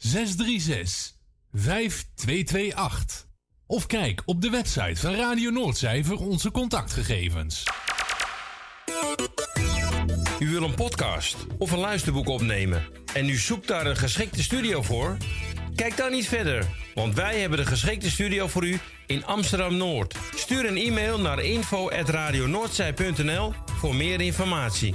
636 5228. Of kijk op de website van Radio Noordzij voor onze contactgegevens. U wil een podcast of een luisterboek opnemen en u zoekt daar een geschikte studio voor? Kijk dan niet verder, want wij hebben de geschikte studio voor u in Amsterdam Noord. Stuur een e-mail naar info@radionoordzij.nl voor meer informatie.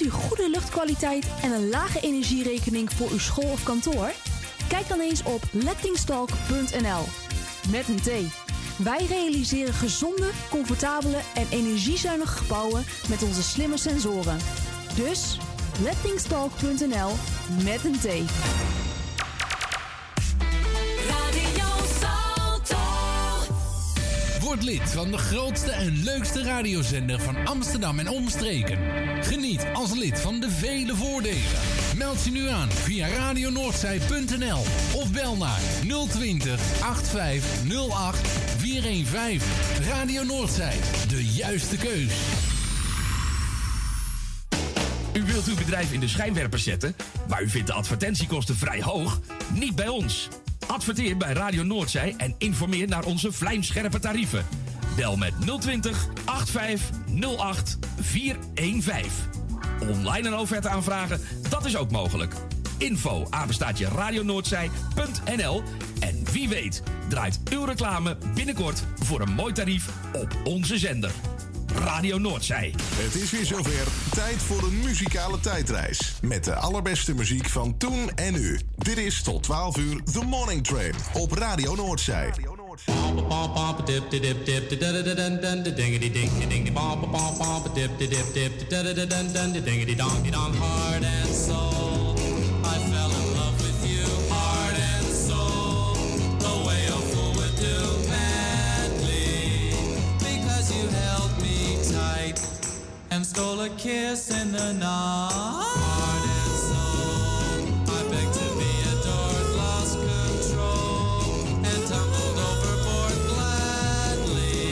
U goede luchtkwaliteit en een lage energierekening voor uw school of kantoor? Kijk dan eens op lettingstalk.nl. Met een T. Wij realiseren gezonde, comfortabele en energiezuinige gebouwen met onze slimme sensoren. Dus lettingstalk.nl met een T. Word lid van de grootste en leukste radiozender van Amsterdam en omstreken. Geniet als lid van de vele voordelen. Meld je nu aan via radionoordzij.nl of bel naar 020 8508 415. Radio Noordzij, de juiste keus. U wilt uw bedrijf in de schijnwerpers zetten, maar u vindt de advertentiekosten vrij hoog? Niet bij ons. Adverteer bij Radio Noordzij en informeer naar onze vlijmscherpe tarieven. Bel met 020 8508 415. Online een offerte aanvragen, dat is ook mogelijk. Info apenstaatje radionoordzij.nl En wie weet draait uw reclame binnenkort voor een mooi tarief op onze zender. Radio Noordzij. Het is weer zover. Tijd voor een muzikale tijdreis. Met de allerbeste muziek van toen en nu. Dit is tot 12 uur The Morning Train op Radio Noordzij. Heart and soul, stole a kiss in the night. Heart and soul, I begged to be adored, lost control, and tumbled overboard gladly.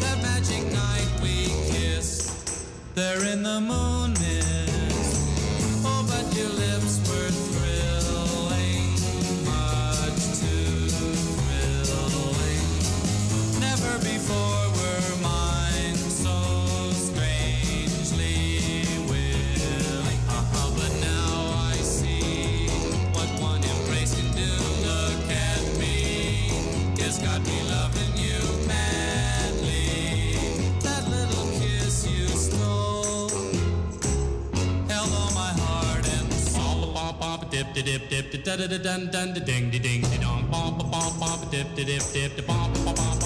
That magic night we kissed, there in the moon Dip, dip, dip, dip, da, da, da, dun, dun, de, ding, de, ding, de, dong, pom, pom, pom, pom, dip, dip, dip, dip, pom, pom, pom.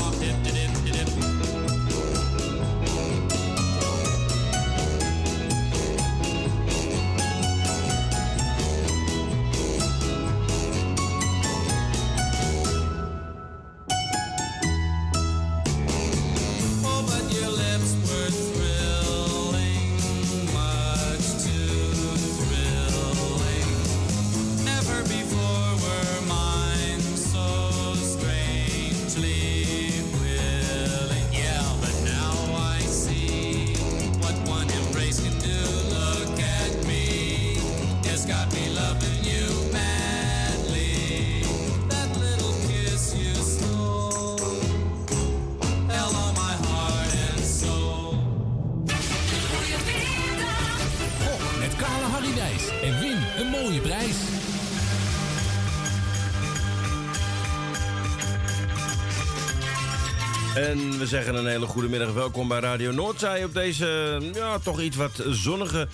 Zeggen een hele goede middag. Welkom bij Radio Noordzij op deze ja, toch iets wat zonnige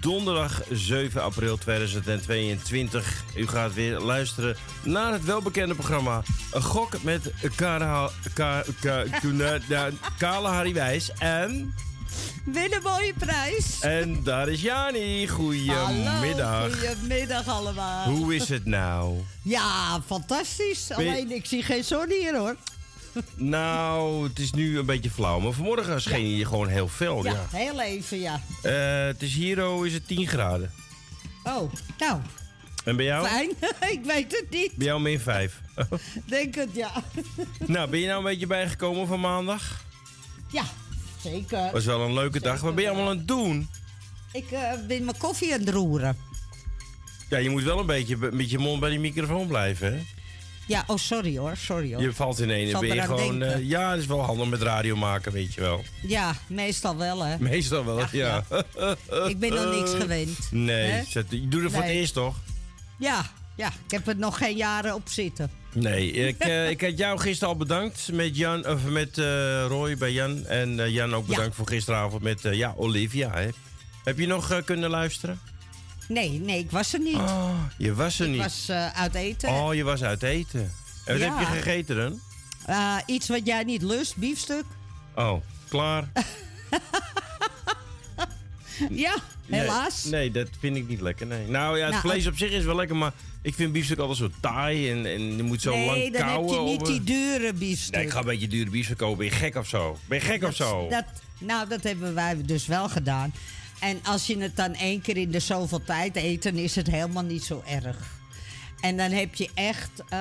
donderdag 7 april 2022. U gaat weer luisteren naar het welbekende programma Een Gok met Kale, Harry Wijs. En, Win een mooie prijs. en daar is Jani. Goedemiddag. Hallo, goedemiddag allemaal. Hoe is het nou? Ja, fantastisch. Alleen ik zie geen zon hier hoor. Nou, het is nu een beetje flauw. Maar vanmorgen scheen je gewoon heel fel. Ja, Ja. heel even ja. Eh, het is hier oh, is het 10 graden. Oh, nou, En bij jou? fijn. ik weet het niet. Bij jou min 5. Denk het ja. nou, ben je nou een beetje bijgekomen van maandag? ja, zeker. Was wel een leuke dag. Wat ben je allemaal aan het doen? Ik eh, ben mijn koffie aan het roeren. Ja, je moet wel een beetje be- met je mond bij die microfoon blijven, hè? Ja, oh sorry hoor, sorry hoor. Je valt in één. Zal Ben je gewoon... eh, ja, het is wel handig met radio maken, weet je wel. Ja, meestal wel hè. Meestal wel, Ach, ja. Ik ben nog niks gewend. Nee, Hè? zet- je doet het voor het eerst, toch? Ja, ja, ik heb er nog geen jaren op zitten. Nee, ik, eh, ik had jou gisteren al bedankt met, Jan, of met eh, Roy bij Jan. En Jan ook bedankt voor gisteravond met ja, Olivia. Hè. Heb je nog kunnen luisteren? Nee, nee, ik was er niet. Oh, je was er ik niet. was eh, uit eten. Oh, je was uit eten. En wat Ja. heb je gegeten dan? Eh, iets wat jij niet lust, biefstuk. Oh, klaar. Ja, helaas. Nee, nee, dat vind ik niet lekker. Nee. Nou ja, het Nou, vlees op zich is wel lekker, maar ik vind biefstuk altijd zo taai en, en je moet zo nee, lang dan kauwen. heb je niet over- die dure biefstuk. Nee, ik ga een beetje dure biefstuk kopen. Ben je gek of zo? Ben je gek of zo? Dat, nou, dat hebben wij dus wel gedaan. En als je het dan één keer in de zoveel tijd eet, dan is het helemaal niet zo erg. En dan heb je echt, eh,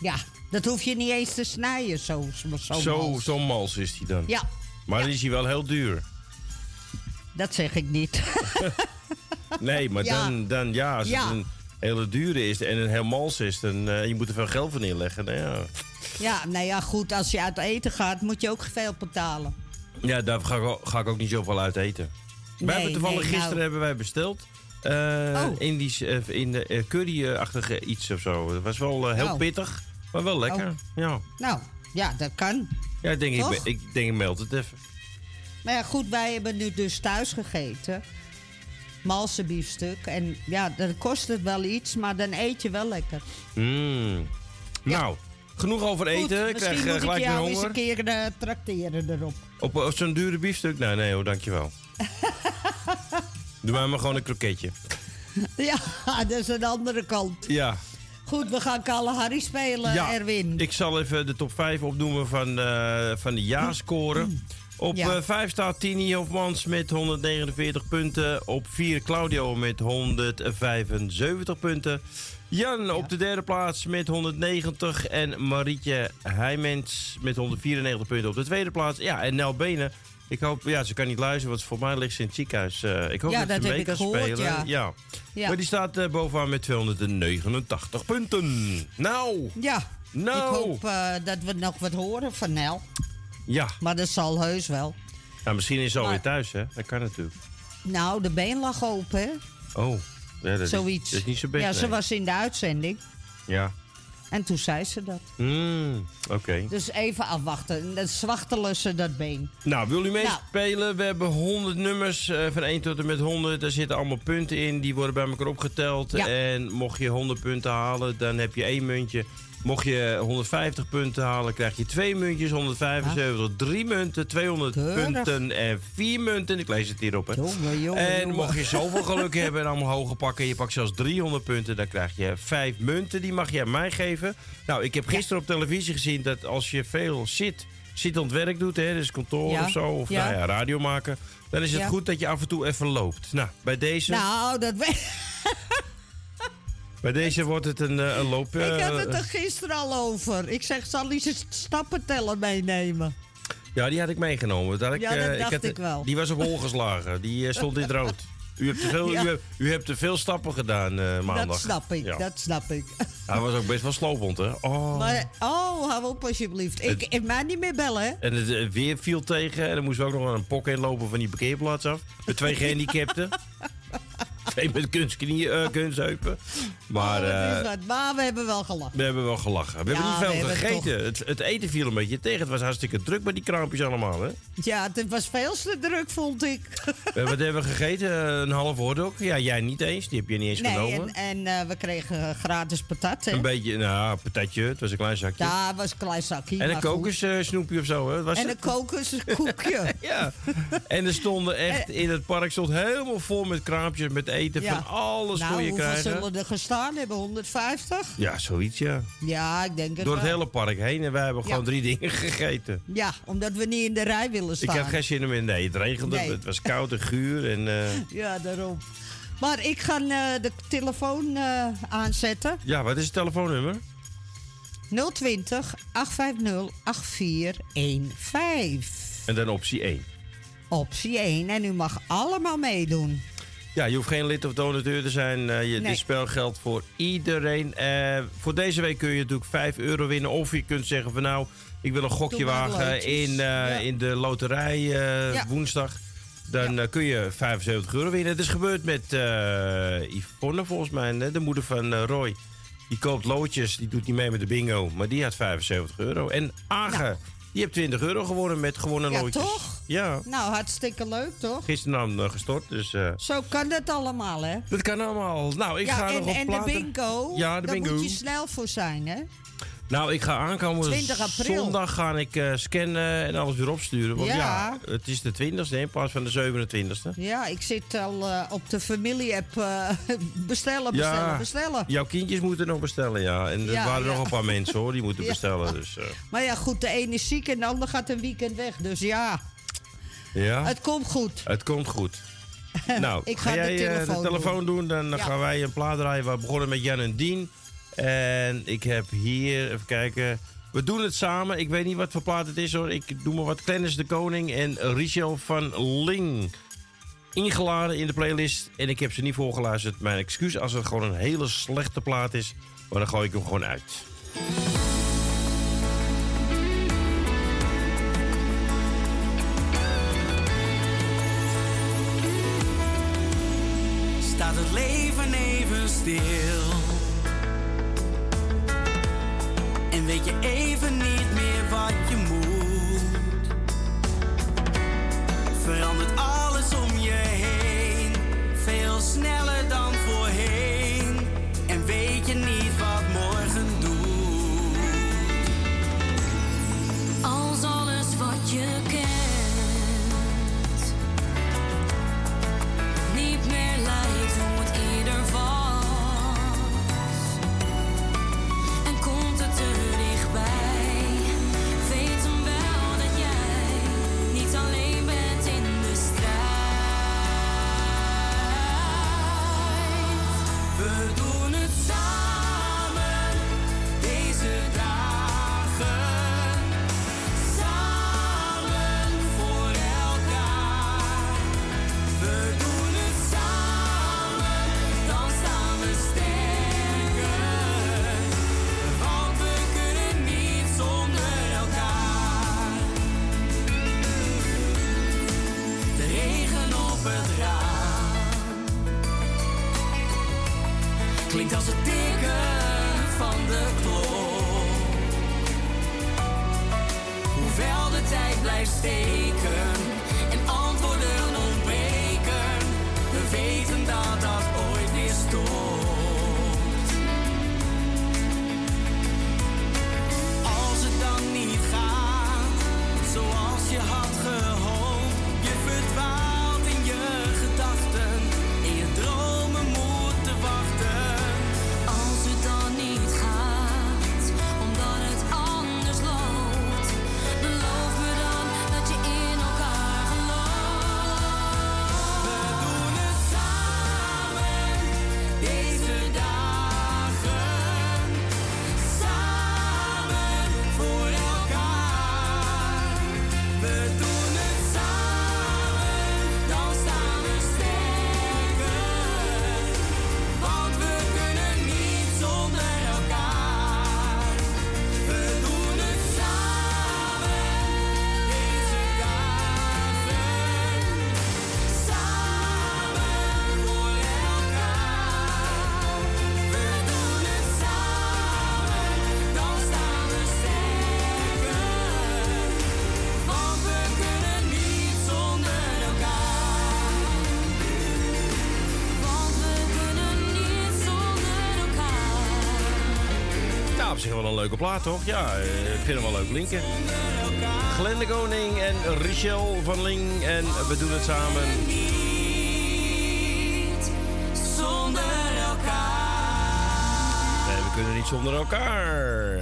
ja, dat hoef je niet eens te snijden, zo, zo, mals. zo mals is die dan. Ja, Maar dan is hij wel heel duur. dat zeg ik niet. Nee, maar Ja. dan, dan ja, als Ja. het een hele dure is en een heel mals is, dan uh, je moet er veel geld voor neerleggen. Nou ja. ja, nou ja, goed, als je uit eten gaat, moet je ook veel betalen. ja, daar ga ik, ook- ga ik ook niet zoveel uit eten. Wij Nee, hebben toevallig nee, gisteren nou. hebben wij besteld. eh Oh. Indisch, eh, in de eh, curry-achtige iets of zo. Het was wel heel Oh. pittig, maar wel lekker. Oh. Ja. Nou, ja, dat kan. Ja, ik denk, ik, Toch? ik denk, ik meld het even. Maar ja, goed, wij hebben nu dus thuis gegeten. Malse biefstuk. En ja, dan kost het wel iets, maar dan eet je wel lekker. Mm. Nou, genoeg over Goed, eten. Ik krijg misschien moet ik gelijk weer jou eens honger. een keer trakteren erop. Op, op zo'n dure biefstuk? Nee, nee hoor, dankjewel. Doe mij maar gewoon een kroketje. ja, dat is een andere kant. Ja. Goed, we gaan Kalahari spelen, ja, Erwin. ik zal even de top 5 opnoemen van, eh, van de ja-scoren. Op Ja. 5 staat Tini Hofmans met 149 punten. Op 4 Claudio met 175 punten. Jan op de derde plaats met 190. En Marietje Heijmens met 194 punten op de tweede plaats. Ja, en Nel Benen. Ik hoop, ja, ze kan niet luisteren, want voor mij ligt ze in het ziekenhuis. Eh, ik hoop Ja, dat, dat ze mee kan gehoord, spelen. ja. Ja. Maar die staat eh, bovenaan met 289 punten. Nou, Ja, Nou. ik hoop eh, dat we nog wat horen van Nel. ja. Maar dat zal heus wel. Nou, misschien is ze alweer thuis, hè? Dat kan natuurlijk. Nou, de been lag open, hè? Oh, ja, dat, Zoiets. Is, dat is niet zo best. ja, ze nee. was in de uitzending. Ja. En toen zei ze dat. Hmm, Oké. Dus even afwachten. En Dan zwachtelen ze dat been. Nou, wil u Nou. meespelen? We hebben 100 nummers eh, van 1 tot en met 100. Daar zitten allemaal punten in. Die worden bij elkaar opgeteld. Ja. En mocht je 100 punten halen, dan heb je één muntje. Mocht je 150 punten halen, krijg je twee muntjes. 175, drie munten. 200 Keurig. punten en vier munten. Ik lees het hierop. Hè. Jongen, jongen, en jongen. mocht je zoveel geluk hebben en allemaal hoge pakken... je pakt zelfs 300 punten, dan krijg je vijf munten. Die mag je aan mij geven. Nou, ik heb gisteren op televisie gezien dat als je veel zit... zittend werk doet, hè, dus kantoor Ja. of zo... of Ja. Nou ja, radio maken... dan is het goed dat je af en toe even loopt. Nou, bij deze, Nou, dat weet bij deze wordt het een, eh, een loop... Ik had eh, het er gisteren al over. Ik zeg, zal hij zijn stappenteller meenemen? Ja, die had ik meegenomen. Dat ik, Ja, dat eh, dacht had- ik wel. Die was op hol geslagen. Die stond in het rood. U hebt te veel, Ja. u, hebt, u hebt te veel stappen gedaan maandag. Dat snap ik, Ja. dat snap ik. Hij was ook best wel slopend, hè? Oh. Maar, oh, hou op alsjeblieft. Ik, Het- ik mij niet meer bellen, hè? En het weer viel tegen. En dan moesten we ook nog een pok inlopen van die parkeerplaats af. Met twee gehandicapten. Twee met kunstknieën, eh kunstheupen. Maar Oh, eh, maar we hebben wel gelachen. we hebben wel gelachen. We Ja, hebben niet veel gegeten. Het, het eten viel een beetje tegen. Het was hartstikke druk bij die kraampjes allemaal, hè? Ja, het was veel te druk, vond ik. Wat hebben we gegeten? Een half hotdog. Ja, jij niet eens. Die heb je niet eens Nee, genomen. en, en eh, we kregen gratis patat, hè? Een beetje, nou, patatje. Het was een klein zakje. Ja, het was een klein zakje. en een kokossnoepje of zo, hè? Was En het? een kokoskoekje. Ja. En er stonden echt, in het park stond helemaal vol met kraampjes, met eten. Ja. Van alles nou, kon je krijgen. zullen er gestaan hebben? 150? Ja, zoiets, ja. Ja, ik denk het Door het wel. hele park heen. En wij hebben Ja. gewoon drie dingen gegeten. Ja, omdat we niet in de rij willen Ik staan. had geen zin meer. Nee, het regende. Nee. Het was koud en guur. En, eh, Ja, daarom. Maar ik ga eh, de telefoon eh, aanzetten. ja, wat is het telefoonnummer? 020 850 8415. En dan optie 1. Optie 1. En u mag allemaal meedoen. Ja, je hoeft geen lid of donateur te zijn. Eh, je, Nee. Dit spel geldt voor iedereen. Eh, voor deze week kun je natuurlijk 5 euro winnen. Of je kunt zeggen van nou, ik wil een gokje wagen in, eh, Ja. in de loterij Ja. woensdag. Dan kun je 75 euro winnen. Het is gebeurd met Yvonne volgens mij, de moeder van Roy. Die koopt loodjes, die doet niet mee met de bingo. Maar die had 75 euro. En Age, die heeft 20 euro gewonnen met gewonnen Ja, loodjes. toch? Ja, Nou, hartstikke leuk, toch? gisteren uh, gestort. Dus eh, Zo kan dat allemaal, hè? dat kan allemaal. Nou, ik ja, ga en, nog op en platen. de bingo, Ja, de daar bingo. moet je snel voor zijn, hè? Nou, ik ga aankomen 20 april. zondag ga ik eh, scannen en alles weer opsturen. Want ja. Ja. het is de 20ste in plaats van de 27ste. Ja, ik zit al eh, op de familie-app eh, bestellen, bestellen, bestellen. Jouw kindjes moeten nog bestellen, ja. En er Ja, waren ja. nog een paar mensen hoor, die moeten Ja. bestellen. Dus, Maar ja, goed, de ene is ziek en de ander gaat een weekend weg. Dus ja, ja, het, het komt goed. komt goed. Nou, Ik ga jij telefoon de telefoon doen, dan Ja. gaan wij een plaat draaien. We begonnen met Jan en Dien. En ik heb hier, even kijken... We doen het samen. Ik weet niet wat voor plaat het is hoor. Ik doe maar wat. Clennis de Koning en Richel van Ling. Ingeladen in de playlist. En ik heb ze niet voorgeluisterd. Mijn excuus als het gewoon een hele slechte plaat is. Maar dan gooi ik hem gewoon uit. staat het leven even stil. Weet je even niet meer wat je moet. Verandert alles om je heen, veel sneller dan voorheen. En weet je niet wat morgen doet. Als alles wat je kent wel een leuke plaat, toch? Ja, eh, ik vind hem wel leuk linken. Glenn de Koning en Richel van Ling. En we doen het samen. Niet zonder elkaar. Nee, we kunnen niet zonder elkaar.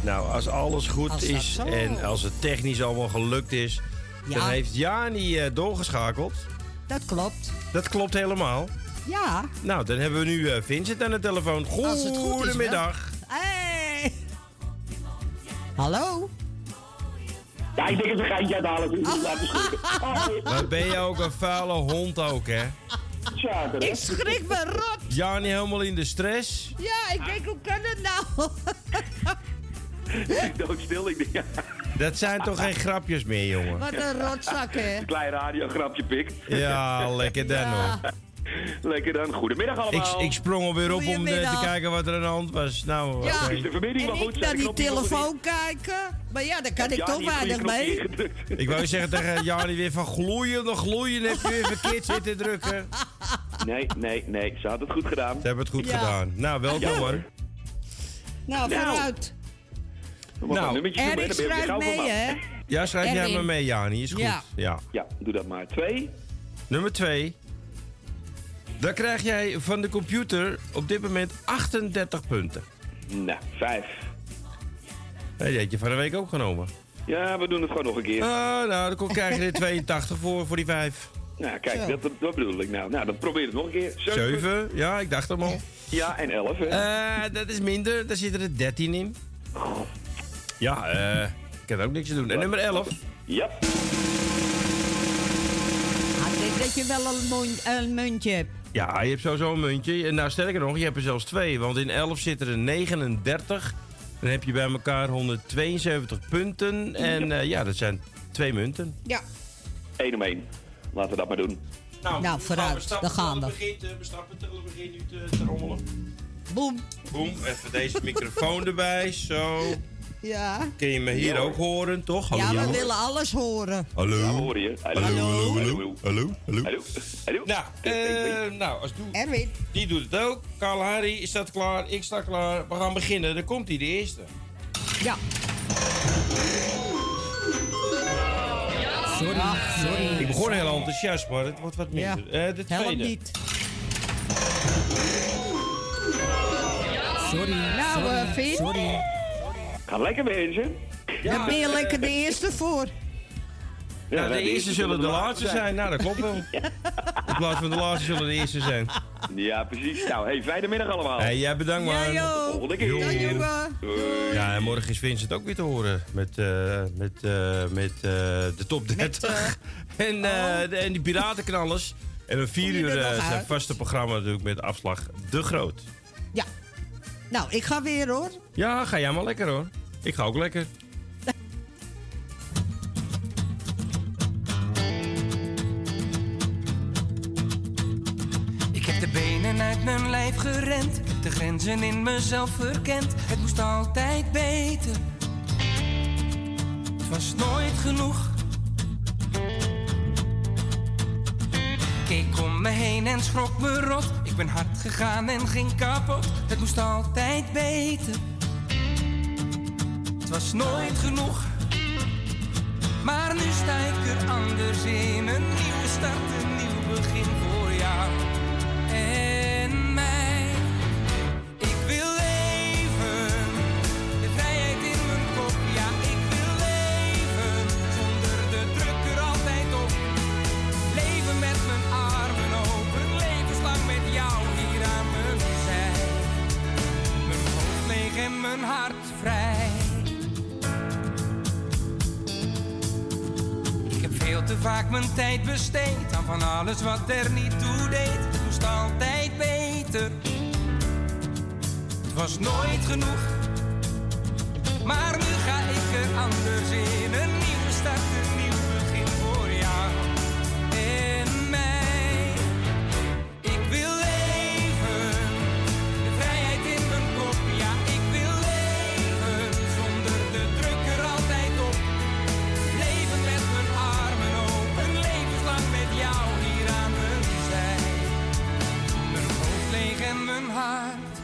Nou, als alles goed Als is en als het technisch allemaal gelukt is... dan heeft Jani eh, doorgeschakeld. Dat klopt. Dat klopt helemaal. Ja. Nou, dan hebben we nu eh, Vincent aan de telefoon. Goedemiddag. Hallo? Ja, ik denk het een geintje. Dus schrikken. Hoi. Maar ben je ook een vuile hond ook, hè? Ik schrik me rot. Jani helemaal in de stress. Ja, ik denk, hoe kan het nou? Ik doodstil. Ik denk, ja. Dat zijn toch geen grapjes meer, jongen? Wat een rotzak, hè? Een klein radiograpje pik. Ja, lekker dan hoor. Lekker dan. Goedemiddag Ik, allemaal. ik sprong alweer op om eh, te kijken wat er aan de hand was. Nou, Ja. de verbinding wel En goed? ik naar de die telefoon kijken. Maar ja, daar kan ik toch weinig mee. Ik wou zeggen tegen Jani weer van gloeien, nog gloeien heb je weer verkeerd zitten drukken. Nee, nee, nee. Ze had het goed gedaan. Ze hebben het goed Ja. gedaan. Nou, welkom Ja. hoor. Nou, Nou. vooruit. Nou, een van mee, hè? Ja, schrijf jij maar mee, Jani. Is goed. Ja. ja. Ja, doe dat maar. Twee. Nummer twee. Dan krijg jij van de computer op dit moment 38 punten. Nou, vijf. Hey, die had je van de week ook genomen. Ja, we doen het gewoon nog een keer. Ah, nou, dan krijg je er 82 voor, voor die 5. Nou, kijk, dat, dat, bedoel ik nou. Nou, dan probeer het nog een keer. 7, ja, ik dacht hem al. Ja, en elf, hè. Eh, dat is minder, daar zitten er 13 in. Ja, eh, ik kan er ook niks aan doen. En nummer 11. Ja. Ah, Ik denk dat je wel een muntje hebt. Ja, je hebt sowieso een muntje. En nou, sterker nog, je hebt er zelfs twee. Want in 11 zitten er 39. Dan heb je bij elkaar 172 punten. En eh, ja, dat zijn twee munten. Ja. Eén om één. Laten we dat maar doen. Nou, vooruit. Daar gaan we. begint, we stappen begint nu te, te rommelen. Boem. Boem, even deze microfoon erbij. Zo. Ja. Kun je me hier ook horen, toch? Ja, we willen alles horen. Hallo. Ja, hoor je. Hallo. Hallo, Hallo. Hallo, hallo. Hallo. Hallo. Nou, eh, nou als doe, Erwin. die doet het ook. Karl Harry staat klaar, ik sta klaar. We gaan beginnen. Dan komt hij, de eerste. Ja. Sorry, sorry. Ik begon heel enthousiast, maar het wordt wat Ja. minder. Eh, de Help tweede. niet. Sorry, Nou, sorry, eh, Vin. sorry. Ga lekker mensen. Daar ben je lekker de eerste voor. Ja, Nou, de eerste zullen de laatste zijn. Nou, dat klopt wel. In plaats van de laatste zullen de eerste zijn. Ja, precies. Nou, hey, fijne middag allemaal. Hey, jij bedankt, man. Ja, Tot de joh. volgende keer. Ja, jongen. Doei. Ja, en morgen is Vincent ook weer te horen. Met, eh, met, eh, met eh, de top 30. en, eh, de- en die piratenknallers. En om vier uur zijn uit? vaste programma natuurlijk met afslag De Groot. Ja. Nou, ik ga weer hoor. Ja, ga jij maar lekker hoor. Ik ga ook lekker. Ik heb de benen uit mijn lijf gerend, de grenzen in mezelf verkend. Het moest altijd beter. Het was nooit genoeg. Keek om me heen en schrok me rot. Ik ben hard gegaan en ging kapot. Het moest altijd beter. Het was nooit genoeg. Maar nu sta ik er anders in. Een nieuwe start, een nieuw begin voor jou en mijn hart vrij. Ik heb veel te vaak mijn tijd besteed aan van alles wat er niet toe deed. Het moest altijd beter. Het was nooit genoeg. Maar nu ga ik er anders in. Een nieuwe start, en mijn hart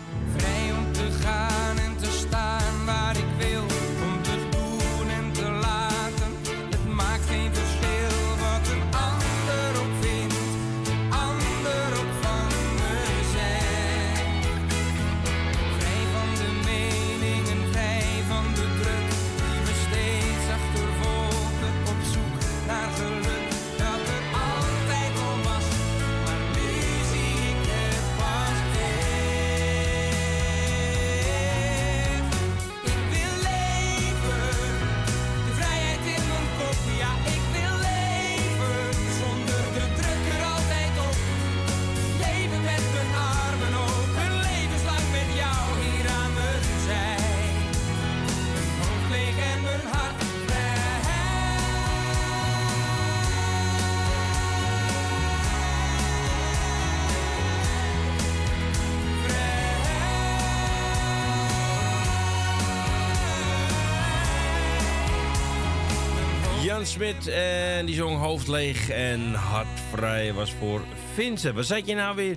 Smit en die zong hoofd leeg en hartvrij was voor Vincent. Wat zat je nou weer?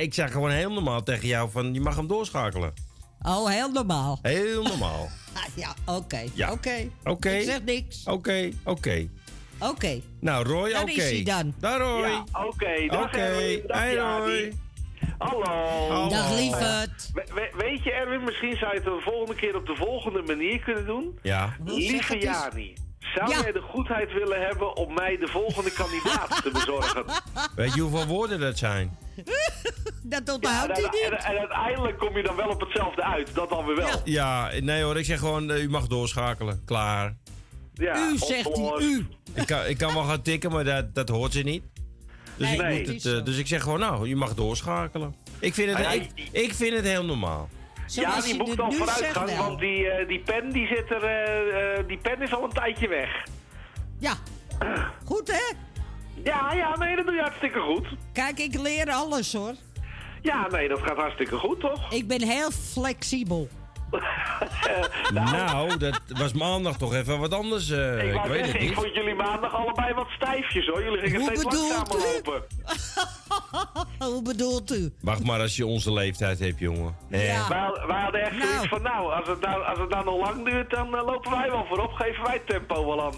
Ik zeg gewoon heel normaal tegen jou van je mag hem doorschakelen. Oh, heel normaal. Heel normaal. ja, oké. Ja. Oké. Oké. Ik zeg niks. Oké, oké. Oké. Nou, Roy, Daar oké. is hij dan. Daar, Roy. Ja, oké. Dag, Oké. Erwin. Dag, Hey, Jani. Roy. Hallo. Dag, lieverd. We- we- weet je, Erwin, misschien zou je het de volgende keer op de volgende manier kunnen doen. Ja. Lieve Jani, zou Ja. jij de goedheid willen hebben om mij de volgende kandidaat te bezorgen? Weet je hoeveel woorden dat zijn? Dat Ja, onthoudt en, niet. en, en uiteindelijk kom je dan wel op hetzelfde uit. Dat dan weer wel. Ja, nee hoor, ik zeg gewoon, eh, u mag doorschakelen. Klaar. Ja, U zegt hij, u. Ik kan, ik kan wel gaan tikken, maar dat, dat hoort ze niet. Dus, Nee, ik nee. moet het, eh, dus ik zeg gewoon, nou, je mag doorschakelen. Ik vind het, Ah, ja, ik, ik vind het heel normaal. Ja, die boekt al vooruitgang, want die, eh, die pen die zit er, eh, eh, die pen is al een tijdje weg. Ja. Goed, hè? Ja, ja, nee, dat doe je hartstikke goed. Kijk, ik leer alles, hoor. Ja, nee, dat gaat hartstikke goed, toch? Ik ben heel flexibel. Nou, dat was maandag toch even wat anders. eh, ik ik weet zeggen, het ik niet. vond jullie maandag allebei wat stijfjes, hoor. Jullie gingen Hoe steeds bedoelt langzamer u? lopen. Hoe bedoelt u? Wacht maar als je onze leeftijd hebt, jongen. Ja. Wij, wij hadden echt Nou. zoiets van, nou, als het nou, als het nou nog lang duurt, dan eh, lopen wij wel voorop. Geven wij tempo wel aan.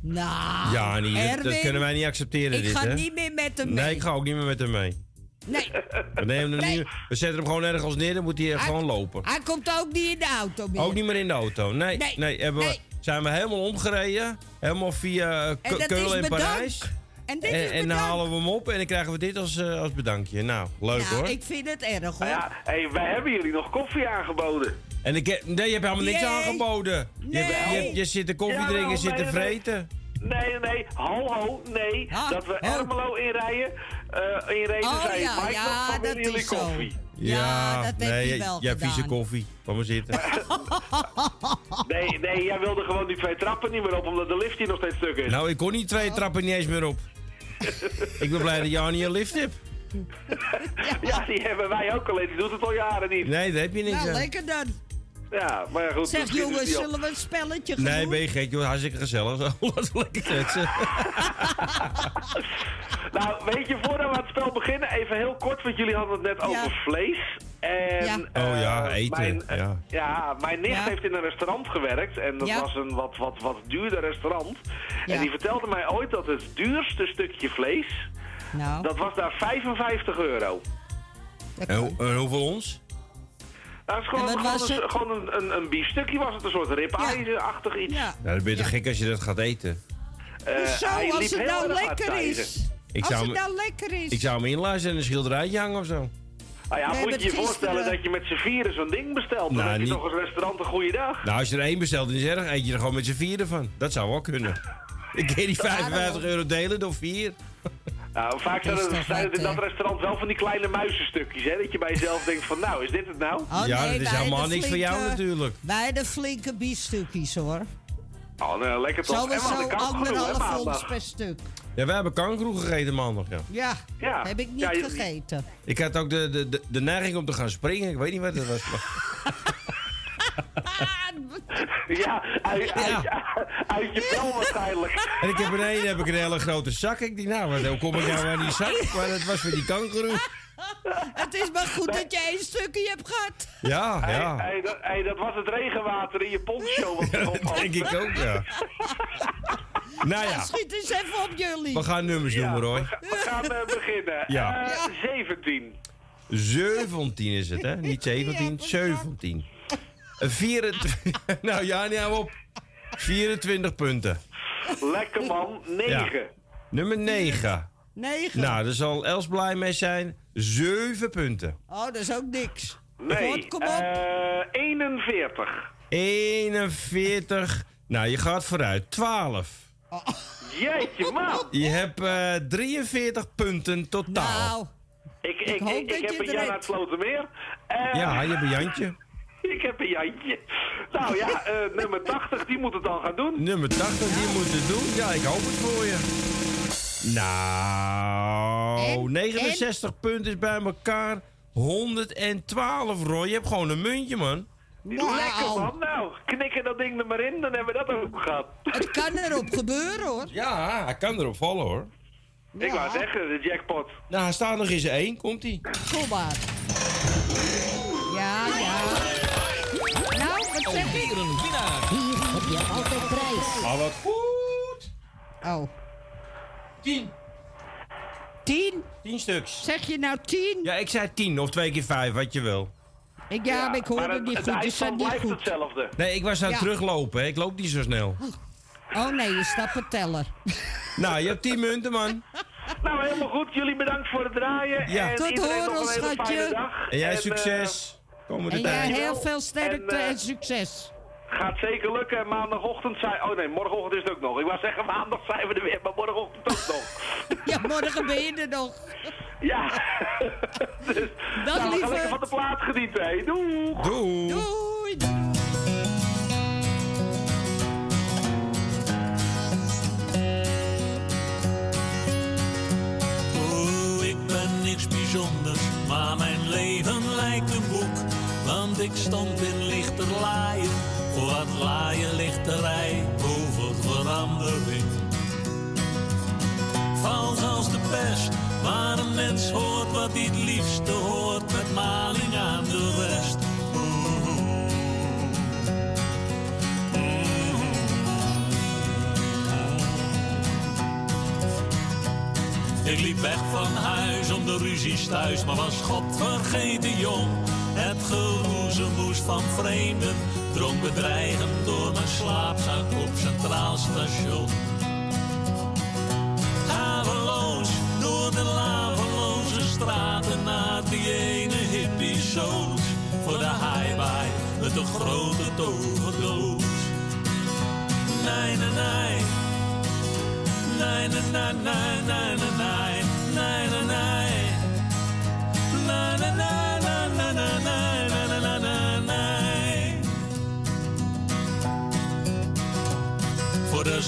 Nou, Ja, niet, dat, kunnen wij niet accepteren, ik dit, ga hè? niet meer met hem mee. Nee, ik ga ook niet meer met hem mee. Nee, We, nemen hem Nee. niet, we zetten hem gewoon ergens neer, dan moet hij Hij- gewoon lopen. hij komt ook niet in de auto meer. Ook niet meer in de auto. Nee, nee. Nee, hebben nee. We, zijn we helemaal omgereden. Helemaal via eh, Ke- En dat Keulen en bedankt. Parijs. En dit En, is en dan halen we hem op en dan krijgen we dit als, eh, als bedankje. Nou, leuk Nou, hoor. ik vind het erg, hoor. Nou ja, hey, wij hebben jullie nog koffie aangeboden. En ik, heb- nee, je hebt helemaal niks Nee. aangeboden. Je, je, je zit de koffie drinken, zit te vreten. Nee, nee, nee, ho, ho, nee. Ah, dat we. Ermelo inrijden, eh inreden, Oh, zei ja, Mike, ja, dat jullie is zo. koffie? Ja, dat heb nee, je wel jij vieze koffie. Kom maar zitten. Nee, nee, jij wilde gewoon die twee trappen niet meer op, omdat de lift hier nog steeds stuk is. nou, ik kon niet twee Oh. trappen niet eens meer op. ik ben blij dat Jani een lift hebt. Ja, die hebben wij ook alleen, die doet het al jaren niet. Nee, daar heb je niks Nou, aan. lekker dan. Ja, maar goed. Zeg jongens, zullen we een spelletje gaan Nee, ben je gek, joh. Hartstikke gezellig. Zo, Laten we lekker kletsen. Nou, weet je, voordat we aan het spel beginnen, even heel kort, want jullie hadden het net over vlees. En, Ja. Oh ja, eh, eten, Mijn, eh, ja. ja, mijn nicht Ja. heeft in een restaurant gewerkt en dat Ja. was een wat, wat, wat duurder restaurant. Ja. En die vertelde mij ooit dat het duurste stukje vlees, Nou, dat was daar 55 euro. En, en hoeveel ons? Het is gewoon, gewoon, was een, het? gewoon een, een, een biefstukje was het, een soort ribeye-achtig iets. ja. Nou, dan ben je toch gek als je dat gaat eten? Eh, Hoezo, hij als liep het heel nou lekker is? Ik Als zou, het hem, nou lekker is. ik zou hem inluisteren en een schilderijtje hangen of zo. Nou ja, We moet je je voorstellen dat je met z'n vieren zo'n ding bestelt. Dan Nou, heb je niet- toch als restaurant een goede dag. Nou, als je er één bestelt, dan is erg. Eet je er gewoon met z'n vieren van. Dat zou wel kunnen. Ik kan die 55 euro delen door vier. Nou, vaak zijn het, zijn het in dat eh, restaurant wel van die kleine muizenstukjes, hè? Dat je bij jezelf denkt van, nou, is dit het nou? Oh, ja, nee, dat is helemaal niks voor jou natuurlijk. Wij de flinke biefstukjes hoor. Oh, nou, lekker toch. En we Sowieso hadden kangoeroe, hè, anderhalf ons per stuk. Ja, wij hebben kankerroe gegeten maandag, ja. Ja, Ja. heb ik niet Ja, je- gegeten. Ik had ook de, de, de, de neiging om te gaan springen. Ik weet niet wat het was. Ja, uit, uit, uit je bel waarschijnlijk. En ik heb beneden heb ik een hele grote zak. Ik dacht, nou, wat- hoe kom ik nou aan die zak? Maar dat was voor die kankerroe. Het is maar goed dat je één stukje hebt gehad. Ja, ja. hey, dat, hey, dat was het regenwater in je poncho wat erop Dat denk ik ook, ja. Nou ja, Schiet eens even op jullie. we gaan nummers Ja, noemen, we, Roy. ga- we gaan eh, beginnen. Ja. Eh, 17. 17 is het, hè? Niet 17, 17. Een 24... Nou ja, niet hou op. 24 punten. Lekker man, 9. Nummer 9. Negen. Nou, daar zal Els blij mee zijn. 7 punten. Oh, dat is ook niks. Nee, Goed, kom op. eh, 41. 41. Nou, je gaat vooruit. 12. Jeetje, man. Je hebt eh 43 punten totaal. Nou, Ik, ik, hoop ik, dat ik heb je een het Jan uit Slotermeer. Eh, Ja, je hebt een Jantje. Ik heb een Jantje. Nou ja, eh, nummer 80, die moet het dan gaan doen. Nummer 80, die moet het doen. Ja, ik hoop het voor je. Nou, En? 69 punten is bij elkaar. 112, Roy. Je hebt gewoon een muntje, man. Lekker man, nou, knikken dat ding er maar in, dan hebben we dat ook gehad. het kan erop gebeuren hoor. Ja, hij kan erop vallen, hoor. Ik wou zeggen, de jackpot. Nou, hij staat nog eens één. Komt-ie. Kom maar. Ja, ja. Wat zeg ik? een winnaar. Hier heb je altijd prijs. Ah, wat goed. Oh. 10. Tien? 10 stuks. Zeg je nou tien? Ja, ik zei 10 of twee keer 5, wat je wil. Ik, ja, maar ik hoorde maar het niet het, goed. het Dus dat eindstand niet blijft goed. hetzelfde. Nee, ik was aan het Ja. teruglopen. Hè. Ik loop niet zo snel. Oh nee, je stappenteller. Nou, je hebt 10 munten, man. Nou, helemaal goed. Jullie bedankt voor het draaien. Ja. En Tot horen, schatje. fijne dag. En jij eh, succes. Komende En jij tijd. heel veel sterkte En, en, eh, succes. gaat zeker lukken. Maandagochtend zijn... Oh nee, morgenochtend is het ook nog. Ik wou zeggen, maandag zijn we er weer, maar morgenochtend ook nog. Ja, morgen ben je er nog. Ja. dus, Dag, nou, we gaan lieverd. lekker van de plaat genieten. Hè. Doei. Doei. Doei. Oh, ik ben niks bijzonders, maar mijn leven lijkt een ik stond in lichterlaaien, voor wat laaien lichterij over verandering. Vals als de pest, waar een mens hoort wat hij het liefste hoort, met maling aan de rest. Ik liep weg van huis om de ruzies thuis, maar was God vergeten jong. Het geroezemoes van vreemden drong bedreigend door mijn slaapzak op Centraal Station. Haveloos door de laveloze straten naar die ene hippie-soos. Voor de high-bye met de grote toverdoos. Nee, nee, nee. Nee, nee, nee, nee, nee, nee, nee, nee, nee, nee. Nee, nee, voor de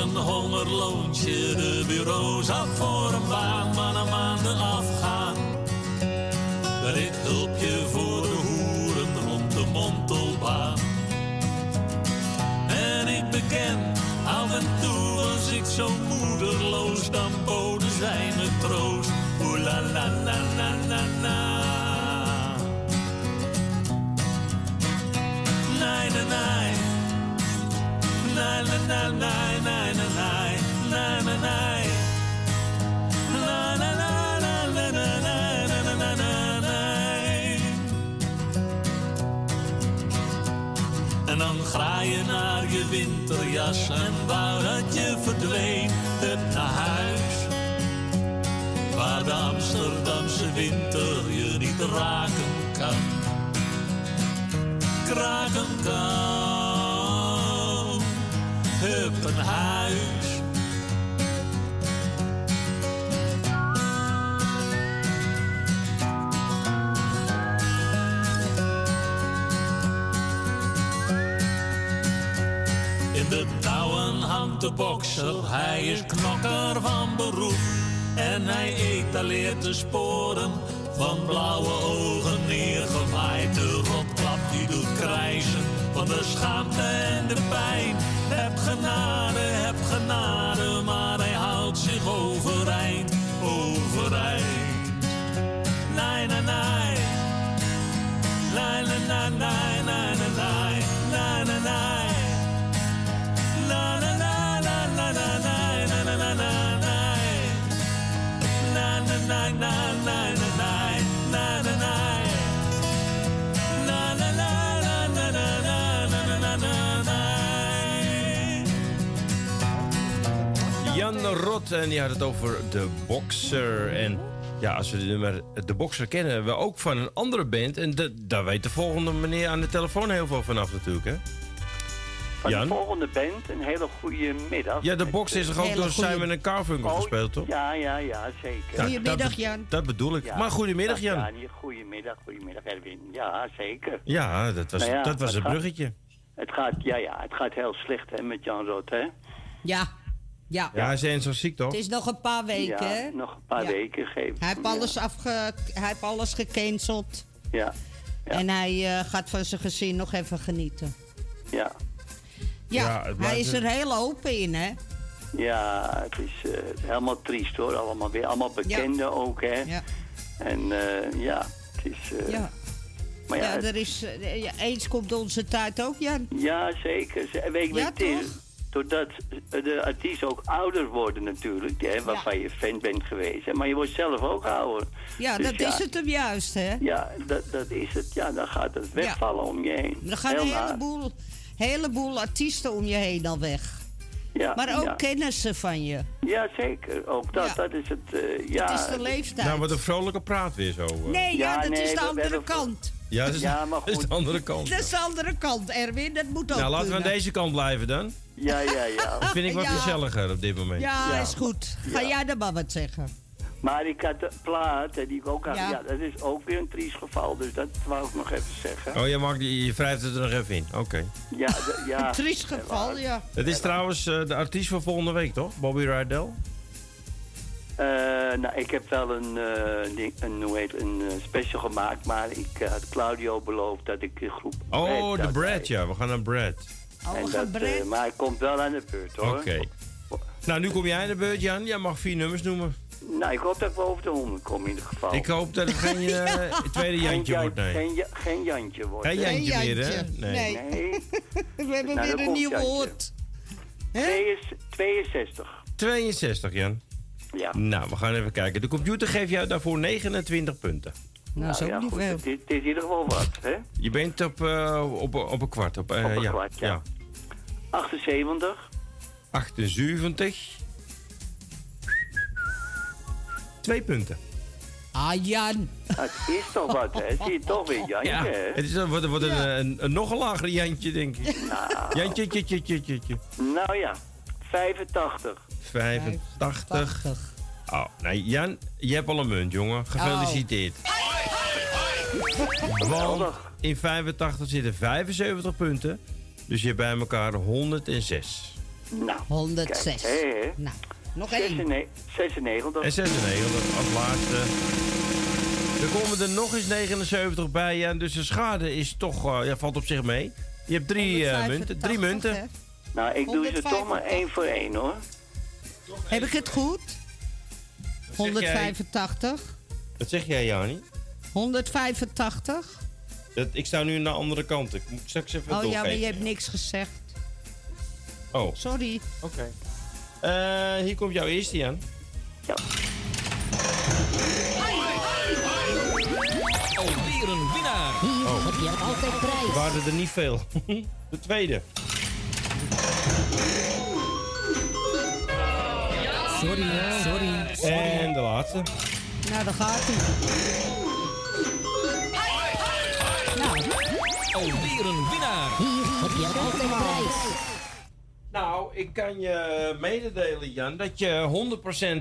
een hongerloontje, de bureaus af voor een baan, maar na maanden afgaan. Ben ik hulpje voor de hoeren rond de montelbaan. En ik beken, af en toe als ik zo moederloos, dan boden zij me troost. Oeh la la na na na na En dan je naar je winterjas en wou dat je verdween hebt naar huis. Waar de Amsterdamse winter je niet raken kan. Kraken kan. Heb een huis. In de touwen hangt de bokser, hij is knokker van beroep. En hij etaleert de sporen van blauwe ogen neergewaaid. De rotklap die doet krijzen van de schaamte en de pijn. Heb genade, heb genade, maar hij houdt zich overeind, overeind. Nee, nee, nee. Nee, nee, nee, nee, nee, nee, nee, la la Jan Rot en die had het over de Boxer. En ja, als we de nummer de Boxer kennen, hebben we ook van een andere band. En de, daar weet de volgende meneer aan de telefoon heel veel vanaf natuurlijk, hè? Van Jan? de volgende band, een hele goede middag. Ja, de Boxer is eh, toch ook door goeie- Simon en Carfunkel Oh, gespeeld, toch? Ja, ja, ja, zeker. Ja, dat be- Dat bedoel ik. Ja, maar goedemiddag, Jan. Ja, goedemiddag, goedemiddag Erwin. Ja, zeker. Ja, dat was, Nou ja, dat was het gaat- bruggetje. Het gaat, ja, ja, het gaat heel slecht hè, met Jan Rot, hè? Ja. Ja. Ja, hij is eens zo ziek, toch? Het is nog een paar weken, Ja, nog een paar Ja. weken geeft Hij heeft ja. alles, afge... hij heeft alles gecanceld. Ja, En hij eh, gaat van zijn gezin nog even genieten. ja. Ja, Ja, hij is er een- heel open in, hè? Ja, het is eh, helemaal triest hoor. Allemaal weer allemaal bekenden ook, hè? Ja. En eh, ja, het is. eh, Ja. Maar ja, ja, er is, eh, ja, eens komt onze tijd ook, Jan. ja, zeker. Ze- Weet, Ja, weet je, doordat de artiesten ook ouder worden natuurlijk, hè, waarvan je fan bent geweest. Hè, maar je wordt zelf ook ouder. Ja, Dus dat is het hem juist, hè? Ja, dat, dat is het. Ja, dan gaat het wegvallen om je heen. Er gaan Heel een heleboel, heleboel artiesten om je heen al weg. Ja, maar ook ja. kennissen van je. Ja, zeker. Ook dat, dat is het. eh, ja, Het is de leeftijd. Nou, wat een vrolijke praat weer zo. eh. Nee, ja, Ja, dat nee, is de andere kant. Ja, dat is, Ja, maar dat is de andere kant. Dat is de andere kant, Erwin. Dat moet ook Nou, laten we aan deze kant blijven dan. Ja, ja, ja. Dat vind ik wat Ja. gezelliger op dit moment. Ja, is goed. Ga Ja. jij dan maar wat zeggen. Maar ik had de plaat, die ik ook had. Ja. Ja. dat is ook weer een triest geval. Dus dat wou ik nog even zeggen. Oh, je, die- je wrijft het er nog even in. Oké. Ja, ja. Een triest geval, ja. Het is trouwens eh, de artiest van volgende week, toch? Bobby Rydell? Eh, nou, ik heb wel een, eh, ding- een, hoe heet, een special gemaakt, maar ik eh, had Claudio beloofd dat ik de groep. Oh, de Brad, ja. We gaan naar Brad. Oh, En dat, eh, maar hij komt wel aan de beurt hoor. Oké. Nou, nu kom jij in de beurt, Jan. Jij mag vier nummers noemen. Nou, ik hoop dat ik wel over de 100 kom in ieder geval. Ik hoop dat het geen eh, tweede Jantje Jan- wordt, nee. Geen, Ja- geen Jantje wordt. Geen? Jantje meer, hè? Jantje. Nee. Nee. We hebben Nou, weer een nieuw Jantje. woord. Tweeëns- 62. 62, Jan. Ja. Nou, we gaan even kijken. De computer geeft jou daarvoor 29 punten. Nou, zo ja, niet goed. Het, is- het is in ieder geval wat, hè? Je bent op, eh, op, op een kwart. Op, eh, Op een ja. kwart, ja. 78. 78. Twee punten. Ah, Jan. Het is toch wat, hè? Zie je toch weer Jantje, Ja, hè? het is, een- wordt, wordt een, een, een nog een lager Jantje, denk ik. Jantje, tje, tje, tje, tje, tje. Nou ja, 85. 85. Oh, nee, Jan, je hebt al een munt, jongen. Gefeliciteerd. Want in 85 zitten 75 punten. Dus je hebt bij elkaar 106. Nou, 106. kijk, hè, hè. Nou, nog één. 96. 96. En 96 als laatste. Er komen er nog eens 79 bij, Jan. Dus de schade is toch, eh, ja, valt op zich mee. Je hebt drie eh, munten. Drie munten. Nou, ik doe ze toch maar één voor één, hoor. Heb ik het goed? Wat zeg jij? 185. Wat zeg jij, Jani? 185. Dat, ik sta nu aan de andere kant. Ik moet straks even Oh ja, maar je hebt niks gezegd. Oh, Sorry. oké. Eh, hier komt jouw eerste, Jan. Alweer een winnaar. Hier Oh. heb je altijd prijs. Er waren er niet veel. De tweede. Sorry, sorry. En de laatste. Nou, daar gaat hij. Nou, Alweer een winnaar. Hier heb je altijd prijs. Nou, ik kan je mededelen, Jan, dat je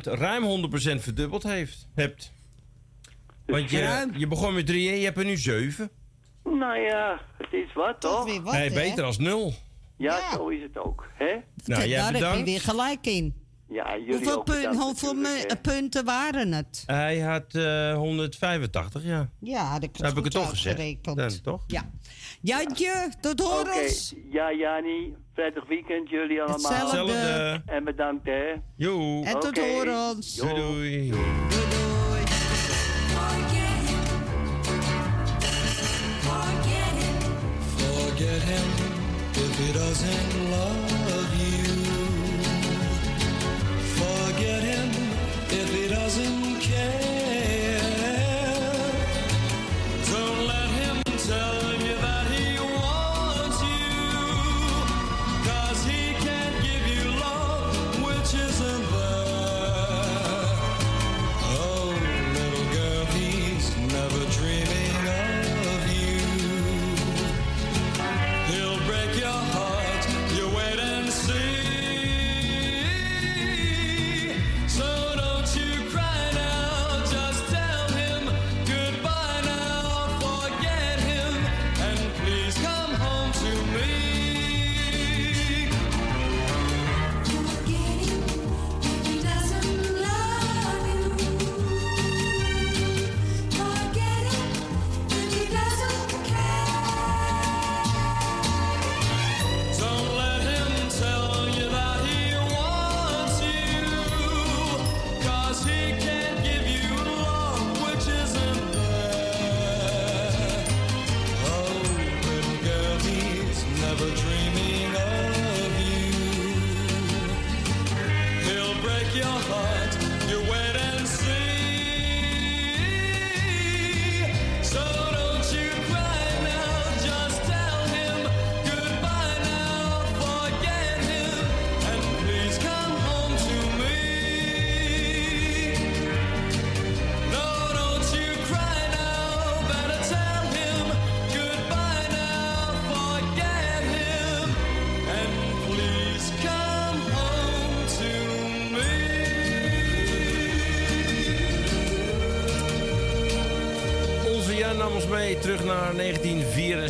100%, ruim 100% verdubbeld heeft, hebt. Want je, je begon met drie en je hebt er nu zeven. Nou ja, het is wat, toch? weer wat, nee, hè? beter als nul. Ja, zo is het ook, hè? Nou, jij daar heb je bedankt. weer gelijk in. Ja, jullie Hoeveel, ook hoeveel me- punten waren het? Hij had eh 185, ja. Ja, had ik Dan heb ik het toch gezegd. Dan, toch? Ja. Jantje, tot Oké, horens. ja, Jani, prettig weekend jullie allemaal. Hetzelfde. Hetzelfde. En bedankt, hè. Joe. En tot Oké. horens. Doei doei. Forget him if he doesn't love Forget him if he doesn't care.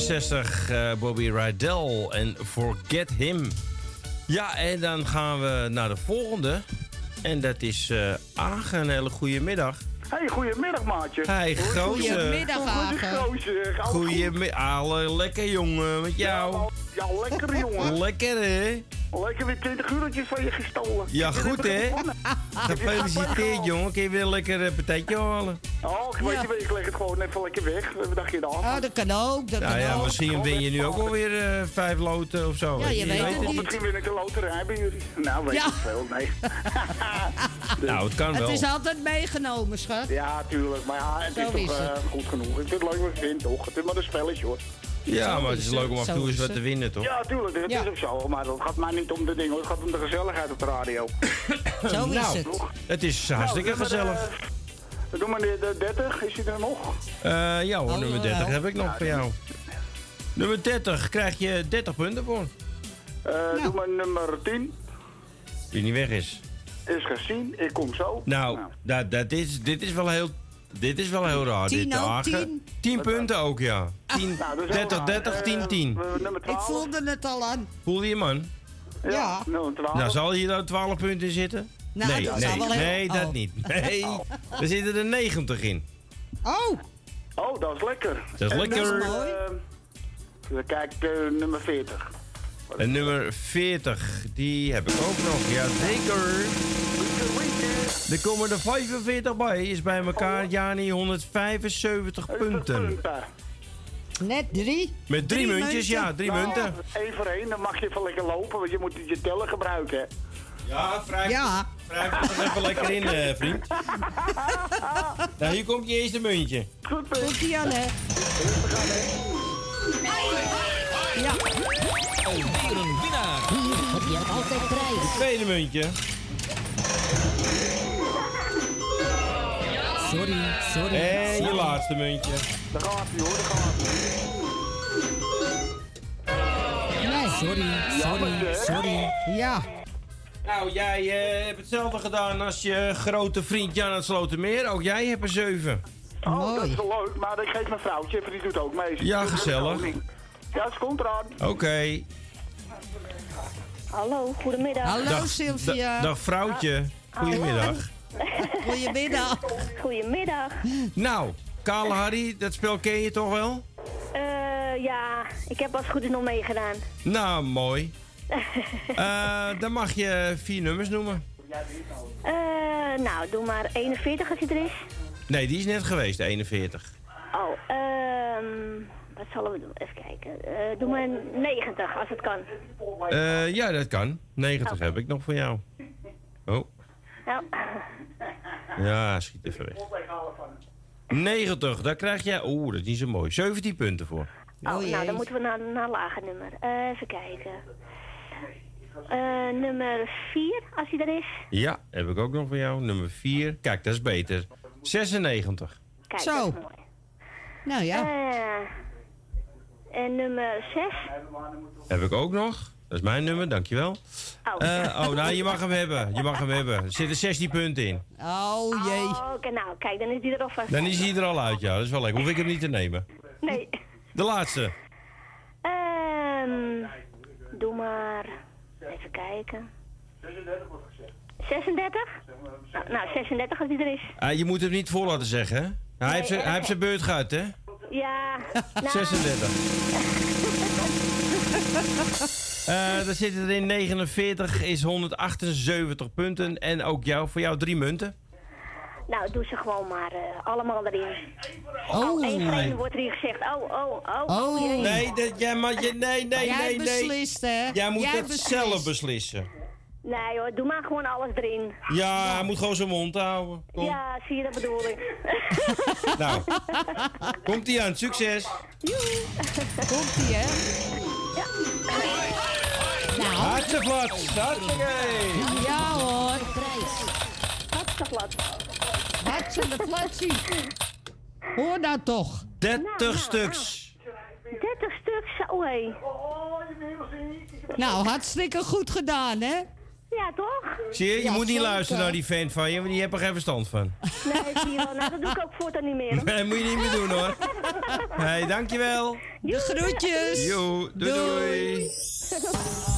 1964. eh, Bobby Rydell en Forget Him. Ja, en dan gaan we naar de volgende. En dat is eh Agen. Een hele goede middag. Hey, goedemiddag maatje. Hey. Goedemiddag, Hagen. Gozer. Goedemiddag. Alle lekker jongen met jou. Ja, lekker jongen. Lekker hè? Lekker weer 20 eurotjes van je gestolen. Ja, goed hè? Gefeliciteerd jongen. Kun je weer lekker een patatje halen? Oh, ik weet je, ik leg het gewoon even lekker weg. Wat dacht je dan? Oh, dat kan ook. Dat Nou kan ja, ook. misschien win je nu ook wel weer eh, vijf loten of zo. Ja, je weet het Of niet. misschien win ik de loterij bij jullie. Nou, weet Ja. ik veel. Nee. Nou, het kan Het wel. is altijd meegenomen, schat. Ja, tuurlijk. Maar ja, het Zo is toch is eh, het. goed genoeg. Ik vind het leuk wat ik vind, toch? Het is maar een spelletje, hoor. Ja, maar het is leuk om af en toe eens wat te winnen, toch? Ja, tuurlijk. Dat Ja. is ook zo. Maar het gaat mij niet om de dingen. hoor. Het gaat om de gezelligheid op de radio. Zo is Nou, het. Het is hartstikke Nou, nummer, gezellig. Eh, Doe maar de, de 30. Is hij er nog? Eh ja hoor, Oh, nummer wel. 30 heb ik nog voor jou. Nummer 30 krijg je 30 punten voor. Eh, Doe maar nummer 10. Die niet weg is. Is gezien. Ik kom zo. Nou, dat, dat is, dit is wel heel... Dit is wel heel raar. Tien dit, ook, tien? 10 punten ook, ja. 10, Nou, dat is 30, heel 30, raar. 10, Eh, 10. we- nummer Ik 12. voelde het al aan. Voel je man? Ja. Nummer 12. Nou, zal hier nou 12 punten in zitten? Nou, nee, dat nee, zou wel heel- nee, dat oh. niet. Nee, er zitten er 90 in. Oh, Oh, dat is lekker. Dat is En lekker. nummer, eh, even kijken, eh, nummer 40. En nummer 40, die heb ik ook nog. Ja, zeker. Er komen er 45 bij. Is bij elkaar, Jani, 175 punten. Net drie. Met drie, muntjes, ja, drie munten. Eén voor één, dan mag je even lekker lopen, want je moet je tellen gebruiken. hè. Ja, wrijf, Ja. wrijf er even lekker in, eh, vriend. Nou, hier komt je eerste muntje. Goed, Komt ie aan, hè? Ja. Alweer een winnaar. Hier heb je altijd prijs. Tweede muntje. Sorry, sorry. En je laatste muntje. Daar gaat hij hoor, daar gaat hij. Nee, sorry, sorry, sorry. Ja. Nou, jij eh, hebt hetzelfde gedaan als je grote vriend Jan uit Slotermeer. Ook jij hebt er zeven. Oh, dat is wel leuk, maar ik geef mijn vrouwtje die doet ook mee. Ja, gezellig. Ja, ze komt eraan. Oké. Hallo, goedemiddag. Hallo Dag- Sylvia. da- dag vrouwtje. Goedemiddag. Goedemiddag. Goedemiddag. Nou, Kale Harry, dat spel ken je toch wel? Eh, ja, ik heb als het goed is nog meegedaan. Nou, mooi. Eh, dan mag je vier nummers noemen. Eh, nou, doe maar 41 als hij er is. Nee, die is net geweest, de 41. Oh, ehm, wat zullen we doen? Even kijken. Eh, doe maar 90 als het kan. Eh, ja, dat kan. 90 heb ik nog voor jou. Oh, Nou, ja, schiet even weg. 90, daar krijg jij... Oeh, dat is niet zo mooi. 17 punten voor. oh, nou, dan moeten we naar een lager nummer. Eh, even kijken. Eh, nummer 4 als hij er is. Ja, heb ik ook nog voor jou. Nummer 4. Kijk, dat is beter. 96. Kijk, Zo. dat is mooi. Nou ja. Eh, en nummer 6. Heb ik ook nog. Dat is mijn nummer, dankjewel. Oh. Eh, oh, nou, je mag hem hebben. Je mag hem hebben. Er zitten 16 punten in. Oh jee. Oh, oké, nou, kijk, dan is die er alvast. Dan is hij er al uit, ja. Dat is wel lekker. Hoef ik hem niet te nemen. Nee. De laatste. Ehm, doe maar. Even kijken. 36? Nou, nou, 36 als die er is. Ah, je moet hem niet voor laten zeggen, hè? Hij heeft zijn- hij heeft zijn beurt gehad, hè? Ja. Nou, 36. Eh daar zitten er in 49, is 178 punten. En ook jou, voor jou drie munten. Nou, doe ze gewoon maar eh, allemaal erin. Oh. Oh, één voor één wordt er hier gezegd. Oh, oh, oh. Oh. jee. Nee, dat, jij, maar, je, nee, nee, Jij nee, nee. beslist, hè? Jij moet Jij het beslist. zelf beslissen. Nee hoor, doe maar gewoon alles erin. Ja, hij moet gewoon zijn mond houden. Kom. Ja, zie je, dat bedoel ik. Nou, komt ie aan. Succes. Komt ie, hè? Nou. Hartstikke plat. Hartstikke. Ja hoor. Hartstikke plat. Hartstikke platsie. Hoor nou toch. 30 stuks. 30 stuks, hé. Nou, hartstikke goed gedaan, hè? Ja, toch? Zie je, je Ja, moet niet zeker. luisteren naar die fan van je, want die heeft er geen verstand van. Nee, zie je wel. Nou, dat doe ik ook voortaan niet meer. Nee, moet je niet meer doen hoor. hey, dankjewel. De groetjes. Jo, doei doei. Je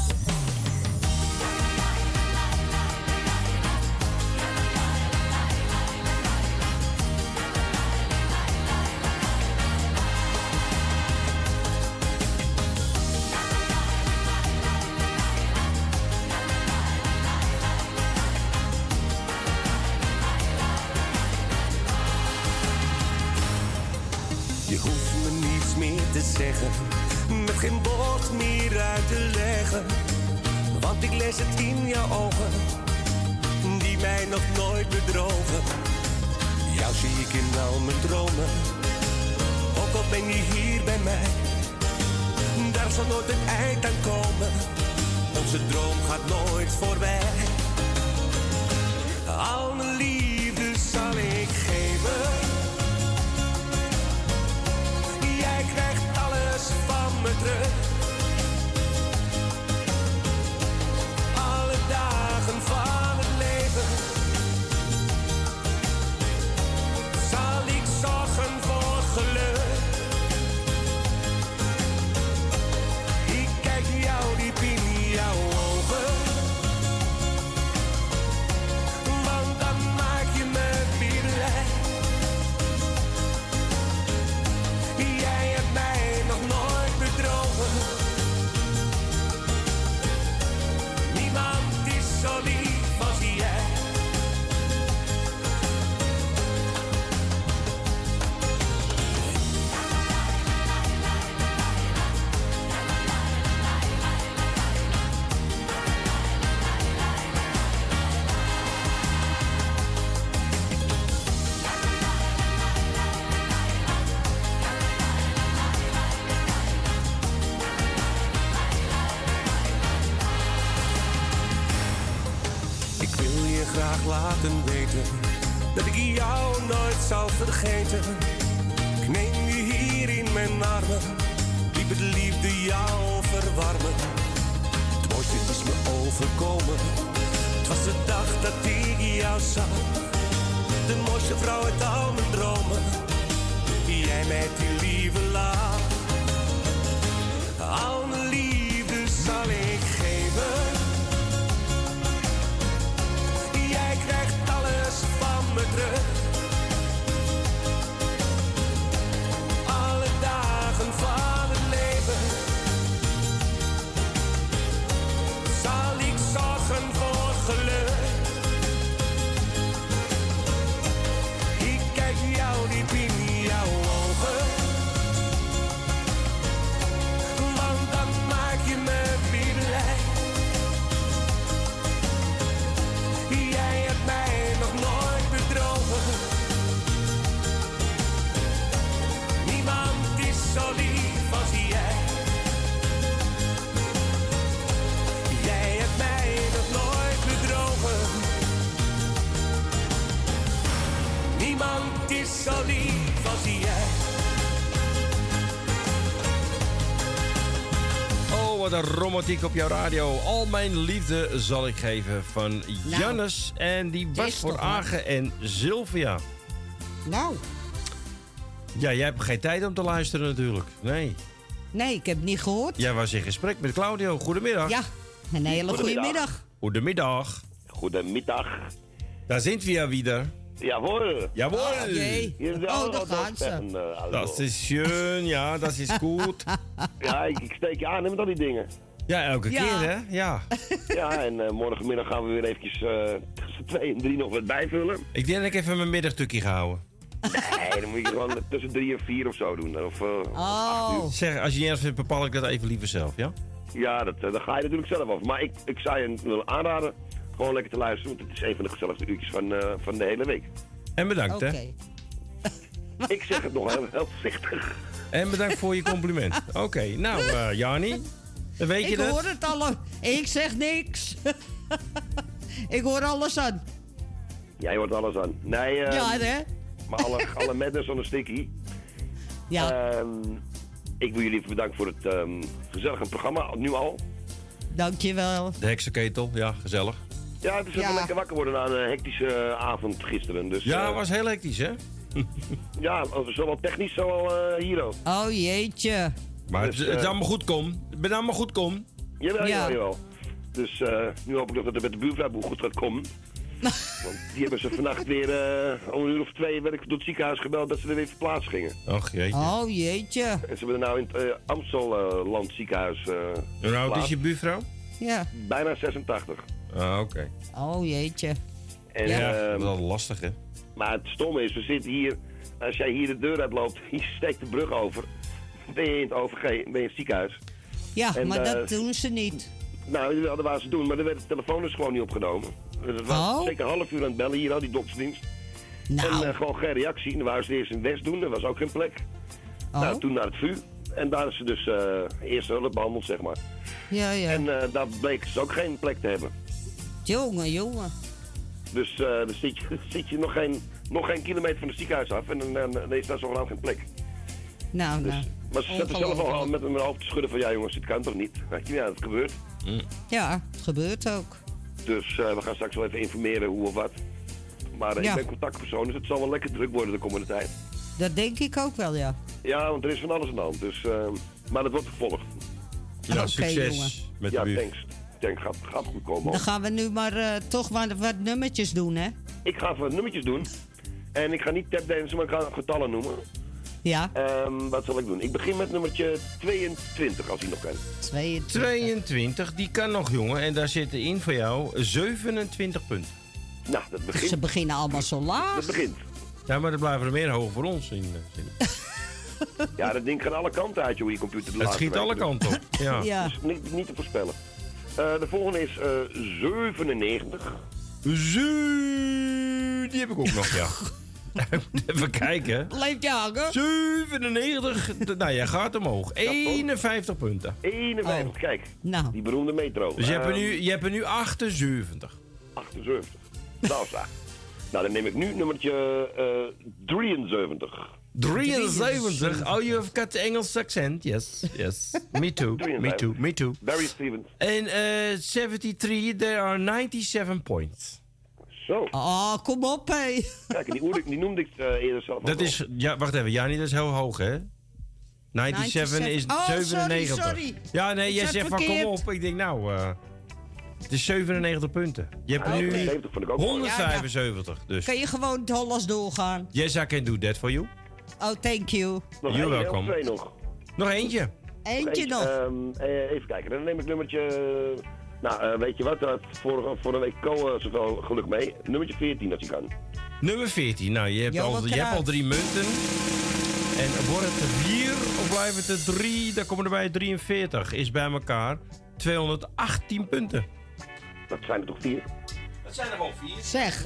vergeten. Ik neem je hier in mijn armen, liep het liefde jou verwarmen. Het mooiste is me overkomen, het was de dag dat ik jou zag. De mooiste vrouw uit al mijn dromen, Romantiek op jouw radio. Al mijn liefde zal ik geven van Nou, Jannes. En die was voor. Agen en Sylvia. Nou, Ja, jij hebt geen tijd om te luisteren natuurlijk. Nee. nee, ik heb niet gehoord. Jij was in gesprek met Claudio. Goedemiddag. Ja, een hele goede Goedemiddag. middag. Goedemiddag. Goedemiddag. Daar sind wir wieder. Jawohl. Jawohl. Oh. Hier sind Oh, da gaan ze. Dat is schön, ja, dat is goed. Ja, ik, ik steek je aan met al die dingen. Ja, elke Ja. keer, hè? Ja. Ja, en eh, morgenmiddag gaan we weer eventjes eh, tussen twee en drie nog wat bijvullen. Ik denk dat ik even mijn middagtukje ga houden. Nee, dan moet je gewoon tussen drie en vier of zo doen. Of, acht uur. Zeg, als je niet ergens vindt, bepaal ik dat even liever zelf, ja? Ja, dat, ga je natuurlijk zelf af. Maar ik, ik zou je willen aanraden gewoon lekker te luisteren. Want het is een van de gezelligste uurtjes van, eh, van de hele week. En bedankt, Oké. hè? Ik zeg het nog heel, heel voorzichtig. En bedankt voor je compliment. Oké, nou, eh Jani, dan weet je ik dat. hoor het al. Ik zeg niks. ik hoor alles aan. Jij hoort alles aan. Nee, eh, ja, hè? maar alle, alle madness on a sticky. Ja. Ehm, ik wil jullie even bedanken voor het ehm, gezellige programma, nu al. Dankjewel. De heksenketel, ja, gezellig. Ja, het is even lekker wakker worden na een hectische eh, avond gisteren. Dus, Ja, eh, was heel hectisch, hè? Ja, zowel technisch, zowel eh hier ook. Oh jeetje. Maar Dus, het, het is eh, allemaal goed kom. Het ben allemaal goed kom. Jawel, Ja. jawel, jawel. Dus eh, nu hoop ik nog dat het met de buurvrouw goed gaat komen. Want die hebben ze vannacht weer eh, om een uur of twee werd ik door het ziekenhuis gebeld dat ze er weer verplaatst gingen. Och jeetje. Oh jeetje. En ze hebben er nou in het uh, Amstelland ziekenhuis eh Hoe oud is je buurvrouw? Ja. Bijna 86. Ah, oké. Oh jeetje. En, Ja, ehm, dat is wel lastig, hè? Maar het stomme is, we zitten hier, als jij hier de deur uitloopt, je steekt de brug over, ben je in het OVG, ben je in het ziekenhuis. Ja, En, maar eh, dat doen ze niet. Nou, dat waren ze doen, maar er werd de telefoon dus gewoon niet opgenomen. Dus het was Oh. zeker een half uur aan het bellen hier al, die doktersdienst. Nou. En eh, gewoon geen reactie. Dan waren ze eerst in West doen, er was ook geen plek. Oh. Nou, toen naar het VU. En daar is ze dus eh eerste hulp behandeld, zeg maar. Ja, ja. En eh, daar bleek ze ook geen plek te hebben. Jongen, jongen. Dus eh, dan zit je, zit je nog, geen, nog geen kilometer van het ziekenhuis af en dan, dan, dan is daar zogenaamd geen plek. Nou, nou. Maar ze zetten zelf al met mijn hoofd te schudden van ja jongens, dit kan toch niet? Weet je, ja, dat gebeurt. Ja, het gebeurt ook. Dus eh, we gaan straks wel even informeren hoe of wat. Maar eh, Ja. ik ben contactpersoon, dus het zal wel lekker druk worden de komende tijd. Dat denk ik ook wel, ja. Ja, want er is van alles aan de hand. Dus, eh, maar dat wordt gevolgd. Ja, succes jongen. met ja, de buurt. thanks. Ik denk, gaat, gaat goed komen. Dan gaan we nu maar eh, toch wat, wat nummertjes doen, hè? Ik ga even wat nummertjes doen. En ik ga niet tapdansen, maar ik ga getallen noemen. Ja. Ehm, wat zal ik doen? Ik begin met nummertje 22, als hij nog kan. 22. 22, die kan nog, jongen. En daar zitten in voor jou 27 punten. Nou, dat begint. Ze beginnen allemaal zo laag. Dat begint. Ja, maar er blijven er meer hoog voor ons in. eh, zin. Ja, dat ding gaat alle kanten uit, joh, je computer. Het schiet alle kanten op. Ja. Ja. Dus niet, niet te voorspellen. Eh, de volgende is eh 97. Zo, die heb ik ook nog, ja. Even kijken. Blijf je hangen? 97, d- nou jij gaat omhoog. 51 punten. 51, kijk. Nou. Die beroemde metro. Dus je hebt er Ehm, nu, je hebt er nu 78. 78. Dalfstra. Nou, dan neem ik nu nummertje eh 73. 73. Oh, you have got the Engels accent. Yes, yes. Me too. Me too. Me too. Barry Stevens. In uh, 73, there are 97 points. Zo. Oh, kom op, hé. Kijk, die, die noemde ik eh, eerder zelf Dat is, ja, wacht even. Jani, dat is heel hoog, hè? 97 is Oh, sorry, 97. sorry. Ja, nee, Ik jij zegt van kom op. Ik denk nou, eh, het is 97 punten. Je hebt Ah, er nu 70 vond ik ook wel. 175. Dus. Kan je gewoon het Hollands doorgaan? Yes, I can do that for you. Oh, thank you. Nog You're één, welcome. of twee nog. Nog eentje. Eentje nog. Ehm, eh, even kijken, dan neem ik nummertje... eh, Nou, eh, weet je wat? Daar had vorige, vorige week Ko eh, zoveel geluk mee. Nummertje 14 als je kan. Nummer 14. Nou, je hebt, al, je hebt al drie munten. En wordt het er vier of blijven het er drie? Dan komen er bij 43. Is bij elkaar 218 punten. Dat zijn er toch vier? Dat zijn er gewoon vier. Zeg,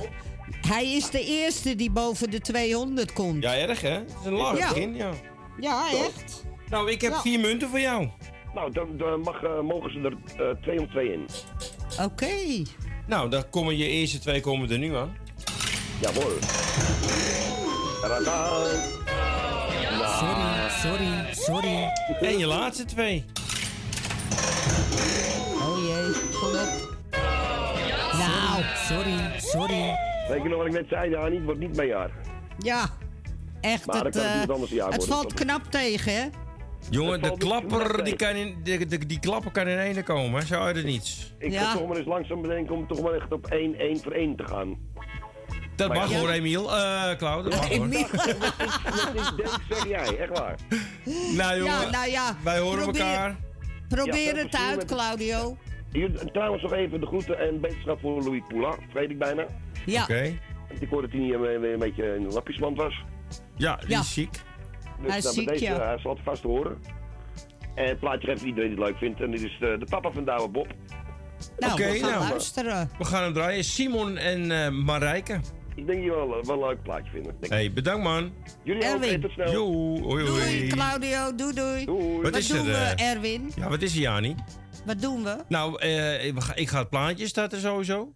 hij is de eerste die boven de 200 komt. Ja, erg hè? Het is een laag Ja. begin, ja. Ja, echt. Nou, ik heb Ja. vier munten voor jou. Nou, dan, dan mag, eh, mogen ze er eh, twee om twee in. Oké. Nou, dan komen je eerste twee komen er nu aan. Jawohl. Tadaa. Nou. Sorry, sorry, sorry. En je laatste twee. Oh jee, kom op. Nou, sorry, sorry. Weet je nog wat ik net zei, Dani? Het wordt niet mijn jaar. Ja, echt. Maar het, kan het eh, het worden, valt knap tegen, hè? Jongen, de klapper, die, kan in, de, de- die klapper kan in ene komen. hè? Zo uit het niets. Ik Ja. ga toch maar eens langzaam bedenken om toch maar echt op 1, 1 voor 1 te gaan. Dat Maar mag ja. hoor, Emiel. Eh, Claude, dat mag hoor. Dat zeg jij, echt waar. Nou jongen, Ja, nou ja. wij horen probeer- elkaar. Probeer Ja, het uit, Claudio. Hier, trouwens nog even de groeten en beterschap voor Louis Poula. Vergeet ik bijna. Ja. Oké. Want Ik hoorde dat hij niet, weer een beetje in de lapjesmand was. Ja, die Ja. is ziek. Dus Hij is nou, ziek, deze, ja. hij zal het vast horen. En het plaatje geeft iedereen die het leuk vindt. En dit is de, de papa van Douwe Bob. Nou, we gaan nou. luisteren. We gaan hem draaien. Simon en eh Marijke. Ik denk dat je wel, wel een leuk plaatje vinden. Hey, bedankt man. Jullie ook, Erwin. tot snel. Jo, hoi Doei. Claudio. Doei, doei. Doei. Wat Wat is doen er? we, eh? Erwin? Ja, wat is er, Jani? Wat doen we? Nou, eh, ik ga het plaatje starten sowieso.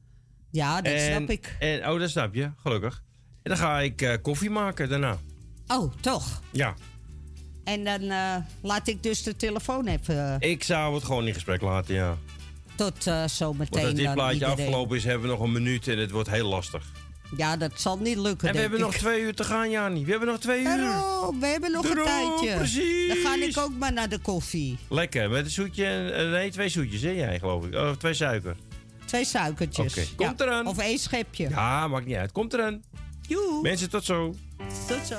Ja, dat en, snap ik. En, oh, dat snap je, gelukkig. En dan ga ik eh, koffie maken daarna. Oh, toch? Ja, En dan eh, laat ik dus de telefoon even ik zou het gewoon in gesprek laten, ja. tot eh zometeen. Want als dit plaatje iedereen. afgelopen is, hebben we nog een minuut en het wordt heel lastig. Ja, dat zal niet lukken. En we hebben nog twee uur te gaan, Jani. We hebben nog twee uur. Daarom, we hebben nog een tijdje. precies. Dan ga ik ook maar naar de koffie. Lekker, met een zoetje en... eh, Nee, twee zoetjes, hè, jij, geloof ik. Of twee suiker. Twee suikertjes. Oké, komt eraan. Of één schepje. Ja, maakt niet uit. Komt eraan. Joe. Mensen, tot zo. Tot zo.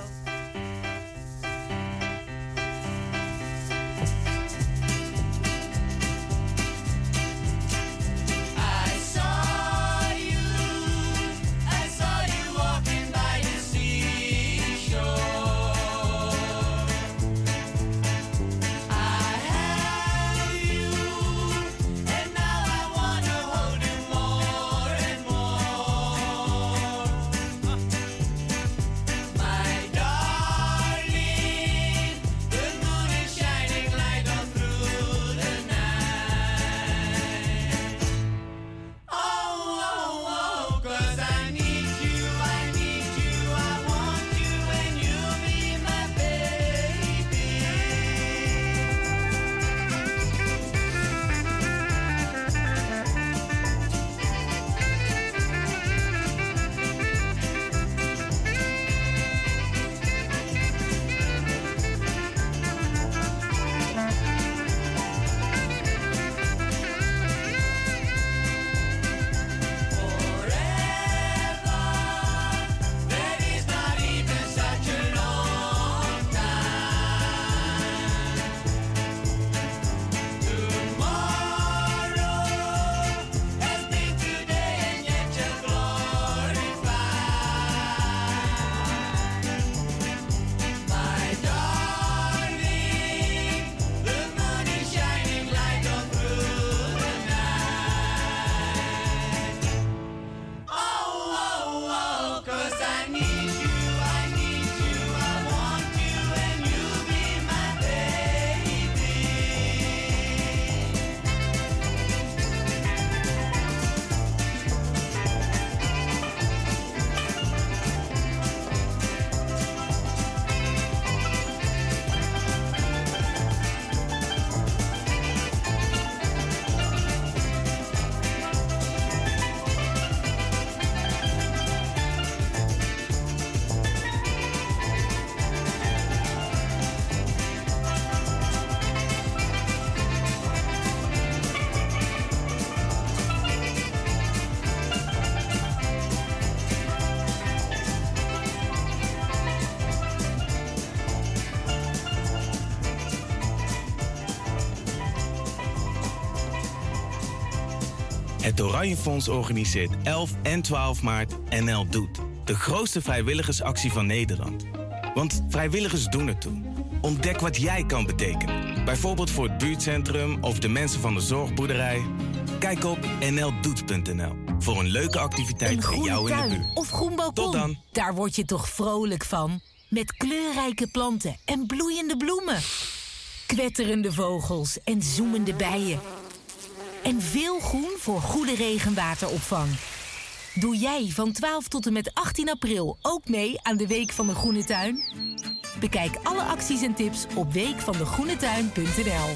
Het Oranje Fonds organiseert 11 en 12 maart NL Doet. De grootste vrijwilligersactie van Nederland. Want vrijwilligers doen ertoe. Ontdek wat jij kan betekenen. Bijvoorbeeld voor het buurtcentrum of de mensen van de zorgboerderij. Kijk op nldoet.nl voor een leuke activiteit bij jou in de buurt. of groen balkon. Tot dan. Daar word je toch vrolijk van? Met kleurrijke planten en bloeiende bloemen. Kwetterende vogels en zoemende bijen. En veel groen voor goede regenwateropvang. Doe jij van 12 tot en met 18 april ook mee aan de Week van de Groene Tuin? Bekijk alle acties en tips op weekvandegroenetuin.nl.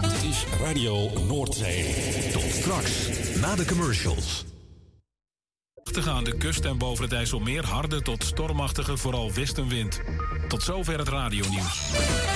Dit is Radio Noordzee. Tot straks, na de commercials. Aan de kust en boven het IJsselmeer harde tot stormachtige, vooral westenwind. Tot zover het radionieuws.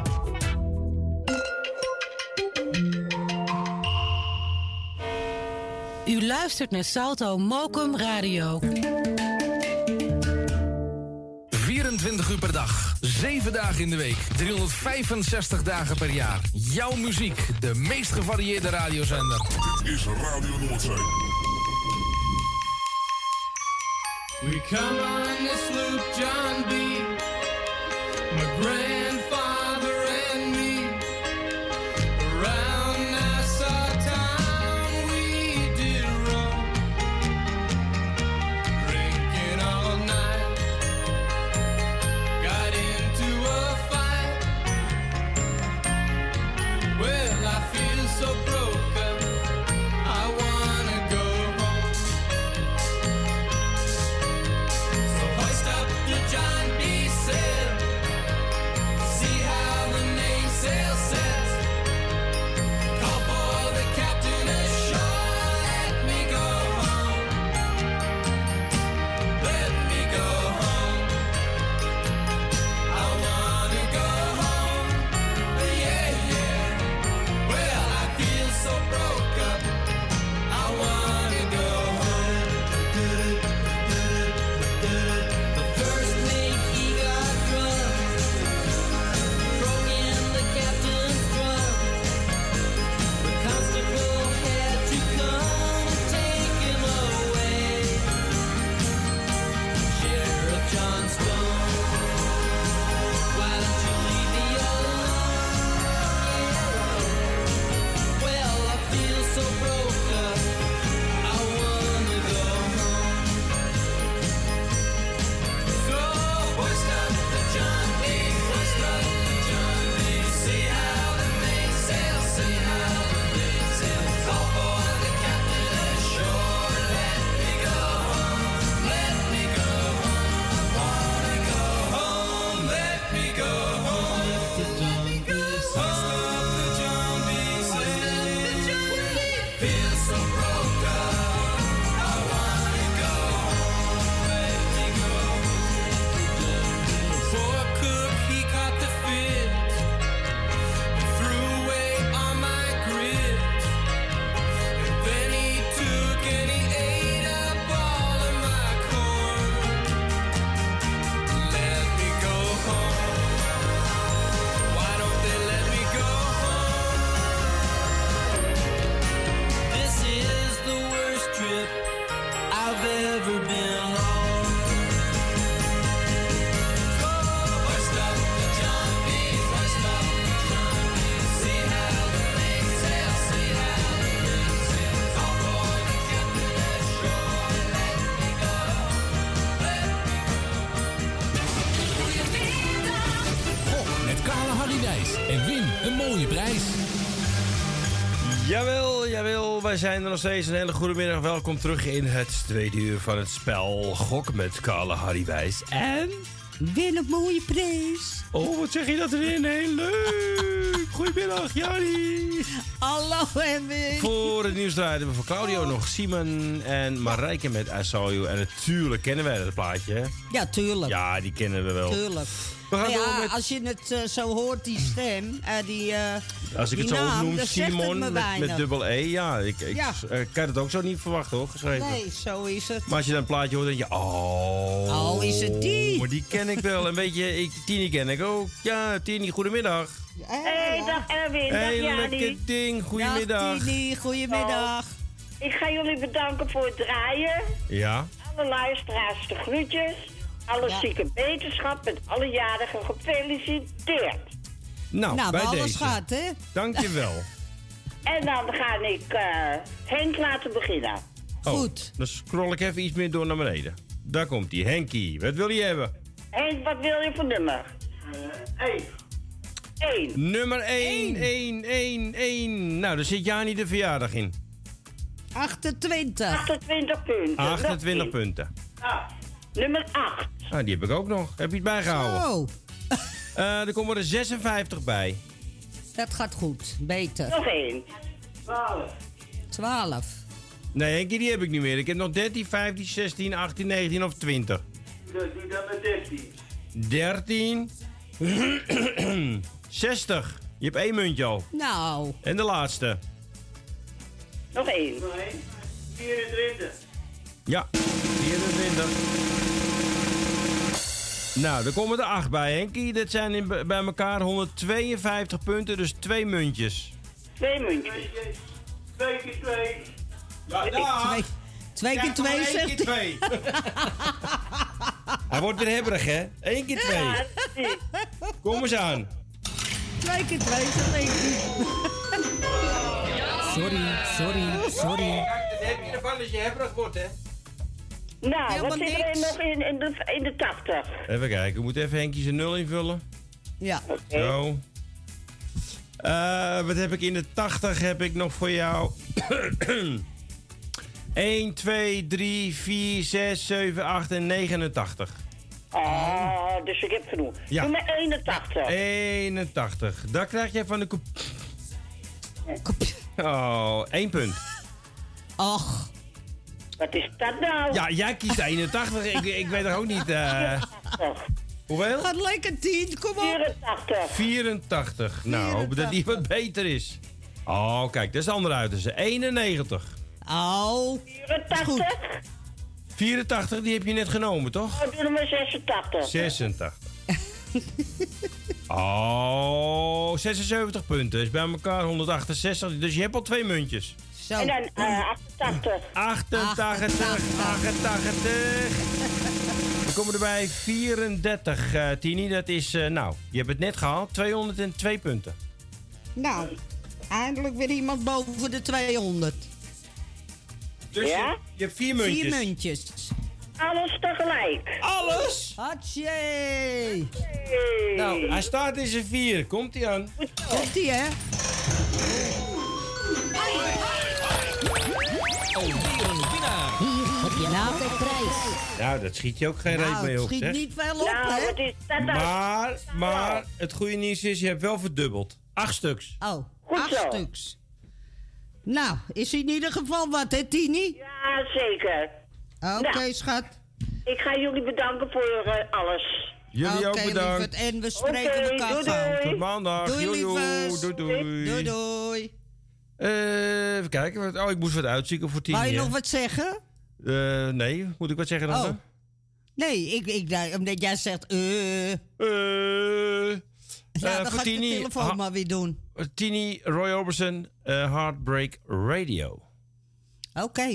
U luistert naar Salto Mokum Radio. 24 uur per dag, 7 dagen in de week, 365 dagen per jaar. Jouw muziek, de meest gevarieerde radiozender. Dit is Radio Noordzee. We come on the sloop John B. My grandfather Wij zijn er nog steeds. Een hele goede middag. Welkom terug in het tweede uur van het spel Gok met Carla Harry Wijs. En... Win een mooie prijs. Oh, wat zeg je dat erin? Heel leuk. Goedemiddag, Jari. Hallo, Emmy. Voor het nieuws draaien we voor Claudio nog Simon en Marijke met I Saw You. En natuurlijk kennen wij dat plaatje? Ja, tuurlijk. Ja, die kennen we wel. Tuurlijk. We gaan Maar ja, door met- als je het eh, zo hoort, die stem, eh, die, eh, Als ik die het zo naam, dan het Simon me met, dubbel E. Ja, ik, ik Ja. kan het ook zo niet verwachten, hoor, geschreven. Nee, zo is het. Maar als je dan een plaatje hoort, denk je... Oh, Oh, is het die? Maar die ken ik wel. En weet je, ik, Tini ken ik ook. Ja, Tini, goedemiddag. Hey, dag Erwin, dag Hey, Jani. lekker ding. Goedemiddag. Dag Tini, goedemiddag. Ik ga jullie bedanken voor het draaien. Ja. Alle luisteraars de groetjes. Alle zieke wetenschap met alle jarigen gefeliciteerd. Nou, Nou, bij alles deze. gaat, hè? Dankjewel. En dan ga ik eh, Henk laten beginnen. Goed. Dan scroll ik even iets meer door naar beneden. Daar komt hij. Henkie, wat wil je hebben? Henk, wat wil je voor nummer? Eén. Eén. Nummer 1, 1, 1, 1. Nou, daar zit Jani de verjaardag in. 28. 28 punten. 28 punten. Ah, nummer 8. Ah, die heb ik ook nog. Heb je het bijgehouden? Zo. Eh, er komen er 56 bij. Dat gaat goed. Beter. Nog één. 12. 12. Nee, Henkie, die heb ik niet meer. Ik heb nog 13, 15, 16, 18, 19 of 20. Dus doe dan met 13. 13. 60. Je hebt één muntje al. Nou. En de laatste. Nog één. 24. Ja, 24. Nou, er komen er 8 bij, Henkie. Dat zijn in, bij elkaar 152 punten, dus twee muntjes. Twee muntjes. Twee keer twee. Ja, Twee, twee keer twee, één zegt keer twee. Hij wordt weer hebberig, hè? Eén keer twee. Kom eens aan. Twee keer twee, zegt één Sorry, sorry, sorry. Dat heb je ervan als je hebberig wordt, hè? Nou, Helemaal wat zit er niks. nog in, in, de, in de 80? Even kijken, we moeten even Henkie zijn nul invullen. Ja. Zo. Eh, wat heb ik in de 80 heb ik nog voor jou? 1, 2, 3, 4, 6, 7, 8 en 89. Oh, dus ik heb genoeg. Ja. Doe maar 81. 81. Daar krijg jij van de koep. Oh, 1 punt. Och. Wat is dat nou? Ja, jij kiest 81. ik, ik weet er ook niet. eh hoeveel? Gaat lekker 10, kom op. 84. 84. Nou, hopen dat die wat beter is. Oh, kijk, dat is de andere uiterste. 91. Oh. 84. 84, die heb je net genomen, toch? Oh, doe er maar 86. 86. Oh, 76 punten. Is bij elkaar 168. Dus je hebt al twee muntjes. Zo. En dan eh 88. 88, 88. Dan komen er bij 34, eh Tini. Dat is, eh, nou, je hebt het net gehaald. 202 punten. Nou, eindelijk weer iemand boven de 200. Dus Ja? je, je hebt vier muntjes. Vier muntjes. Alles tegelijk. Alles? Hatsje. Nou, hij staat in zijn vier. Komt hij aan? Komt ie, hè? Alweer een winnaar. Hier heb je altijd prijs. Nou, dat schiet je ook geen reet Nou, mee het op, schiet zeg. niet veel op, Nou, hè? wat is dat nou? Maar, maar, het goede nieuws is, je hebt wel verdubbeld. Acht stuks. Oh, Goed acht zo. stuks. Nou, is in ieder geval wat, hè, Tini? Ja, zeker. Oké, Nou. schat. Ik ga jullie bedanken voor eh, alles. Jullie Oké, ook bedankt. lieverd. En we spreken Oké, elkaar doei, doei. Tot maandag. Doei, lievers. Doei, doei. Doei, doei. Eh, even kijken. Oh, ik moest wat uitzoeken voor tien. Wou je nog wat zeggen? Eh, nee, moet ik wat zeggen dan? Oh. hè? Nee, ik, ik, omdat jij zegt... eh Eh, ja, dan ga ik de Tini, telefoon ha- maar weer doen. Tini Roy Orbison, Heartbreak Radio. Oké.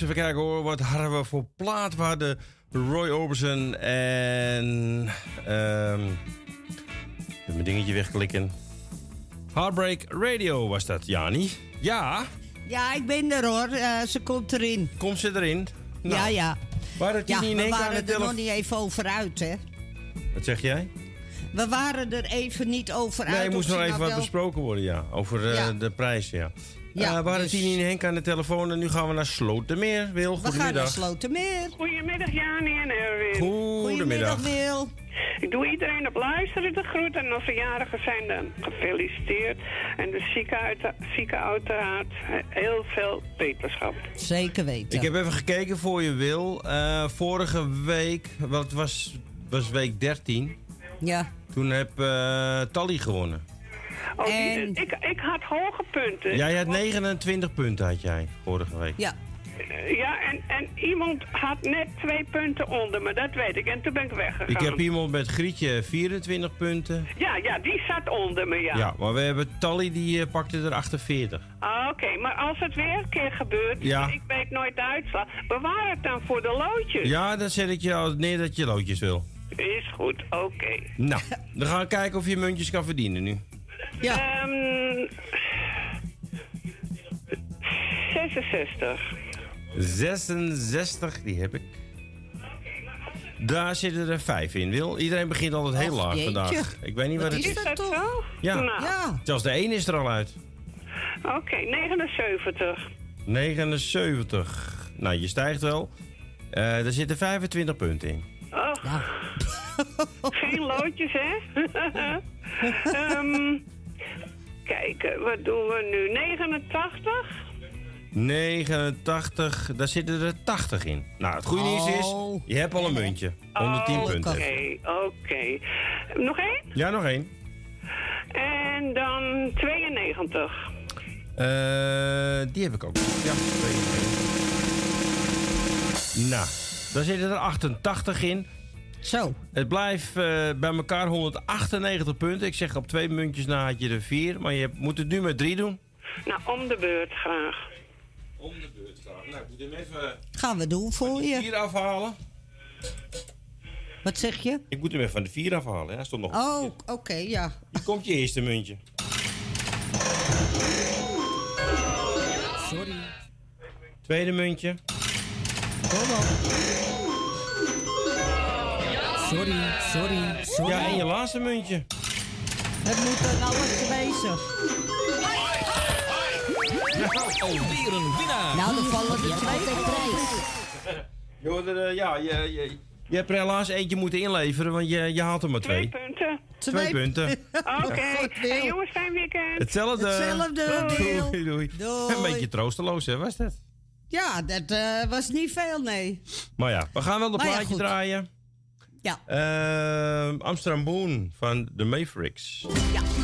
Eens even kijken hoor. Wat hadden we voor plaat? We hadden Roy Orbison en... ehm even mijn dingetje wegklikken. Heartbreak Radio was dat, Jani. Ja, Ja, ik ben er hoor. Eh, ze komt erin. komt ze erin? Nou, ja, ja. Waren Ja, Tini en we waren er nog niet even over uit, hè? Wat zeg jij? We waren er even niet over uit. Nee, er moest nog even nou wat wel- besproken worden, ja. Over eh, Ja. de prijs, ja. Ja, Eh, we waren dus- Tini en Henk aan de telefoon en nu gaan we naar Slotermeer. Wil, We gaan naar goedemiddag. Slotermeer. Goedemiddag, Jani en Erwin. Goedemiddag. Wil. Ik doe iedereen op luisteren de groet en als verjarigen zijn dan gefeliciteerd. En de zieke, uit, zieke uiteraard heel veel beterschap. Zeker weten. Ik heb even gekeken voor je, Wil. Eh, vorige week, wat was, was week 13. Ja. Toen heb eh Tally gewonnen. Oh, die- ik, ik had hoge punten. Jij had 29 punten, had jij, vorige week. Ja. Ja, en, en iemand had net twee punten onder me, dat weet ik. En toen ben ik weggegaan. Ik heb iemand met Grietje 24 punten. Ja, ja, die zat onder me, ja. Ja, maar we hebben Tally, die eh, pakte er 48. Ah, Oké, maar als het weer een keer gebeurt, Ja. ik weet nooit de uitslag, bewaar het dan voor de loodjes. Ja, dan zet ik je al neer dat je loodjes wil. Is goed, oké. Nou, dan gaan we kijken of je muntjes kan verdienen nu. Ja. Ehm 66. 66, die heb ik. Daar zitten er vijf in, Wil. Iedereen begint altijd heel laag jeetje. vandaag. Ik weet niet wat, het is. Is dat zo? Ja. Nou, Zelfs de 1 is er al uit. Oké, 79. 79. Nou, je stijgt wel. Eh er zitten 25 punten in. Oh. Geen loodjes, hè? Ehm kijken, wat doen we nu? 89? 89, daar zitten er 80 in. Nou, het goede nieuws is, Oh. je hebt al een muntje. 110 Oké, punten. oké. Nog één? Ja, nog één. En dan 92. Eh, die heb ik ook. Ja, 22. Nou, daar zitten er 88 in. Zo. Het blijft eh, bij elkaar 198 punten. Ik zeg op twee muntjes na had je er vier. Maar je moet het nu met drie doen. Nou, om de beurt graag. Om de beurt graag. Nou, ik moet hem even Gaan we doen voor je. vier afhalen. Wat zeg je? Ik moet hem even van de vier afhalen. Hij stond nog. Oh, oké, ja. Hier komt je eerste muntje. Sorry. Tweede muntje. Kom op. Sorry, sorry, sorry. Ja, en je laatste muntje. Het moet alles wezen. Alweer een winnaar. Nou, dan vallen er hebt twee altijd prijs. Er, eh, ja, je, je, je hebt er helaas eentje moeten inleveren, want je, je haalt er maar twee. punten. Twee punten. Oké. Hey, jongens, fijn weekend. Hetzelfde. Hetzelfde. Doei, doei. Doei. Een beetje troosteloos, hè, was dat? Ja, dat eh, was niet veel, nee. Maar ja, we gaan wel de ja, plaatje draaien. Ja. Ehm, Amsterdam Boon van de Mavericks. Ja.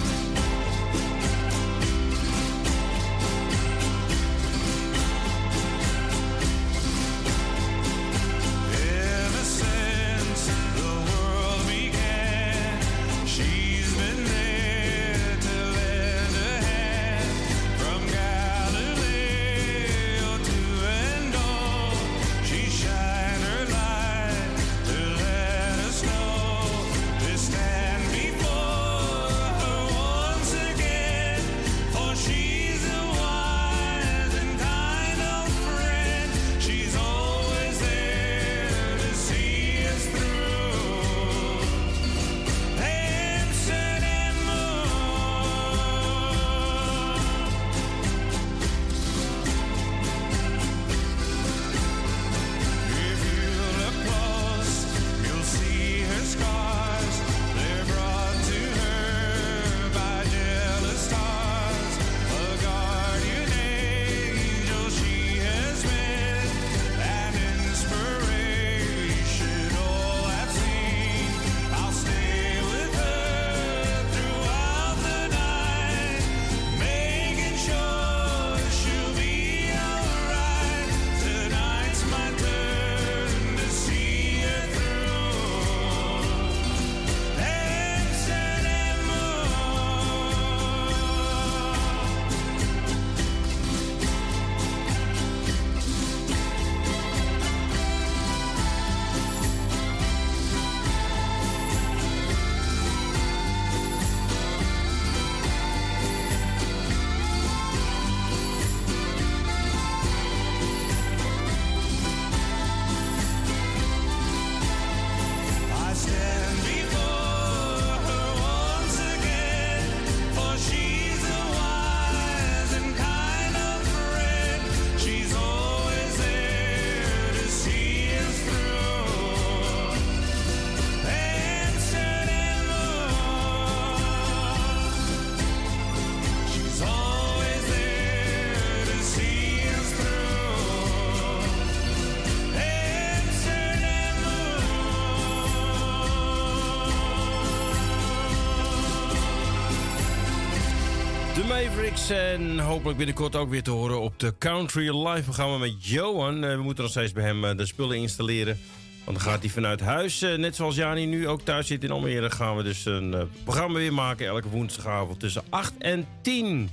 En hopelijk binnenkort ook weer te horen op de Country Live programma met Johan. Eh, we moeten nog steeds bij hem eh, de spullen installeren. Want dan gaat hij vanuit huis, eh, net zoals Jani nu ook thuis zit in Almere... gaan we dus een programma weer maken elke woensdagavond tussen 8 en 10.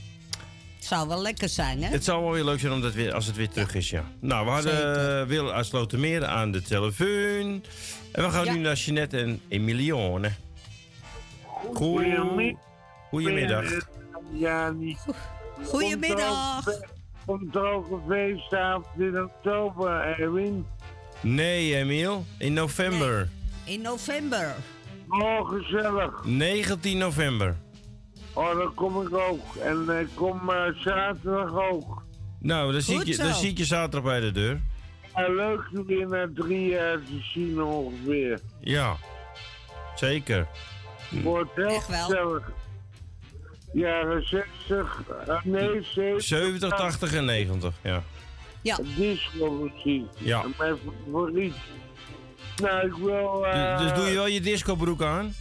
Het zou wel lekker zijn, hè? Het zou wel weer leuk zijn om dat weer, als het weer terug is, ja. Nou, we hadden uh, Wil uit Slotermeer aan de telefoon. En we gaan nu naar Jeanette en Emilione. Goedemiddag. Goedemiddag. Ja. Goedemiddag. Komt er ook een feestavond in oktober, Erwin? Nee, Emiel. In november. In november. Oh, gezellig. 19 november. Oh, dan kom ik ook. En ik kom uh, zaterdag ook. Nou, dan zie, ik je, dan zie ik je zaterdag bij de deur. Ja, leuk weer na drie jaar te zien ongeveer. Ja, zeker. Wordt heel gezellig. Jaren 60, uh, nee, 70, 70, 80 en 90, ja. Ja. Disco muziek. Ja. Mijn favoriet. Nou, ik wil... Uh, dus, dus doe je wel je discobroek aan?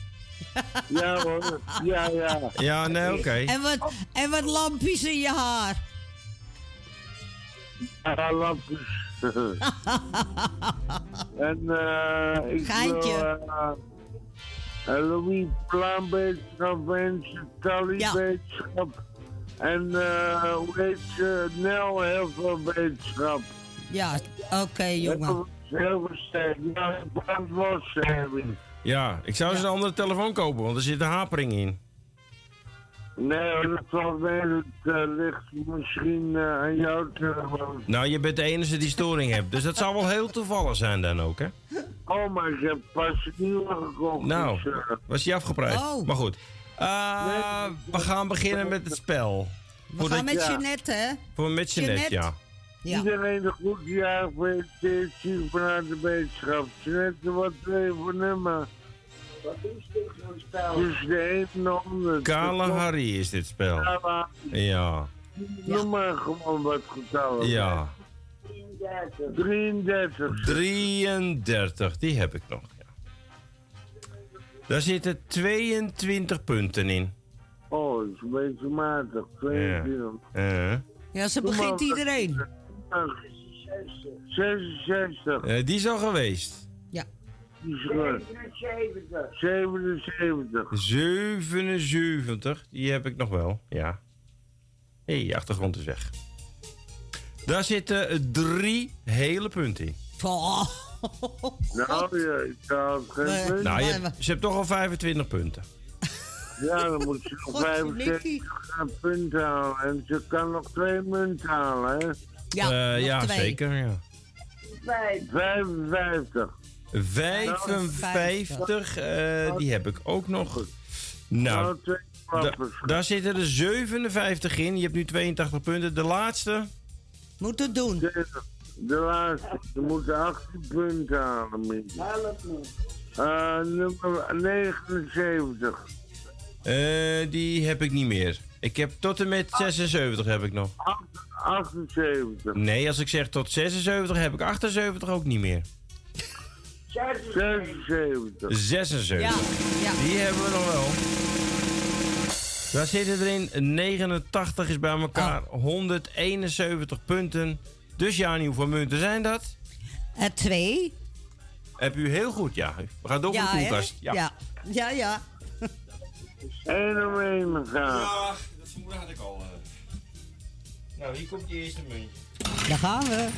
ja hoor, ja, ja. Ja, nee, oké. Okay. En, wat, en wat lampjes in je haar. Ja, lampjes. en uh, ik Geintje. wil... Louis Plaanbeetschap en Tally Ja. En uh, hoe heet ze? Nel Helverbeetschap. Ja, oké, jongen. Ja, ik brand los. Ja, ik zou eens een andere telefoon kopen, want er zit een hapering in. Nee, dat valt mee. Het uh, ligt misschien uh, aan jouw telefoon. Nou, je bent de enige die storing hebt, dus dat zou wel heel toevallig zijn dan ook, hè? Oh, maar ik heb pas een nieuwe gekocht. Nou, dus, uh, was die afgeprijsd? Oh. Maar goed. Uh, we gaan beginnen met het spel. We gaan met Jeanette, hè? Voor met Jeanette, ja. Ja. Iedereen een goed jaar gefeliciteerd. Zie vanuit de wetenschap. Jeanette, wat je voor nummer? Wat is dit voor spel? Dus de 1 en de 100. Kalahari is dit spel. Ja. Noem maar gewoon wat getallen. Ja. 33. 33, die heb ik nog. Ja. Daar zitten 22 punten in. Oh, dat is een beetje matig. 22. Ja. Uh. Ja, ze begint iedereen. 66. Uh, die is al geweest. Ja. Die is goed. 77. 77, die heb ik nog wel, ja. Hé, hey, achtergrond is weg. Daar zitten drie hele punten in. Oh. Nou, ja, ik had geen Nee. punt. Nou, je, hebt- ze hebt toch al 25 punten. Ja, dan moet ze nog 65 punten halen. En ze kan nog twee munten halen, hè? Ja, Eh, ja zeker, ja. 55. 55, eh, die heb ik ook nog. Nou, Nou, da- daar zitten er 57 in. Je hebt nu 82 punten. De laatste? Moet het doen. De, de laatste. Ze moeten 18 punten halen. Uh, nummer 79. Eh, die heb ik niet meer. Ik heb tot en met 76 heb ik nog. 78. Nee, als ik zeg tot 76 heb ik 78 ook niet meer. 76. 76. Die hebben we nog wel. Daar zitten erin 89 is bij elkaar 171 punten. Dus Jani, hoeveel munten zijn dat? Uh, twee. Heb u heel goed, ja. We gaan door ja, de koelkast. Ja. ja, ja. Eén om één gaan. Ja, dat vermoeden had ik al. eh. Nou, hier komt je eerste muntje. Daar gaan we.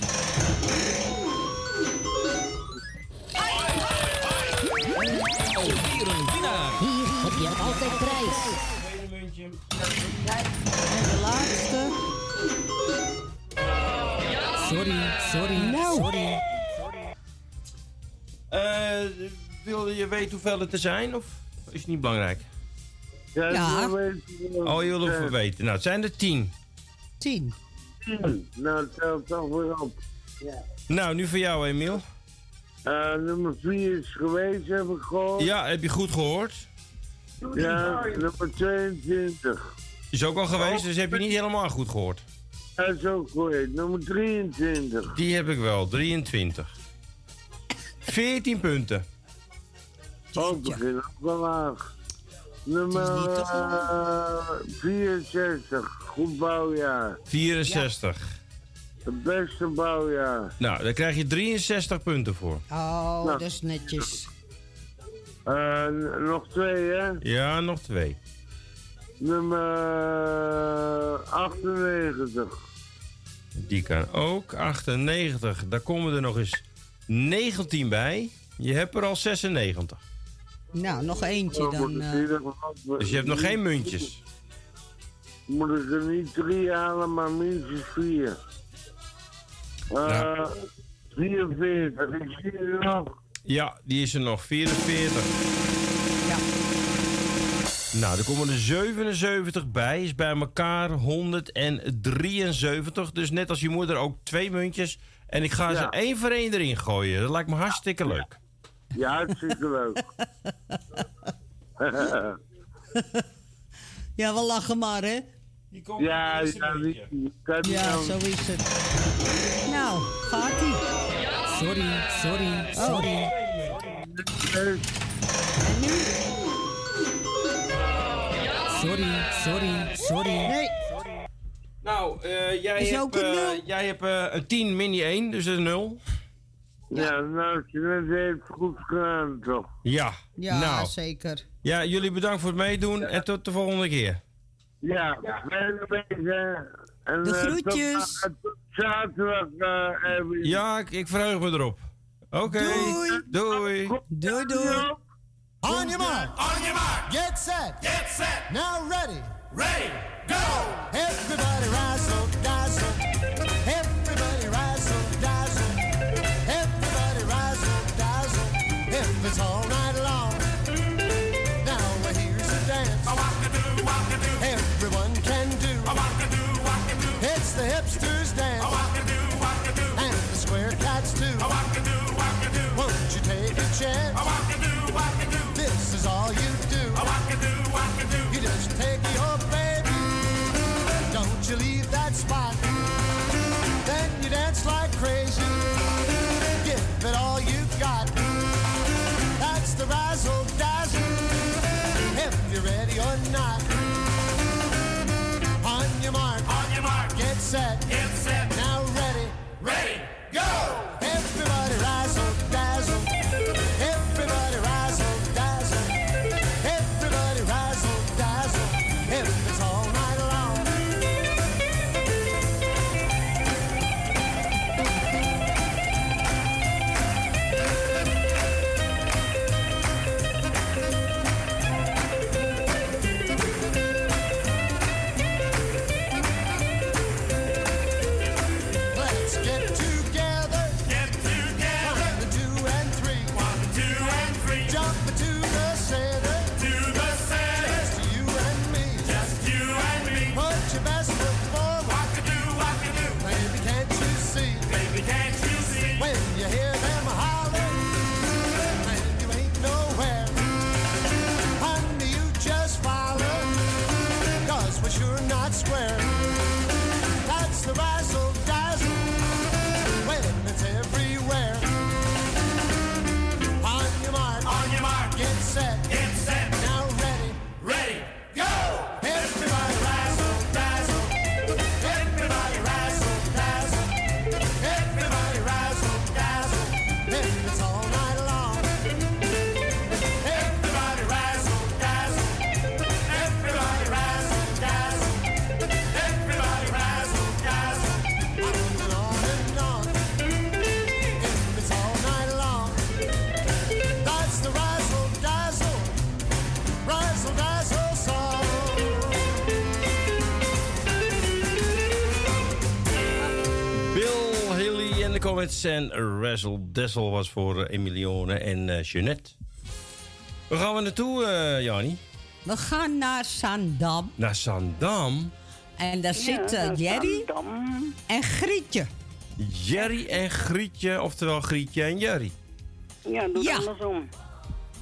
Een winnaar. Hier heb je altijd prijs. En de laatste. Sorry, sorry, Nou. sorry. Eh, wil je weten hoeveel het er zijn? Of is het niet belangrijk? Ja, Ja. Oh, je wil het weten. Nou, het zijn er 10. Tien. zijn. Nou, het telt toch weer op. Nou, nu voor jou, Emiel. Uh, nummer 4 is geweest, heb ik gehoord. Ja, heb je goed gehoord? Ja, nummer 22. Is ook al geweest, dus heb je niet helemaal goed gehoord. Dat is ook goed. Nummer 23. Die heb ik wel, 23. 14 punten. Oh, ik begin ook wel laag. Nummer eh, 64, goed bouwjaar. 64. Het beste bouwjaar. Nou, daar krijg je 63 punten voor. Oh, Nou. dat is netjes. Eh, nog twee, hè? Ja, nog twee. Nummer 98. Die kan ook. 98. Daar komen er nog eens 19 bij. Je hebt er al 96. Nou, nog eentje dan. eh. Dus je hebt nog geen muntjes. Moet ik er niet drie halen, maar minstens vier. Eh 44, ik zie je nog. Ja, die is er nog. 44. Ja. Nou, er komen er 77 bij. Is bij elkaar 173. Dus net als je moeder ook twee muntjes. En ik ga ze Ja. één voor één erin gooien. Dat lijkt me hartstikke leuk. Ja, hartstikke leuk. Ja, we lachen maar, hè? Ja, ja, Ja, zo is het. Nou, gaat ie. Sorry, sorry, sorry. En nu? Sorry, sorry, sorry. Nee. Nou, eh, jij, Is hebt, een eh, jij hebt eh, een 10 mini 1, dus een 0. Ja, nou, je net heeft goed gedaan, toch? Ja, Ja, nou. zeker. Ja, jullie bedankt voor het meedoen en tot de volgende keer. Ja, fijne week, hè. En, De eh, groetjes. tot- tot zaterdag, eh. Ja, ik, ik verheug me erop. Oké. Doei. Doei. Doei, doei. On your mark. On your mark. Get set. Get set. Now ready. Ready. Go. Everybody razzle dazzle. Everybody razzle dazzle. Everybody razzle dazzle. If it's all night Haley en de Comets en Razzle Dazzle was voor eh, Emilione en eh Jeanette. Waar gaan we naartoe, eh Jani? We gaan naar Zandam. Naar Zandam. En daar zitten Jerry en Grietje. Jerry en Grietje, oftewel Grietje en Jerry. Ja, doe Ja. andersom.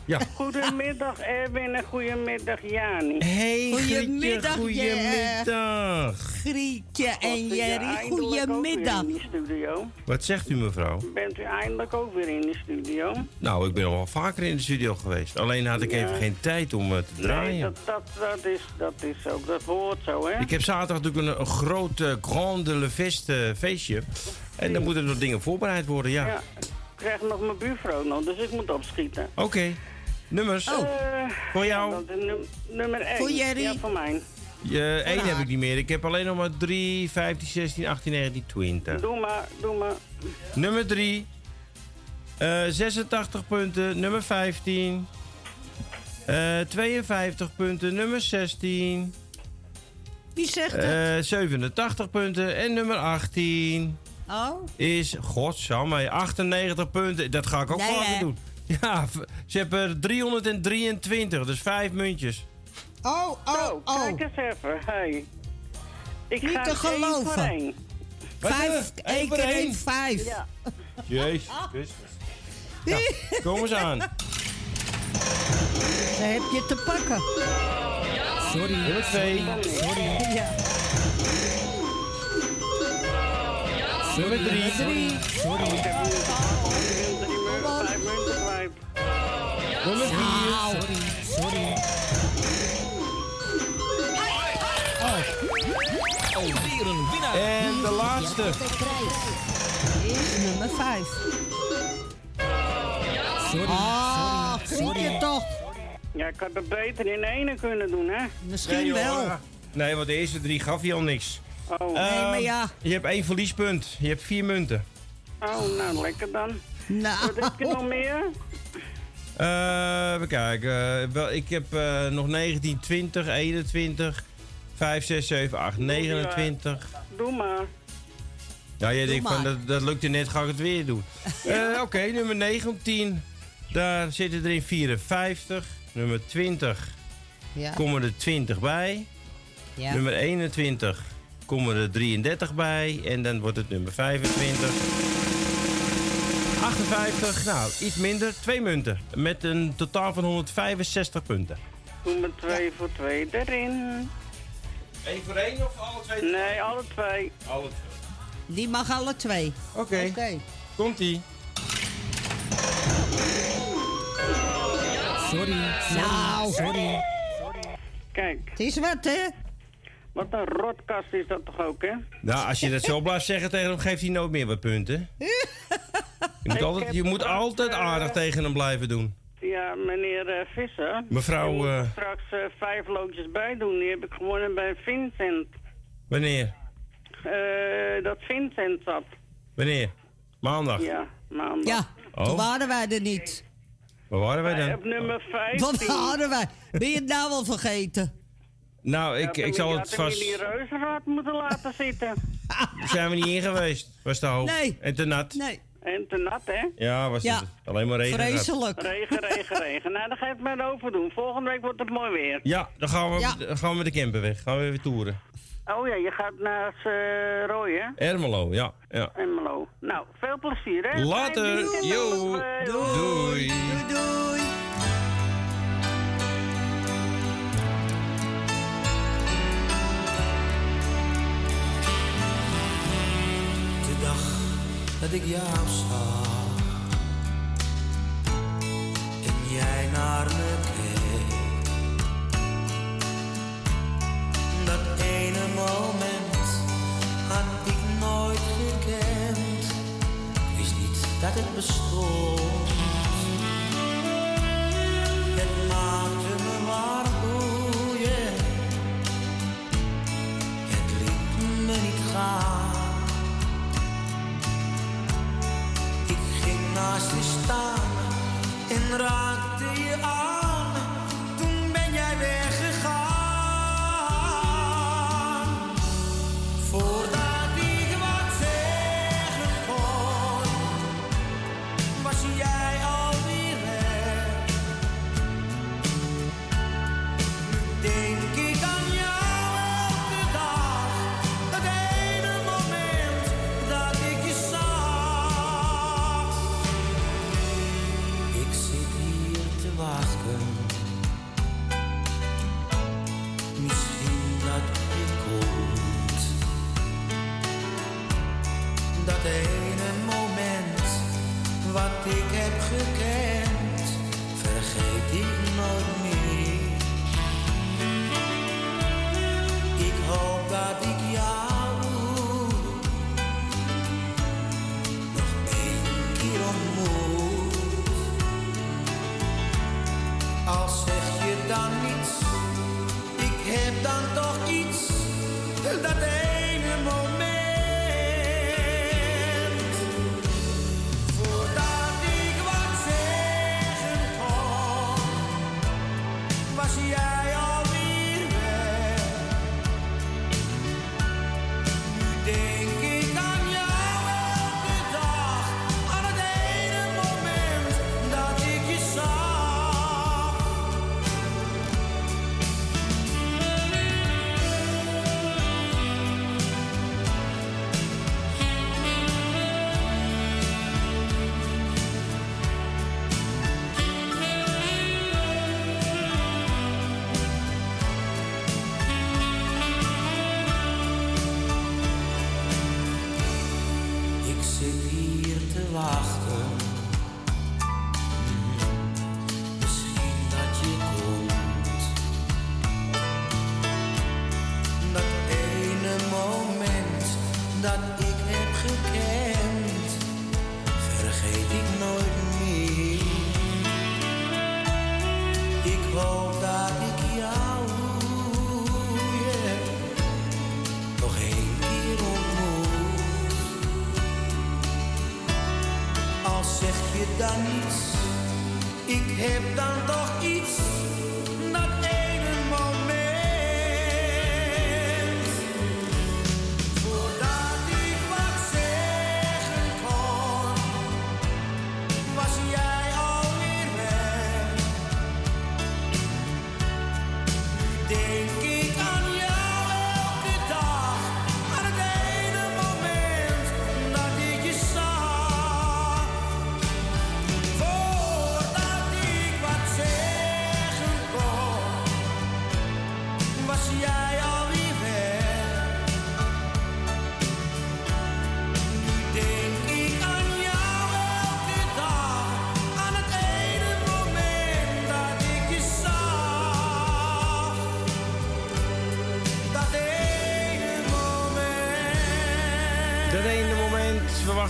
Ja. Goedemiddag Erwin en goedemiddag Jani. Hey Goedemiddag, Grietje, goedemiddag. Grietje en Jerry, eindelijk ook weer goedemiddag. in die studio. Wat zegt u, mevrouw? Bent u eindelijk ook weer in de studio? Nou, ik ben al wel vaker in de studio geweest. Alleen had ik Ja. even geen tijd om eh, te Nee, draaien. dat, dat, dat, is, dat is ook, dat hoort zo, hè? Ik heb zaterdag natuurlijk een, een groot uh, Grande Feste eh, feestje. En dan moeten er nog dingen voorbereid worden, ja. Ja, ik krijg nog mijn buurvrouw nog, dus ik moet opschieten. Oké. Nummers. Eh, voor jou. num- nummer 1. Voor Jerry. Ja, voor mij. Je, één heb ik niet meer. Ik heb alleen nog maar 3, 15, 16, 18, 19, 20. Doe maar, doe maar. Nummer 3. 86 punten. Nummer 15. Eh 52 punten. Nummer 16. Wie zegt het? Eh 87 punten. En nummer 18 Oh? is, godsamme, 98 punten. Dat ga ik ook Nee, hè? doen. Ja, ze hebben er 323, dus vijf muntjes. Oh, oh, Zo, oh. kijk eens even. Hey. Ik Niet ga te één geloven. voor één. Vijf, één keer één. vijf. Ja. Jezus Nou, kom eens aan. Daar heb je te pakken. Sorry. Nummer 2. Sorry. Ja. Nummer 3. Sorry. Ik Nummer 4. Sorry, sorry. Alweer een winnaar. En de laatste. Is nummer vijf. Sorry, ah, sorry. toch? Ja, ik had het beter in één kunnen doen, hè? Misschien Nee, wel. Nee, want de eerste drie gaf je al niks. Oh, Nee, maar Ehm, ja. Je hebt één verliespunt. Je hebt vier munten. oh nou lekker dan. Nou. Wat heb je nog meer? Eh, even kijken. Wel, ik heb eh, nog 19, 20, 21, 5, 6, 7, 8, 29. Doe maar. Ja, jij denkt van dat, dat lukte net, ga ik het weer doen. Eh, Oké, nummer 19. Daar zitten er in 54. Nummer 20 Ja. komen er 20 bij. Ja. Nummer 21 komen er 33 bij. En dan wordt het nummer 25. 58, nou iets minder, twee munten. Met een totaal van 165 punten. Doe maar twee voor twee erin. Eén voor één of alle twee? Nee, alle twee. Alle twee. Die mag alle twee. Oké, Oké. komt-ie. Sorry. Nou, sorry. Kijk, Het is wat, hè? Wat een rotkast is dat toch ook, hè? Nou, als je dat zo blijft zeggen tegen hem, geeft hij nooit meer wat punten. Je moet altijd, heb je moet straks, altijd eh, aardig tegen hem blijven doen. Ja, meneer eh, Visser. Mevrouw, moet er eh, straks eh, vijf loodjes bij doen. Die heb ik gewonnen bij Vincent. Wanneer? Eh, dat Vincent zat. Wanneer? Maandag. Ja, maandag. Ja, Oh. toen waren wij er niet. Waar waren wij dan? Op nummer 15. Wat hadden wij? Ben je het nou wel vergeten? Nou, ik, ik zal het had vast... die reuzenrad moeten laten zitten. Zijn we niet in geweest? Was te hoog. Nee. En te nat. Nee. En te nat, hè? Ja, was Ja. het alleen maar regen. Vreselijk. Regen, regen, regen. Nou, dan ga ik het maar overdoen. Volgende week wordt het mooi weer. Ja, dan gaan we, Ja. dan gaan we met de camper weg. Gaan we weer toeren. Oh ja, je gaat naar uh, Roy, hè? Ermelo, ja. ja. Ermelo. Nou, veel plezier, hè? Later. Yo. eh, Doei. Doei, doei. Dat ik jou zag en jij naar me keek, dat ene moment had ik nooit gekend. Ik wist niet dat het bestond. Het maakte me oh yeah. Het liet me niet gaan. Naast je staan en raakte je aan.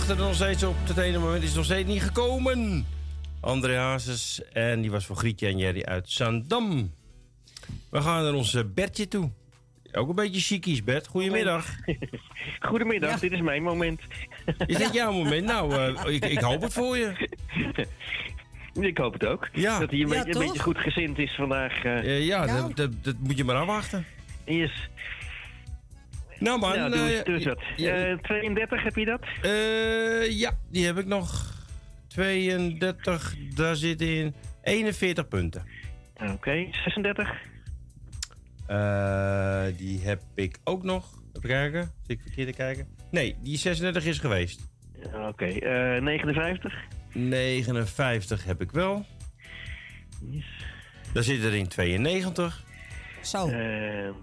Wachten er nog steeds op. Dat ene moment is nog steeds niet gekomen. André Hazes en die was voor Grietje en Jerry uit Zandam. We gaan naar onze Bertje toe. Ook een beetje chickies, Bert. Goedemiddag. Goedemiddag, dit is mijn moment. Is dit jouw moment? Nou, eh, ik, ik hoop het voor je. Ik hoop het ook. Ja. Dat hij een, Ja, beetje, een beetje goed gezind is vandaag. eh. Eh, ja, dat, dat, dat moet je maar afwachten. Yes. Nou man, Nou, doe, eh, ja, Eh, 32, heb je dat? Eh, ja, die heb ik nog. 32, daar zit in 41 punten. Oké, 36. Eh, die heb ik ook nog. Even kijken. Zit ik verkeerd te kijken? Nee, die 36 is geweest. Oké, eh, 59. 59 heb ik wel. Daar zit er in 92. Zo,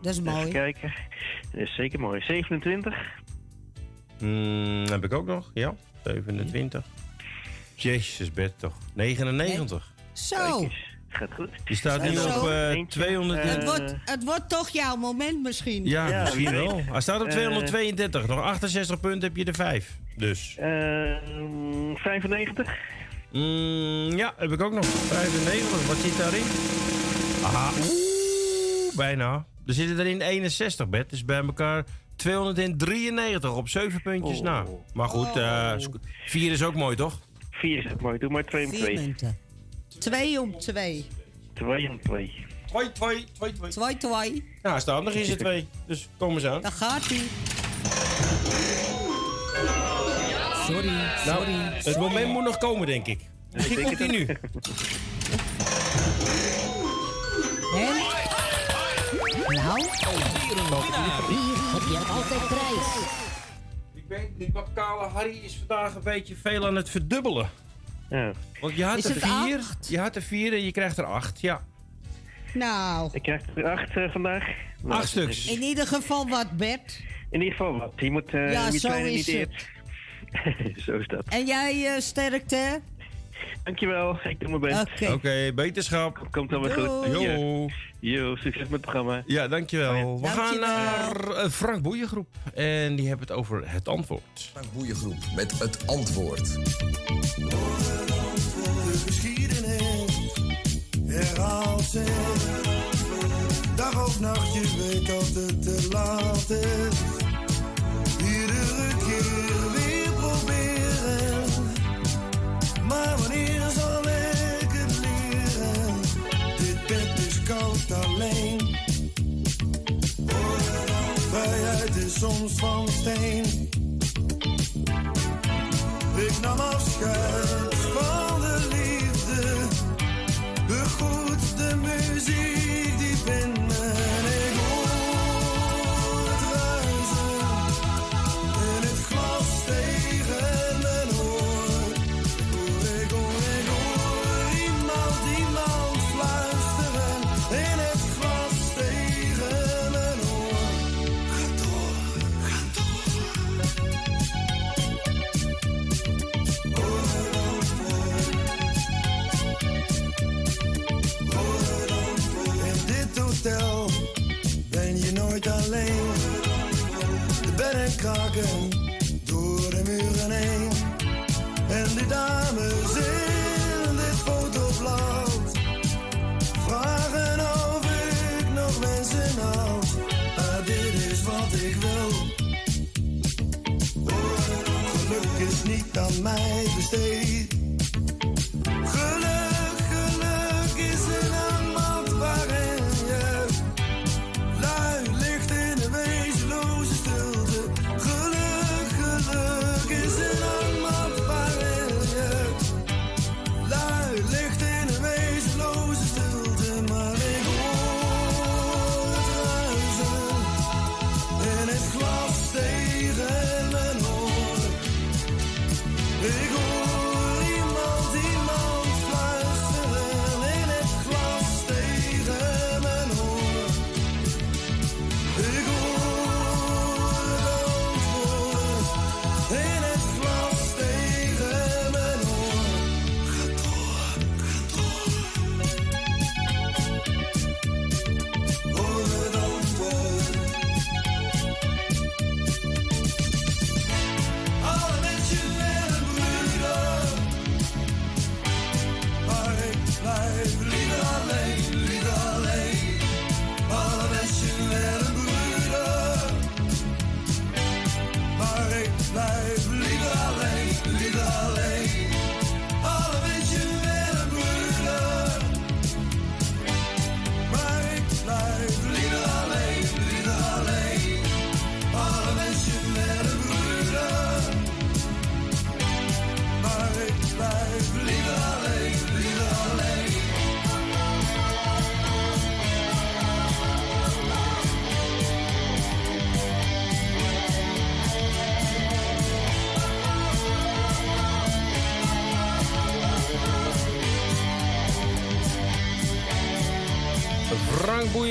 dat is mooi. Even kijken. Dat is zeker mooi. 27. Hmm, heb ik ook nog, ja. 27. Jezus, Bert toch. 99. Zo. Gaat goed. Die staat nu op eh, Eentje, 200. het, wordt, het wordt toch jouw moment misschien. Ja, misschien wel. Hij staat op Eh, 232. Nog 68 punten heb je er 5. Dus. Eh, 95. Mm, ja, heb ik ook nog. 95. Wat zit daarin? Aha. Oeh, bijna. Er zitten er in 61, Bert. Dus bij elkaar 293 op 7 puntjes Oh. na. Maar goed, eh 4 is ook mooi, toch? 4 is ook mooi. Doe maar 2 om Vier 2. punten. Twee om twee. 2 om 2. 2, 2, 2, 2. Twee, twee. Ja, hij staat nog in zijn 2. Dus kom eens aan. Daar gaat hij. Sorry, Nou, sorry. het moment moet nog komen, denk ik. Misschien komt hij het nu. En? Nou? Hier heb je altijd prijs. Ik weet, die kale Harry is vandaag een beetje veel aan het verdubbelen. Ja. Want je had Is er het 4, acht? je had er 4 en je krijgt er 8. Ja, Nou, Ik krijg er 8 vandaag. Nou, 8 stuks. in ieder geval wat, Bert. In ieder geval wat. Je moet uh, Ja, je zo is niet het. Zo is dat. En jij eh, sterkte? Dankjewel, ik doe mijn best. Oké. Oké, beterschap. Komt allemaal goed. Doei. Yo. Yo, succes met het programma. Ja, dankjewel. We gaan naar eh, Frank Boeiengroep. En die hebben het over het antwoord. Frank Boeiengroep met het antwoord. De geschiedenis herhaalt zich. Dag of nacht, je weet dat het te laat is. Zal ik het leren? Dit bed is koud alleen. Vrijheid is soms van steen. Ik nam afscheid van de liefde. De muziek De bedden kraken door de muren heen. En de dames in dit fotoblad vragen of ik nog mensen had. Maar dit is wat ik wil. Geluk is niet aan mij besteed.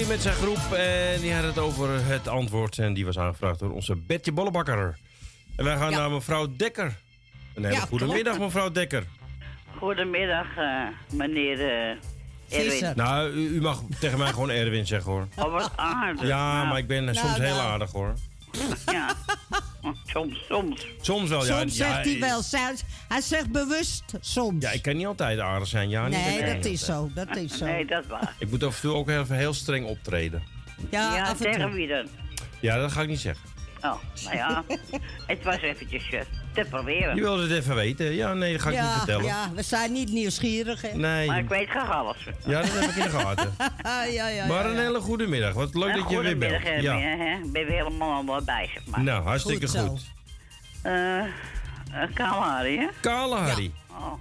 Met zijn groep. En die had het over het antwoord. En die was aangevraagd door onze Betje Bollebakker. En wij gaan naar mevrouw Dekker. Een hele Ja, goede klopt. middag, mevrouw Dekker. Goedemiddag, eh, meneer eh Erwin. Nou, u, u mag tegen mij gewoon Erwin zeggen hoor. Oh, wat aardig. Ja, Nou. maar ik ben eh, Nou, soms heel nou. aardig hoor. Ja. Soms, soms. Soms wel, ja. Soms ja, zegt hij wel, zelfs- hij zegt bewust soms. Ja, ik kan niet altijd aardig zijn. Ja, niet nee, dat is zo, dat is zo. Nee, dat is waar. Ik moet af en toe ook even heel streng optreden. Ja, Ja, af en tegen toe. wie dan? Ja, dat ga ik niet zeggen. Oh, nou ja. het was eventjes eh, te proberen. Je wilde het even weten. Ja, nee, dat ga ik ja, niet vertellen. Ja, we zijn niet nieuwsgierig, hè? Nee. Maar ik weet graag alles. Ja, dat heb ik in de gaten. ja, ja, ja. maar een hele goede middag. Wat leuk dat je weer bent. Ja. hè? Ik ben weer helemaal bij, zeg maar. Nou, hartstikke Goed goed. Eh, uh, Kalahari, hè? Kale Harry. Oh.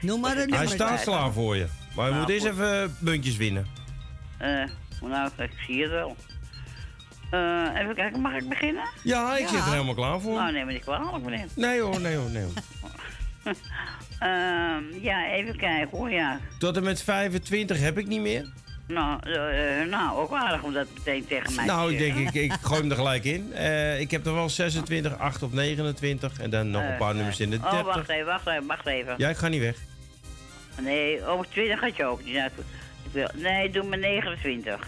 Noem maar een Hij staat klaar voor je. Maar je Nou, moet eerst even muntjes winnen. Eh, nou, ik zie het wel. Eh, even kijken, mag ik beginnen? Ja, ik zit er helemaal klaar voor. Nou, neem me niet kwalijk, meneer. Nee hoor, nee hoor, nee hoor. Ehm, ja, even kijken hoor, ja. Tot en met 25 heb ik niet meer. Nou, eh, nou, ook aardig om dat meteen tegen mij Nou, te ik denk, ik, ik gooi hem er gelijk in. Eh, ik heb er wel 26, 8 of 29 en dan nog een paar nummers in de Oh, 30. wacht even, wacht even, wacht even. Ja, ik ga niet weg. Nee, over 20 gaat je ook niet. Nou, nee, doe maar 29.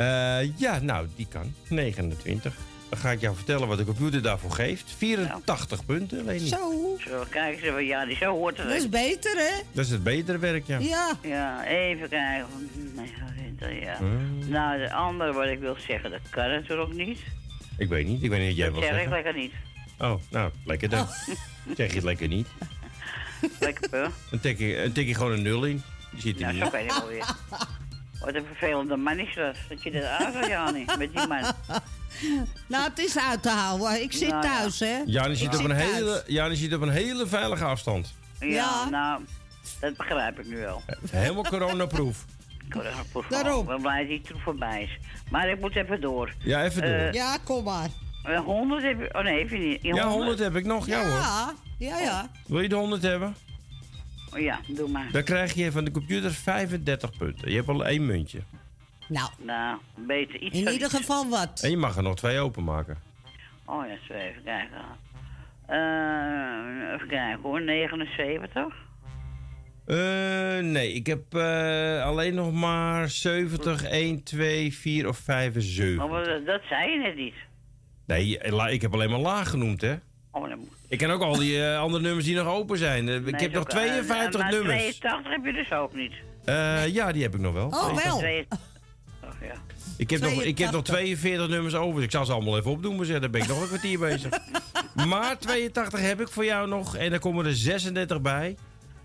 Eh, ja, nou, die kan. 29. Dan ga ik jou vertellen wat de computer daarvoor geeft. 84 punten, Leni. Zo. Zo, kijk eens even, ja, die zo hoort het. Dat is beter, hè? Dat is het betere werk, ja. Ja. Ja, even kijken. Nee, ja. Hmm. Nou, de andere wat ik wil zeggen, dat kan natuurlijk niet. Ik weet niet. Ik weet niet wat jij dat wil zeg ik zeggen. lekker niet. Oh, nou, lekker dan. Zeg je het lekker niet. Lekker puh. Dan tik je, dan tik je gewoon een nul in. Die zit er Nou, niet zo kan je wel weer. Wat een vervelende man is dat. Dat je dat aanzet, Jani, met die man. Nou, het is uit te houden. Ik zit Nou, ja. thuis, hè? Jani zit, op een hele, Jani zit op een hele veilige afstand. Ja, nou, dat begrijp ik nu wel. Helemaal coronaproof. Daarom. Ik ben blij dat die troep voorbij is. Maar ik moet even door. Ja, even door. Eh, Ja, kom maar. Eh, 100 heb je... Oh nee, heb je niet. Je Ja, 100 heb ik nog. Ja, hoor. Ja, ja, ja. Wil je de 100 hebben? Oh, ja, doe maar. Dan krijg je van de computer 35 punten. Je hebt al één muntje. Nou. Nou, beter iets In ieder iets. geval wat. En je mag er nog twee openmaken. Oh ja, zo even kijken. Eh, even kijken hoor, 79. Eh, nee, ik heb eh, alleen nog maar 70, 1, 2, 4 of 5 en 7. Oh, maar dat, dat zei je net niet. Nee, ik heb alleen maar laag genoemd, hè? Oh, dan moet Ik ken ook al die eh, andere nummers die nog open zijn. Eh, ik Nee, heb nog zo- eh, 52 maar nummers. 82 heb je dus ook niet. Eh, ja, die heb ik nog wel. Oh, wel. Oh, ja. Ik heb, nog, ik heb nog 82. 42 nummers over. dus Ik zal ze allemaal even opdoen, maar zeg, dan ben ik nog een kwartier bezig. Maar 82 heb ik voor jou nog. En dan komen er 36 bij.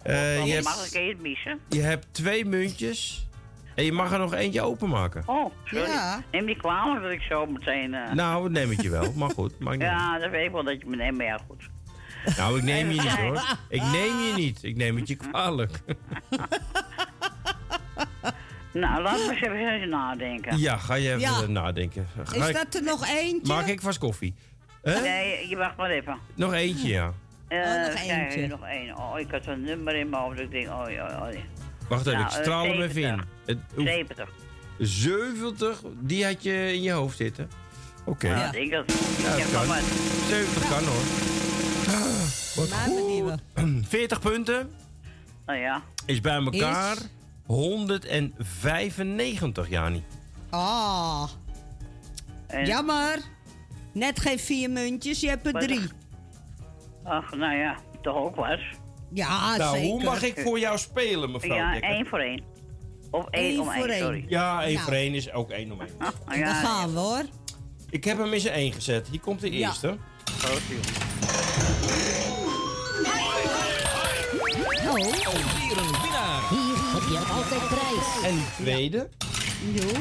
Eh, Oh, je, hebt, mag ik het missen? je hebt twee muntjes. En je mag er nog eentje openmaken. Oh, sorry. Ja. Neem niet kwalijk dat ik zo meteen... Nou, neem ik je wel. Maar goed, maakt niet ja, dat weet ik wel dat je me neemt, maar ja, goed. Nou, ik neem je niet hoor. Ik neem je niet. Ik neem het je kwalijk. Nou, laat me eens even nadenken. Ja, ga je even Ja. eh, nadenken. Ga Is ik- dat er nog eentje? Maak ik vast koffie. Hè? Nee, je wacht maar even. Nog eentje, ja. Eh, Oh, nog eentje. nog één. Oh, ik had een nummer in mijn hoofd. Ik denk, oh ja, oh ja. Wacht even, Nou, ik eh, straal hem even in. 70. Het, hoe- 70. 70, die had je in je hoofd zitten. Oké. Ja. Ik denk dat... Ja, ik heb kan. maar... 70 kan hoor. Wat Maar benieuwen. 40 punten Nou ja. is bij elkaar Is? 195, Jani. Ah, En, jammer. Net geen vier muntjes, je hebt er drie. Ach, nou ja, toch ook wat. Ja, nou, zeker. hoe mag ik voor jou spelen, mevrouw Ja, Dekker? één voor één. Of één Eén om voor één, één. sorry. Ja, één Nou. voor één is ook één om één. Ah, Daar ja, gaan we hoor. Ik heb hem in zijn één gezet. Hier komt de Ja. eerste. groot, joh. Oh, Alweer een winnaar. Hier heb je altijd prijs. En de tweede. joh.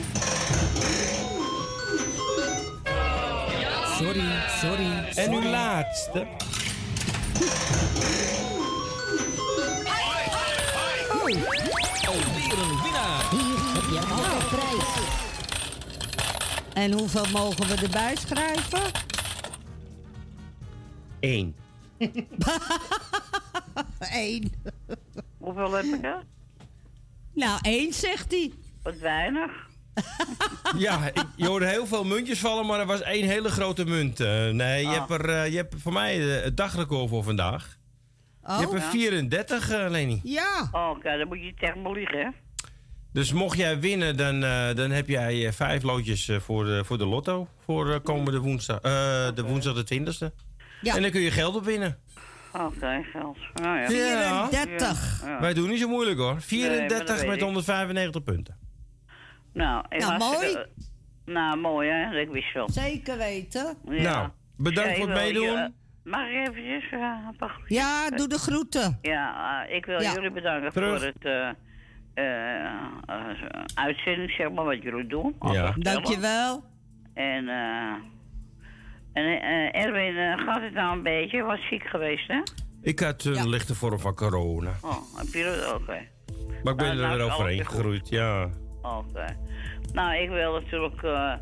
Sorry, sorry, En uw laatste. Alweer een winnaar. Hier heb je altijd prijs. En hoeveel mogen we erbij schrijven? Eén. Eén. Hoeveel heb ik er? Nou, één zegt hij. Wat weinig. Ja, ik, je hoorde heel veel muntjes vallen, maar er was één hele grote munt. Eh, nee, je, Ah. hebt er, eh, je hebt voor mij eh, het dagrecord voor vandaag. Oh, je hebt er ja. 34, eh, Leni. ja. Oh, oké, dan moet je tegen me liegen, hè? Dus mocht jij winnen, dan, eh, dan heb jij vijf loodjes voor, de, voor de lotto. Voor komende woensdag, eh, de woensdag de 20ste. Ja. En dan kun je geld op winnen. Oké, geld. Nou ja. Ja. 34. Ja. Wij doen niet zo moeilijk hoor. Nee, 34 maar dat weet met ik. 195 punten. Nou, ik Nou, mooi. Nou, mooi, hè? Dat wist wel. Zeker weten. Ja. Nou, bedankt voor ik het meedoen. je- mag ik eventjes eh, een paar? Ja, doe de groeten. Ja, eh, ik wil Ja. jullie bedanken Terug. voor het eh, uitzending, zeg maar, wat jullie doen. Ja. Dankjewel. En, eh en eh, Erwin eh, gaat het nou een beetje, was ziek geweest, hè? Ik had een lichte vorm van corona. Oh, heb je dat ook. Maar ik ben nou, er overheen gegroeid, ja. Oké. Nou, ik wil natuurlijk eh,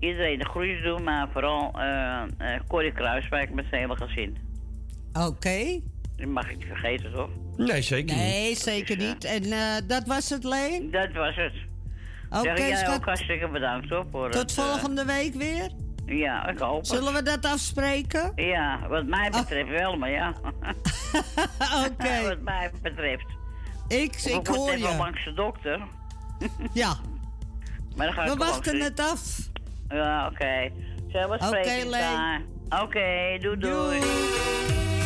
iedereen de groei doen, maar vooral uh, Kruis, waar ik met zijn hele gezin. Oké. Die mag ik niet vergeten, toch? Nee, zeker niet. Nee, zeker dus, niet. En dat was het, Leen? Dat was het. Oké, okay, jij ook hartstikke bedankt, hoor. Voor Tot volgende week weer? Ja, ik hoop Zullen we dat afspreken? Ja, wat mij ah. betreft wel, maar ja. Oké. Wat mij betreft. Ik, of ik hoor je. langs de dokter. ja. Maar dan ga we wachten het af. Ja, oké. Zullen we spreken Oké, okay, Oké, doei. doei. doei.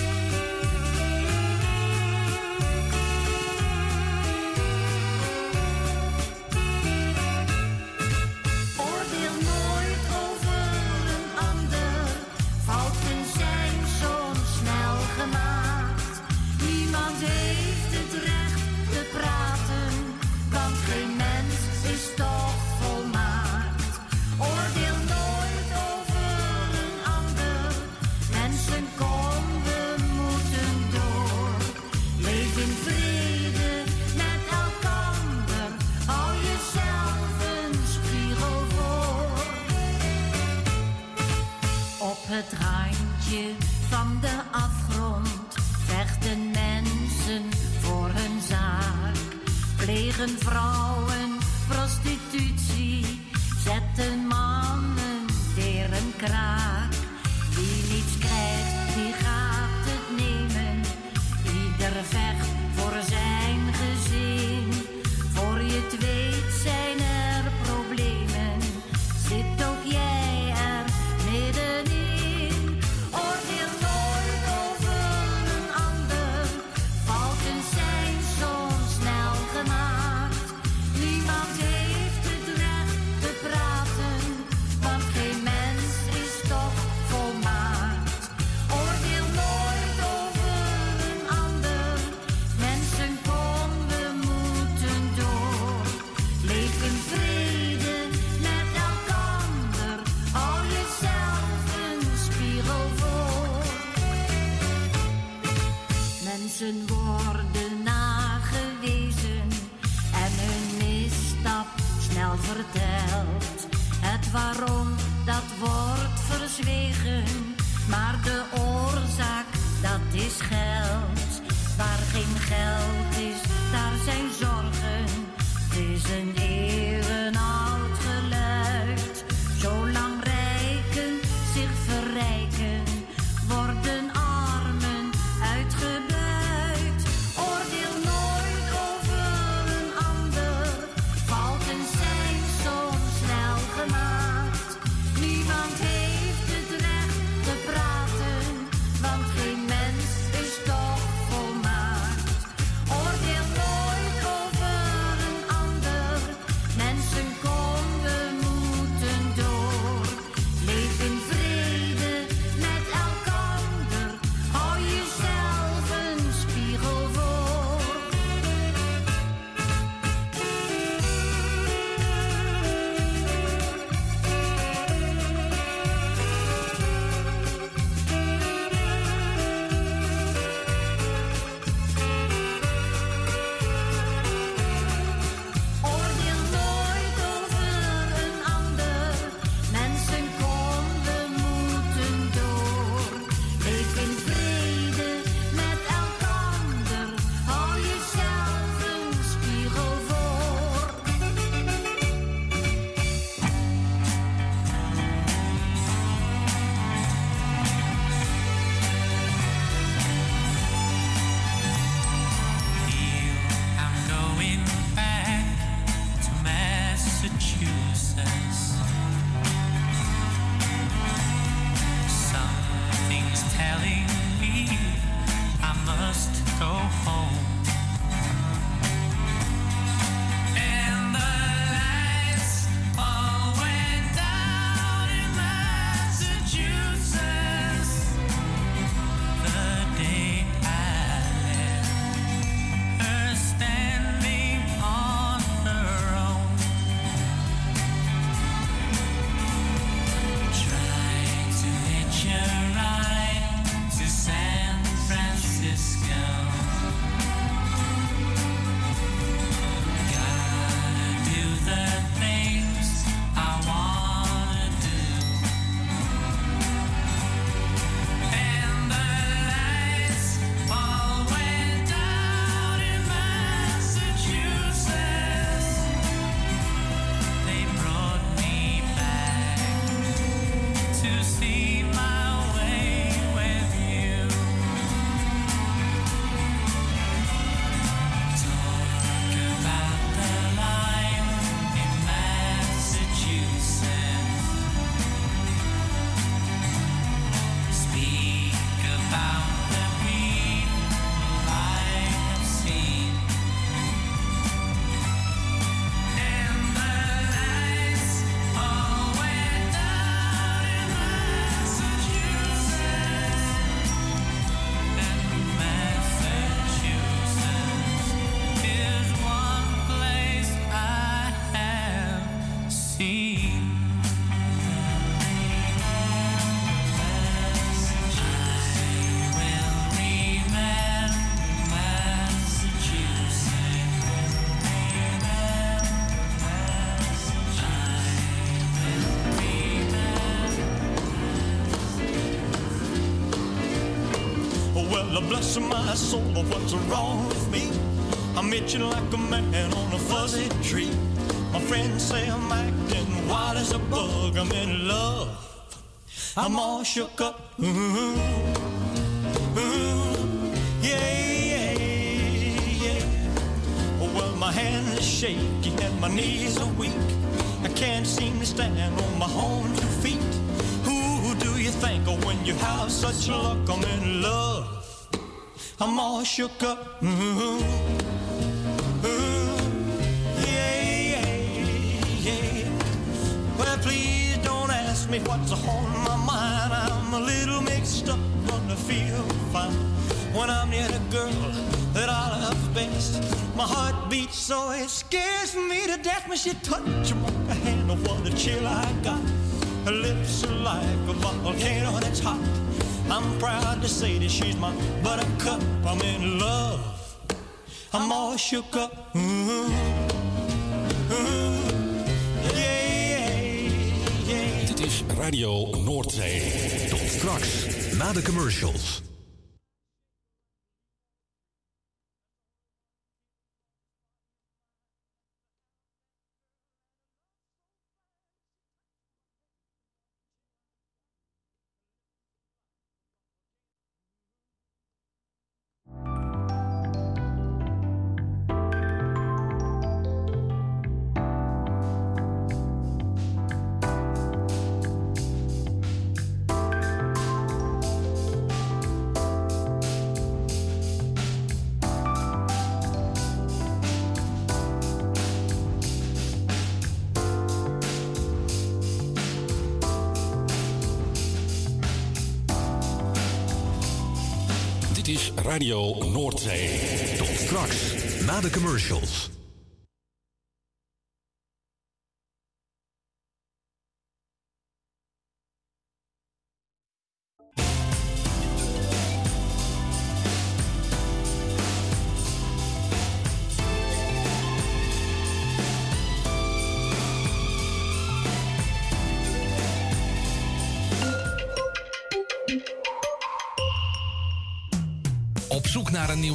het randje van de afgrond. Vechten mensen voor hun zaak, plegen vrouwen bless my soul, but what's wrong with me? I'm itching like a man on a fuzzy tree. My friends say I'm acting wild as a bug. I'm in love. I'm all shook up. Ooh, ooh, yeah, yeah, yeah. Well, my hands are shaky and my knees are weak. I can't seem to stand on my own two feet. Who do you think of when you have such luck? I'm in love. I'm all shook up. Ooh, ooh, yeah, yeah, yeah. Well, please don't ask me what's on my mind. I'm a little mixed up, but I feel fine when I'm near the girl that I love best. My heart beats so it scares me to death when she touches my hand. Oh, what a chill I got. Her lips are like a volcano that's hot. I'm proud to say that she's my buttercup. I'm in love. I'm all shook up. Ooh, yeah, yeah. Dit is Radio Noordzee. Tot straks, na de commercials. Radio Noordzee. Tot straks, na de commercials.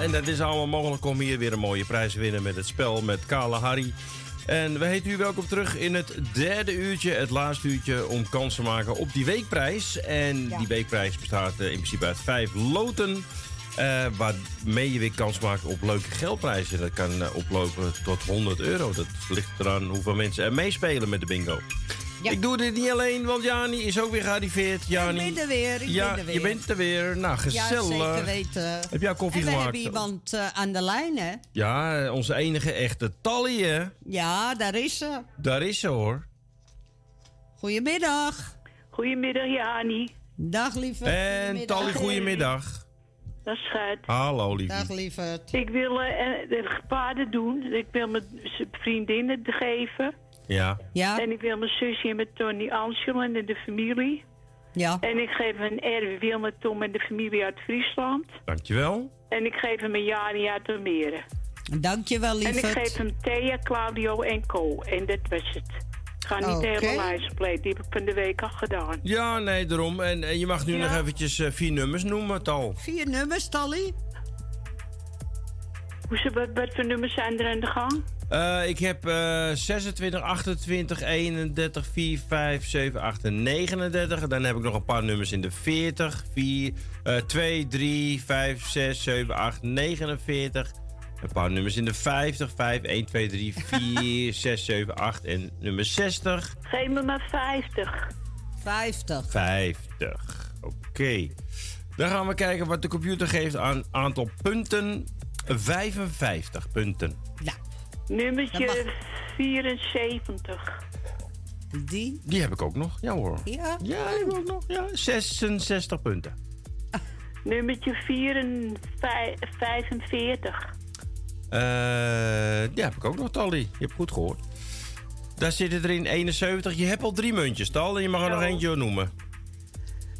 En dat is allemaal mogelijk om hier weer een mooie prijs te winnen met het spel met Kale Harry. En we heten u welkom terug in het derde uurtje, het laatste uurtje, om kans te maken op die weekprijs. En die weekprijs bestaat eh, in principe uit vijf loten. eh, waarmee je weer kans maakt op leuke geldprijzen. Dat kan eh, oplopen tot 100 euro. Dat ligt eraan hoeveel mensen er meespelen met de bingo. Ik doe dit niet alleen, want Jani is ook weer gearriveerd. Jani, Ik ben er weer, ik ja, ben er weer. je bent er weer. Nou, gezellig. Ja, zeker weten. Heb jij koffie en we gemaakt? hebben iemand eh, aan de lijn, hè? Ja, eh, onze enige echte Tally, hè? Ja, daar is ze. Daar is ze, hoor. Goedemiddag. Goedemiddag, Jani. Dag, lieve. En Tally, goedemiddag. Dat is schat. Hallo, liefie. Dag, lieverd. Ik wil eh, de paarden doen. Ik wil mijn vriendinnen geven. Ja. Ja. En ik wil mijn zusje en mijn Tony Angelo en de familie. Ja. En ik geef een Erwin Wilma Tom en de familie uit Friesland. Dankjewel. En ik geef hem een Jani uit Almere. Dankjewel, En ik lieverd. geef hem Thea, Claudio en Co. En dat was het. Ik ga niet de Oké. hele lijst pleten. Die heb ik van de week al gedaan. Ja, nee, daarom. En, en je mag nu Ja. nog eventjes eh, vier nummers noemen, Tal. Vier nummers, Tally? Hoe, wat, wat voor nummers zijn er aan de gang? Eh, ik heb eh 26, 28, 31, 4, 5, 7, 8 en 39. Dan heb ik nog een paar nummers in de 40. 4, eh 2, 3, 5, 6, 7, 8, 49. Een paar nummers in de 50. 5, 1, 2, 3, 4, 6, 7, 8 en nummer 60. Geef me maar 50. 50. 50. Oké. Dan gaan we kijken wat de computer geeft aan aantal punten. 55 punten. Nummertje 74. Die? Die heb ik ook nog. Ja hoor. Ja? Ja, die heb ik ook nog. Ja, 66 punten. Nummertje 45. Eh, die heb ik ook nog, Tally. Je hebt goed gehoord. Daar zitten er in 71. Je hebt al drie muntjes, Tal. En je mag er nog eentje noemen.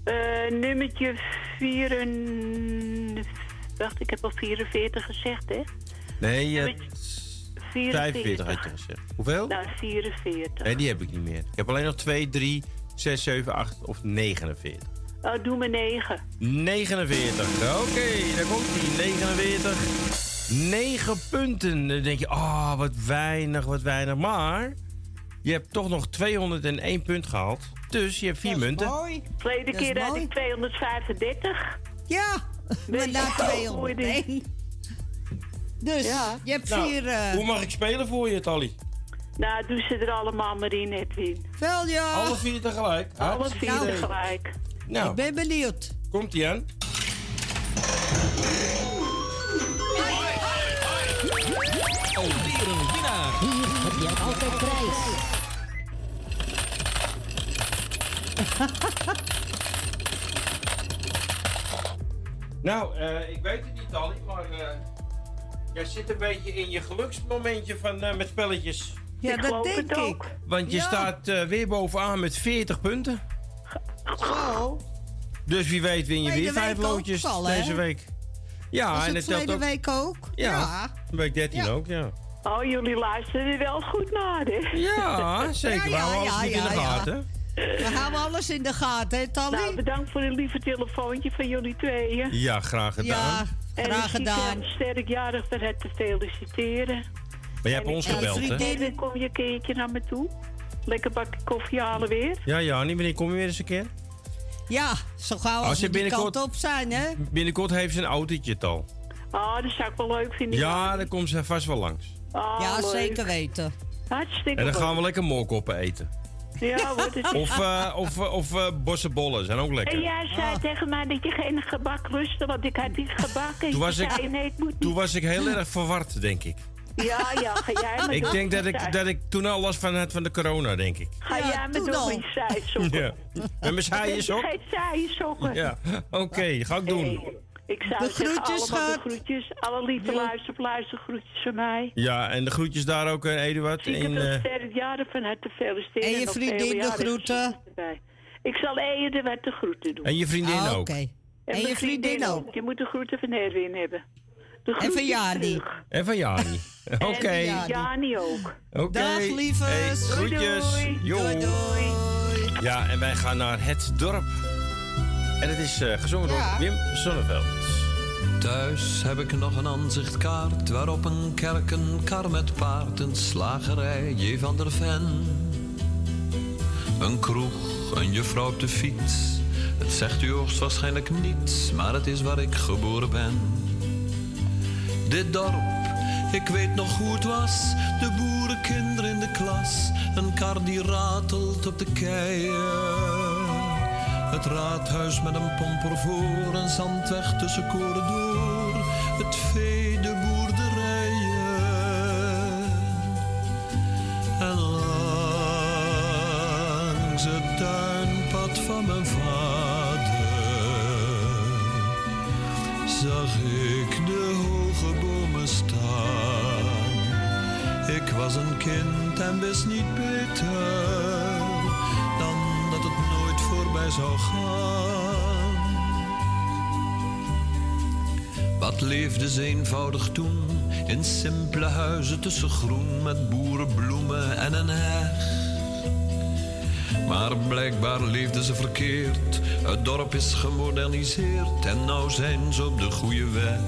Eh, nummertje 44. Wacht, ik heb al 44 gezegd, hè? Nee, je Nummertje 44 had je gezegd. Hoeveel? Nou, 44. En die heb ik niet meer. Ik heb alleen nog 2, 3, 6, 7, 8 of 49. Oh, doe me 9. 49. Oké, okay, daar komt ie. 49. 9 punten. Dan denk je, oh, wat weinig, wat weinig. Maar je hebt toch nog 201 punt gehaald. Dus je hebt 4 munten. Mooi. Tweede keer had ik 235. Ja, maar na 200. Dus je hebt nou, vier. Eh, hoe mag ik spelen voor je, Tally? Nou, doen ze er allemaal maar in, Edwin. Wel ja. Alle vier tegelijk. Alle nou, vier nou. tegelijk. Nou. Ik ben benieuwd. Komt ie aan? Alweer een. Hier prijs. nou, uh, ik weet het niet, Tally, maar. Uh jij zit een beetje in je geluksmomentje van, eh, met spelletjes. Ja, Ik dat denk het ik. Want je Ja. staat eh, weer bovenaan met 40 punten. Zo. Dus wie weet win je weer vijf loodjes al, deze week. Ja, Was en het telt tweede ook. week ook? Ja, week 13 ook, ja. Oh, jullie luisteren wel goed naar, hè? Ja, zeker. Ja, houden ja, alles goed in ja, de ja. gaten. We houden alles in de gaten, hè, Tally? Nou, bedankt voor een lieve telefoontje van jullie tweeën. Ja, graag gedaan. Ja, En graag zie gedaan. Ken sterkjarig van het te feliciteren. Maar jij hebt En ons gebeld, hè? Edwin, kom je een keertje naar me toe? Lekker bakje koffie halen weer? Ja, ja, niet wanneer kom je weer eens een keer? Ja, zo gauw als, Als je we die binnenkort- kant op zijn, hè? Binnenkort heeft ze een autootje al. Ah, dat zou ik wel leuk vinden. Ja, dan komt ze vast wel langs. Ah, ja, leuk. zeker weten. Hartstikke En dan gaan we lekker moorkoppen eten. Ja, wordt het Of, eh of, eh, of eh, bossenbollen, zijn ook En lekker. jij zei tegen mij dat je geen gebak lustte, want ik had niet gebakken. Toen was ik- zei, nee, het moet niet. Toen was ik heel erg verward, denk ik. Ja, ja, ga jij maar Ik denk dat Zei- ik, dat ik toen al last van had van de corona, denk ik. Ga Ja, jij toen doen al. met je zijsokken. Ja. Met mijn saaien ook? Geen zijsokken. Ja, oké, ga ik doen. Hey, ik zou De zeggen, groetjes, allemaal de groetjes. Alle lieve luister, luistergroetjes van mij. Ja, en de groetjes daar ook, eh, Eduard. Veel eh, sterk jaren van harte feliciteren. En je vriendin de groeten. Ik zal Ede wat de groeten doen. en je vriendin Ah, ook. En, je vriendin ook. Je moet de groeten van Erwin hebben. De En van groetjes Jani. En van Jani. Oké. Jani. Jani ook. Oké. Dag, lievers. Hey, Doei, groetjes. Doei, doei. Ja, en wij gaan naar het dorp. En het is eh, gezongen door. Wim Sonneveld. Thuis heb ik nog een aanzichtkaart waarop een kerk, een kar met paard, een slagerij, J. van der Ven. Een kroeg, een juffrouw op de fiets. Het zegt u hoogstwaarschijnlijk niets, maar het is waar ik geboren ben. Dit dorp, ik weet nog hoe het was. De boerenkinderen in de klas. Een kar die ratelt op de keien. Het raadhuis met een pomper voor. Een zandweg tussen koren door. Het vee, de boerderijen. En langs het tuinpad van mijn vader zag ik de hoge bomen staan. Ik was een kind en wist niet beter zou gaan. Wat leefde ze eenvoudig toen in simpele huizen tussen groen met boerenbloemen en een heg. Maar blijkbaar leefden ze verkeerd. Het dorp is gemoderniseerd en nou zijn ze op de goede weg.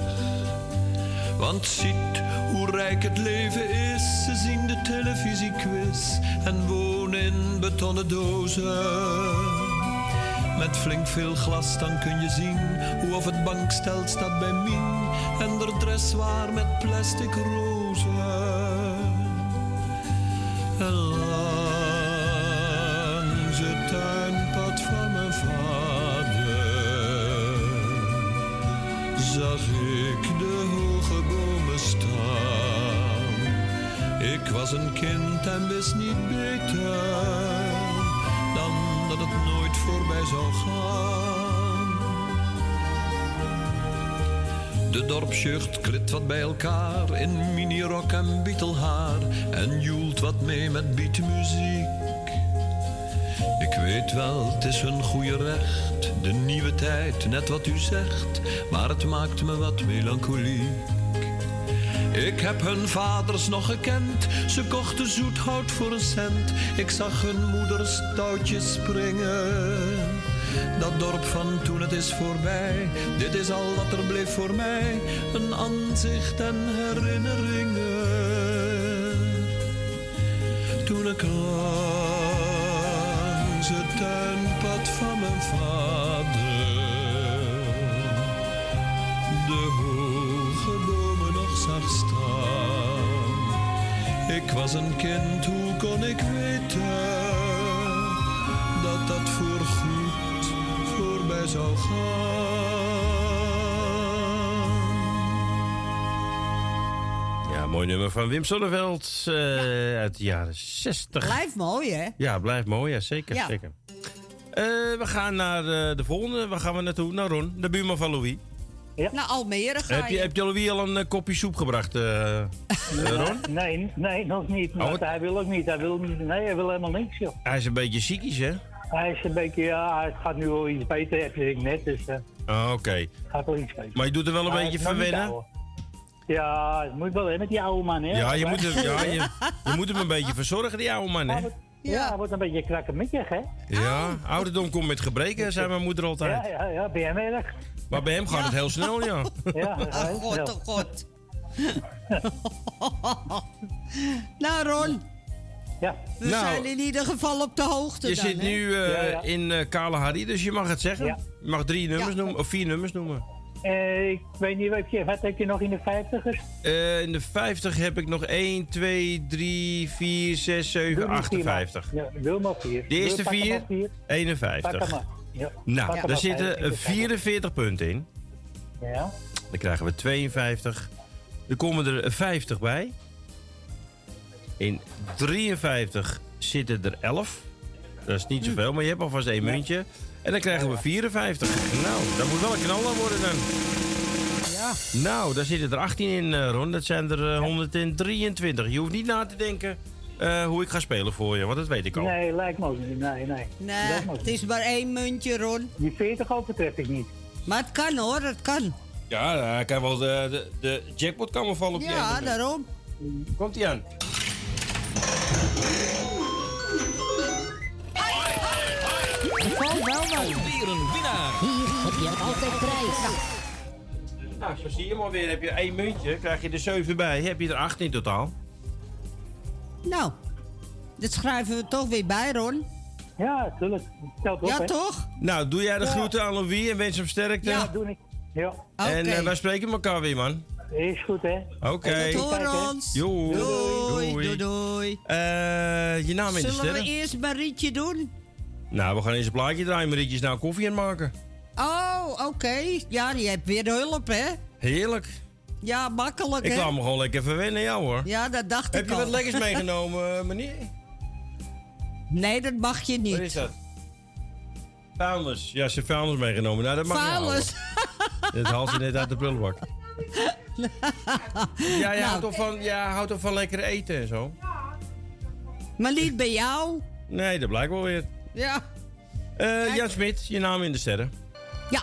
Want ziet hoe rijk het leven is. Ze zien de televisiequiz en wonen in betonnen dozen. Met flink veel glas dan kun je zien hoe of het bankstel staat bij Mien en de dress waar met plastic rozen. En langs het tuinpad van mijn vader zag ik de hoge bomen staan. Ik was een kind en wist niet beter voorbij zou gaan. De dorpsjucht klit wat bij elkaar in minirok en bietelhaar en joelt wat mee met beatmuziek. Ik weet wel, het is hun goede recht, de nieuwe tijd, net wat u zegt, maar het maakt me wat melancholiek. Ik heb hun vaders nog gekend, ze kochten zoet hout voor een cent. Ik zag hun moeders touwtjes springen. Dat dorp van toen het is voorbij, dit is al wat er bleef voor mij. Een aanzicht en herinneringen. Toen ik langs het tuinpad van mijn vader Ik was een kind, hoe kon ik weten dat dat voorgoed voorbij zou gaan? Ja, mooi nummer van Wim Sonneveld eh, uit de jaren 60. Blijft mooi, hè? Ja, blijft mooi, ja, zeker. Ja. zeker. Eh, we gaan naar eh, de volgende. Waar gaan we naartoe? Naar Ron, de buurman van Louis. Naar Almere ga Heb je, heb je Louis al een eh, kopje soep gebracht, eh, eh, Ron? Nee, nee, nog niet. Maar Oh, hij wil ook niet. Hij wil, niet- nee, hij wil helemaal niks, joh. Hij is een beetje ziekies, hè? Hij is een beetje, ja, het gaat nu wel iets beter, heb ik net. Dus Oh, Oké. gaat wel iets beter. Maar je doet er wel een Maar beetje verwennen? ouder. Ja, het moet wel, hè, met die oude man, hè. Ja, je moet, hem, ja je, je moet hem een beetje verzorgen, die oude man, hè? Ja, hij wordt een beetje krakkemikkig, hè. Ja, ouderdom komt met gebreken, zei mijn moeder altijd. Ja, ja, ja, ben jij erg? Maar bij hem gaat het heel snel, ja. Ja, Oh god, oh god. nou Ron. Ja. We Nou. zijn in ieder geval op de hoogte Je dan, zit hè? nu eh, Ja, ja. in eh Kalahari, dus je mag het zeggen. Ja. Je mag drie nummers noemen, of vier nummers noemen. Eh, ik weet niet, wat, je, wat heb je nog in de vijftigers? Eh, in de 50 heb ik nog 1, 2, 3, 4, 6, 7, Doe die vier maar. 58. Ja, wil maar vier. De eerste er vier, maar vier. Pak er 51. Ja. Nou, daar zitten 51. 44 punten in. Ja. Dan krijgen we 52. Er komen er 50 bij. In 53 zitten er 11. Dat is niet zoveel, maar je hebt alvast één muntje. En dan krijgen we 54. Nou, dat moet wel een knaller worden dan. Ja. Nou, daar zitten er 18 in, eh, Ron. Dat zijn er eh, 123. Je hoeft niet na te denken eh, hoe ik ga spelen voor je, want dat weet ik al. Nee, lijkt me ook niet. Nee, nee. Nee, het is maar één muntje, Ron. Die 40 overtref ik niet. Maar het kan hoor, het kan. Ja, hij kan wel de, de, de jackpot kan wel vallen op je Ja, daarom. Komt hij aan. Valt wel wat. Een winnaar. Hier heb je altijd prijs. Nou, zo zie je maar weer. Heb je één muntje, krijg je er 7 bij. Heb je er 8 in totaal. Nou, dat schrijven we toch weer bij, Ron. Ja, tuurlijk. Telt op, Ja, hè? toch? Nou, doe jij de Ja. groeten aan Louis en wens hem sterkte. Ja, doe ik. Ja. En Oké. eh, wij spreken elkaar weer, man. Is goed, hè? Oké. Tot horens. Doei. Doei, doei, doei. Eh, je naam in de Zullen we eerst Marietje doen? Nou, we gaan eens een plaatje draaien. Marietje is nou koffie aan het maken. Oh, oké. Ja, die hebt weer hulp, hè? Heerlijk. Ja, makkelijk, Ik hè? me gewoon lekker verwennen, jou hoor. Ja, dat dacht Heb ik je al. wat lekkers meegenomen, eh, meneer? Nee, dat mag je niet. Wat is dat? Vuilnis. Ja, ze heeft vuilnis meegenomen. Nou, dat mag Vuilnis. je houden. Dat haalt ze net uit de prullenbak. Ja, je, Nou. houdt toch van, je houdt toch van lekker eten en zo? Maar niet bij jou. Nee, dat blijkt wel weer. Ja. Eh, Jan Smit, je naam in de sterren. Ja.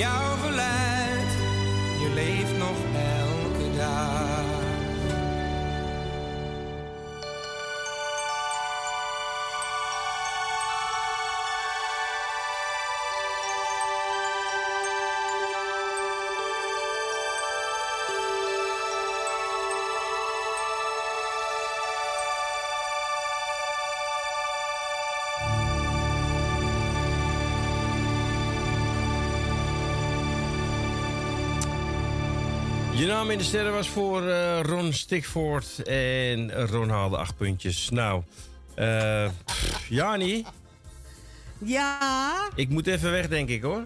Jouw geluid, je leeft nog elke dag. Naam in de sterren was voor eh, Ron Stikvoort en Ron haalde acht puntjes. Nou, eh pff, Jani, Ja. ik moet even weg, denk ik hoor.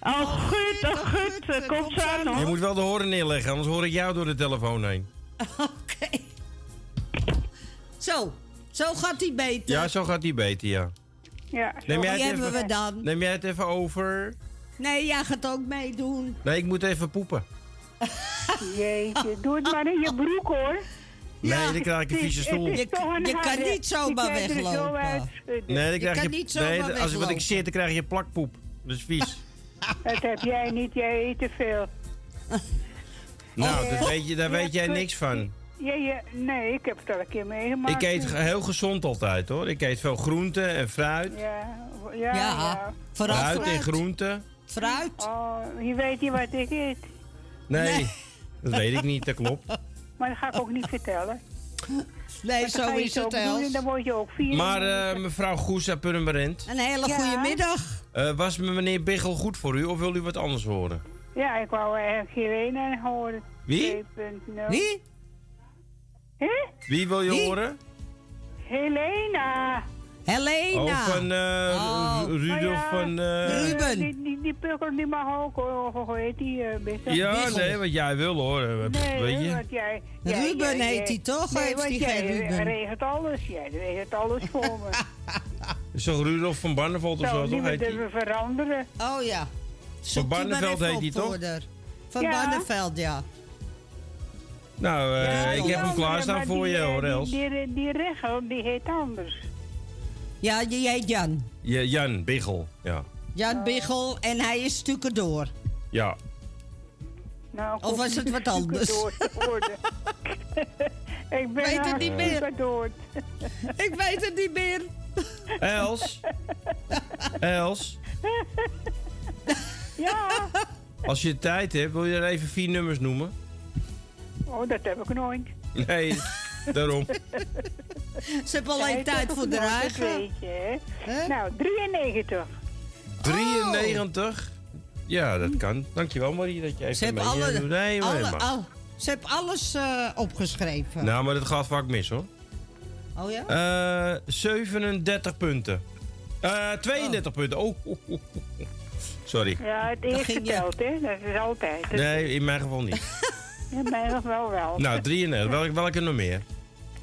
Oh, goed, oh, goed. Komt zo aan, Je hoor. moet wel de horen neerleggen, anders hoor ik jou door de telefoon heen. Zo, zo gaat hij beter. Ja, zo gaat die beter, ja. Ja, Neem jij, Die het hebben even, we dan. neem jij het even over? Nee, jij gaat ook meedoen. Nee, ik moet even poepen. Jeetje, doe het maar in je broek, hoor. Nee, dan krijg ik een vieze stoel. Je- je kan niet zomaar je zo weglopen. Nee, dan krijg kan je, niet zomaar nee als wat ik weglopen. zit, dan krijg je plakpoep. Dat is vies. Dat heb jij niet, jij eet te veel. nou, dat weet je, daar weet jij niks van. Ja, ja, nee, ik heb het al een keer meegemaakt. Ik eet heel gezond altijd hoor. Ik eet veel groenten en fruit. Ja, ja, Ja, ja. vooral fruit, fruit. en groenten. Fruit? Oh, je weet niet wat ik eet. Nee, dat weet ik niet, dat klopt. Maar dat ga ik ook niet vertellen. Nee, dan zo is het dan word je ook vier. Maar eh, mevrouw Goes uit Purmerend, Een hele Ja. goede middag. eh, was meneer Biggel goed voor u of wil u wat anders horen? Ja, ik wou eigenlijk Helena horen. Wie? 2.0. Wie? Wie wil je Wie? horen? Helena. Helena. Oh, van eh, Oh. Rudolf Oh ja. van... eh, Ruben. Die, die, die pukkel die mag ook, hoe heet die? eh, ja, nee, wat jij wil hoor. Nee, weet je? want jij... Ruben jij- heet hij toch? Nee, want hij jij geen Ruben? regelt alles. Jij regelt alles voor me. Is toch Rudolf van Barneveld of Zou zo, toch? Heet die? even veranderen. Oh ja. Zoek die maar Barneveld heet die toch? Van Ja. Barneveld, ja. Nou, eh, Ja, ik heb hem klaarstaan voor die, je hoor, die- Els. Die, die, die regel, die heet anders. Ja, die heet Jan. Ja, Jan Biggel, ja. Jan Biggel en hij is stukken door. Ja. Nou, Of was het wat anders? Ik ben Weet het niet meer. Ik weet het niet meer. Els? Els? Ja. Als je tijd hebt, wil je er even vier nummers noemen? Oh, dat heb ik nooit. Nee, daarom. Ze hebben alleen tijd voor de Dat eigen. weet je, hè? Nou, 93. 93? Ja, dat kan. Dankjewel Marie dat je even Ze hebben mee, alle, eh, doet. Nee, maar- alle, maar- al, ze hebben alles eh, opgeschreven. Nou, maar dat gaat vaak mis hoor. Oh ja? Eh 37 punten. Eh 32 punten. Oh, oh, oh. Sorry. Ja, het eerste ging telt, hè? Dat is altijd. Nee, in mijn geval niet. In mijn geval wel. Nou, 93. Welke, welke nog meer?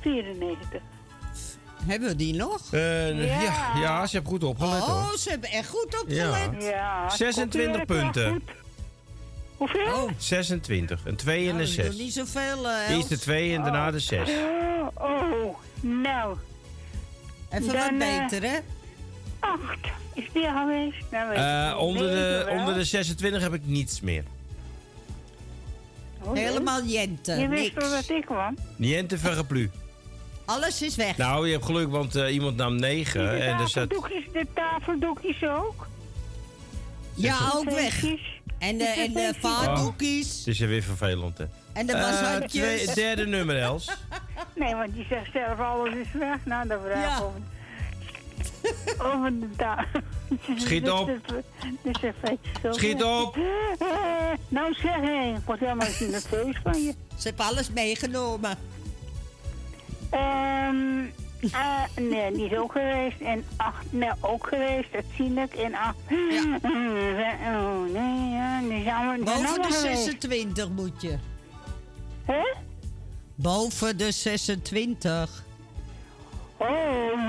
94. Hebben we die nog? Eh, ja. Ja. Ja, ze hebben goed opgelet Oh, hoor. ze hebben echt goed opgelet. Ja. 26 komt u erg punten. Hoeveel? 26. Een 2 en Nou, een dat is 6. niet zoveel, eh, Eerst de Els. 2 en daarna de 6. Oh, oh, nou. Even Dan, wat eh, beter, hè? Acht. Is die al geweest? Nou, Eh, ik onder, de, onder de 26 heb ik niets meer. Oh. Helemaal jente, Je wist wel dat ik kwam. Niente vergeplu. Alles is weg. Nou, je hebt geluk, want eh, iemand nam 9. de, En er zat... de tafeldoekjes ook. ja, de ook weg. En de, en de vaatdoekjes. Het is weer vervelend, hè. En de Eh, washandjes. twee- derde nummer, Els. Nee, want je zegt zelf alles is weg. Nou, dan vraag Ja. ik over, over de tafel. Schiet op. Schiet op. Eh, nou zeg hé, ik word helemaal niet nerveus van je. Ze hebben alles meegenomen. Ehm eh, nee, die is ook geweest. En acht, nee, ook geweest, dat zie ik. En acht. Ja. Oh, nee, ja, die zijn Boven de geweest. 26 moet je. Hè? Boven de 26. Oh,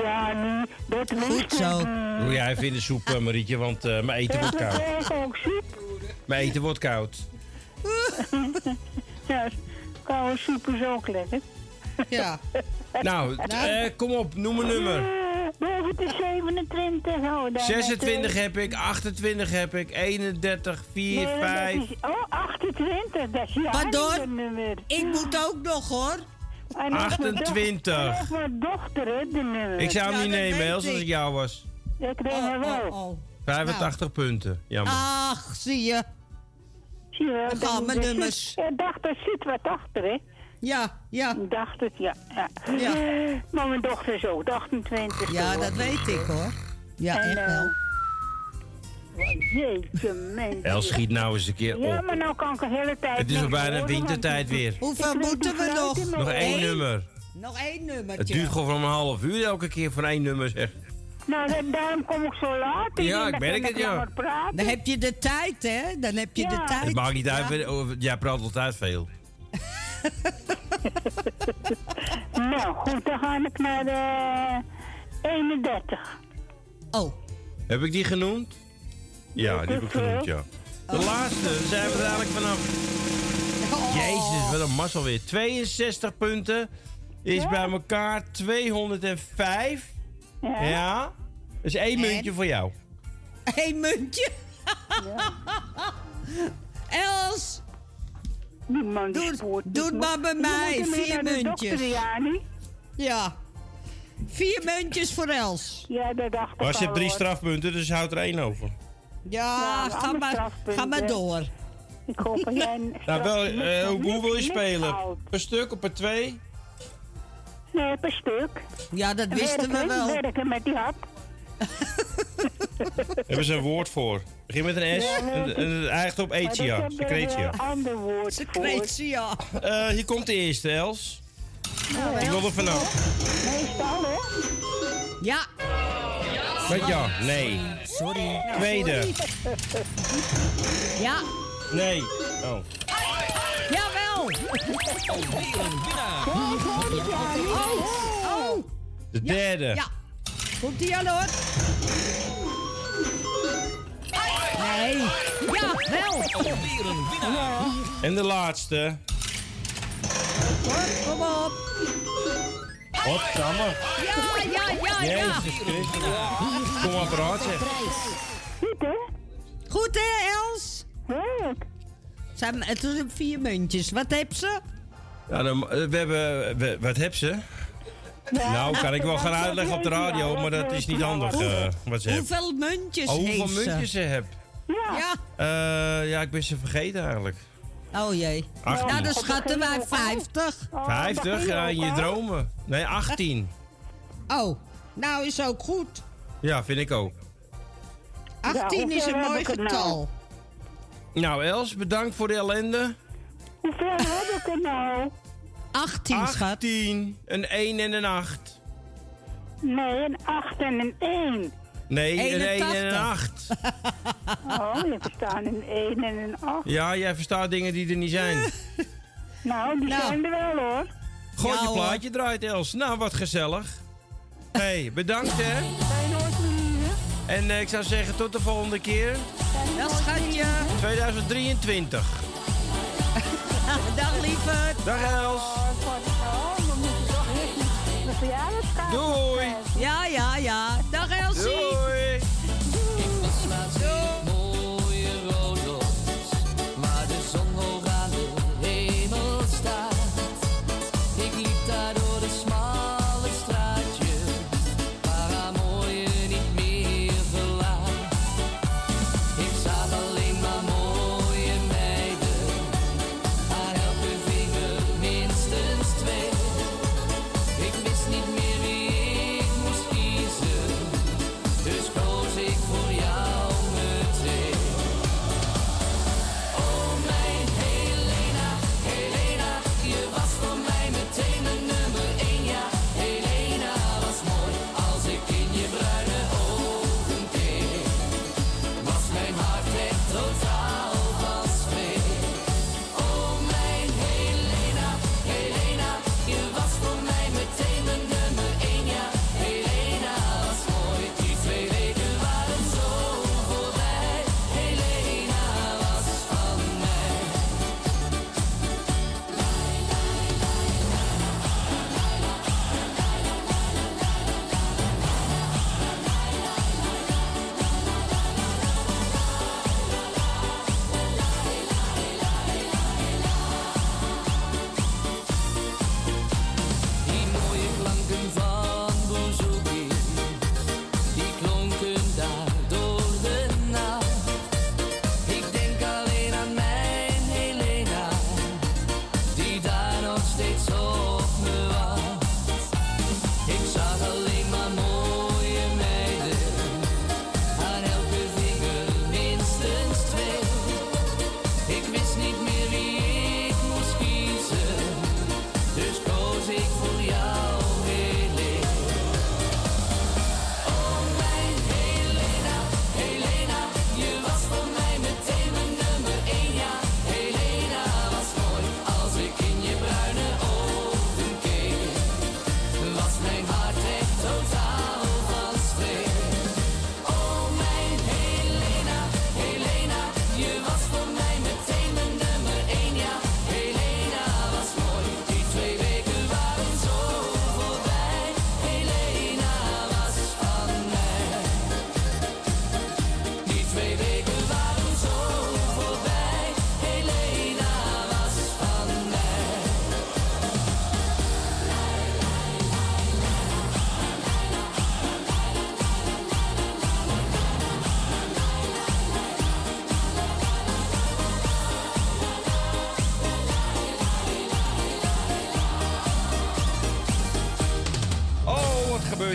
ja, nee, dat Goed ik zo. niet. Doe jij even in de soep, eh, Marietje, want eh, mijn eten wordt koud. dat is ook soep. Mijn eten wordt koud. ja, koude soep is ook lekker. Ja. Nou, eh, kom op, noem een nummer. Eh, Boven de 27. Oh, daar 26 heb ik, 28 heb ik, 31, 4, Nee, 5. dat is, oh, 28, dat is jouw Pardon? nummer. Ik moet ook nog hoor. En nog mijn 28. dochter- en nog mijn dochter, hè, de nummer. Ik zou hem Ja, niet nemen, Els, als ik. jou was. Ik kreeg hem wel. 85 punten, jammer. Ach, zie je. Zie je mijn nummers. Ik dacht, er zit wat achter, hè. Ja, ja. Ik dacht het, ja. ja. Ja. Maar mijn dochter is ook 28. Ja, dat weet ik hoor. Ja, En, echt eh, wel. Jeetje, mensen. Els, schiet nou eens een keer Ja, op. maar nou kan ik de hele tijd Het is al bijna wintertijd weer. Hoeveel moeten we nog? Nog één nummer. Nog één nummertje. Het duurt gewoon een half uur elke keer voor één nummer, zeg. Nou, daarom kom ik zo laat. Ja, ik merk het, ja. Dan heb je de tijd, hè? Dan heb je de Ja. tijd. Het maakt niet uit, Ja. oh, jij praat altijd veel. Nou, goed, dan ga ik naar de 31. Oh, Heb ik die genoemd? Ja, die heb ik genoemd, ja. De laatste, daar zijn we er eigenlijk vanaf. Jezus, wat een mazzel weer. 62 punten is bij elkaar 205. Ja. Ja. Dat is één muntje voor jou. één muntje. Els, Die man die doe, spoort doe het niet. maar bij mij. Vier muntjes. Ja. Vier muntjes voor Els. Ja, dat dacht ik Maar ze hebt drie strafpunten, dus houd er één over. Ja, ga, maar, ga maar door. Ik hoop dat jij... Nou, wel, eh, hoe, hoe wil je spelen? houdt. Per stuk of per twee? Nee, per stuk. Ja, dat wisten we wel. Werken met die hap. Hebben ze een woord voor. Begin met een S Ja, en, eindigt op Etia. Secretia. een ander woord voor. Secretia. Eh, hier komt de eerste, Els. Nou, Ik wil er vanaf. Meestal, hè? Ja. Met ja, nee. Sorry. Tweede. Ja. Nee. Oh. Jawel. Oh, oh. De derde. Ja. Komt die al hoor? Nee. Ja, wel. En de laatste. Kom op. Wat, Samme? Ja, ja, ja, ja. Jezus Christus. Kom apparaat, zeg. Goed, hè? Goed hè, Els? Leuk. Zijn, het zijn vier muntjes. Wat heb ze? Ja, dan, eh, we hebben... we- wat heb ze? Nou, kan ik wel gaan uitleggen op de radio, maar dat is niet handig eh, wat ze heeft. Hoeveel muntjes Oh, hoeveel heeft ze? muntjes ze heb? Ja. Eh, ja, ik ben ze vergeten eigenlijk. Oh jee. 18. Nou, dan schatten wij 50. 50? Ja, in je dromen. Nee, 18. Oh, nou is ook goed. Ja, vind ik ook. 18 is een mooi nou? getal. Nou, Els, bedankt voor de ellende. Hoeveel heb ik er nou? 18, schat. 18. Een 1 en een 8. Nee, een 8 en een 1. Nee, een 1 en een 81. 8. Oh, je verstaan een 1 en een 8. Ja, jij verstaat dingen die er niet zijn. Nou, die Nou. zijn er wel hoor. Gooi Ja, je hoor. plaatje draait, Els. Nou, wat gezellig. hey, bedankt hè. En eh, ik zou zeggen tot de volgende keer. Dag schatje. 2023. Dag lieve. Dag Els. Doei. Ja, ja, ja. Dag Elsie. Doei.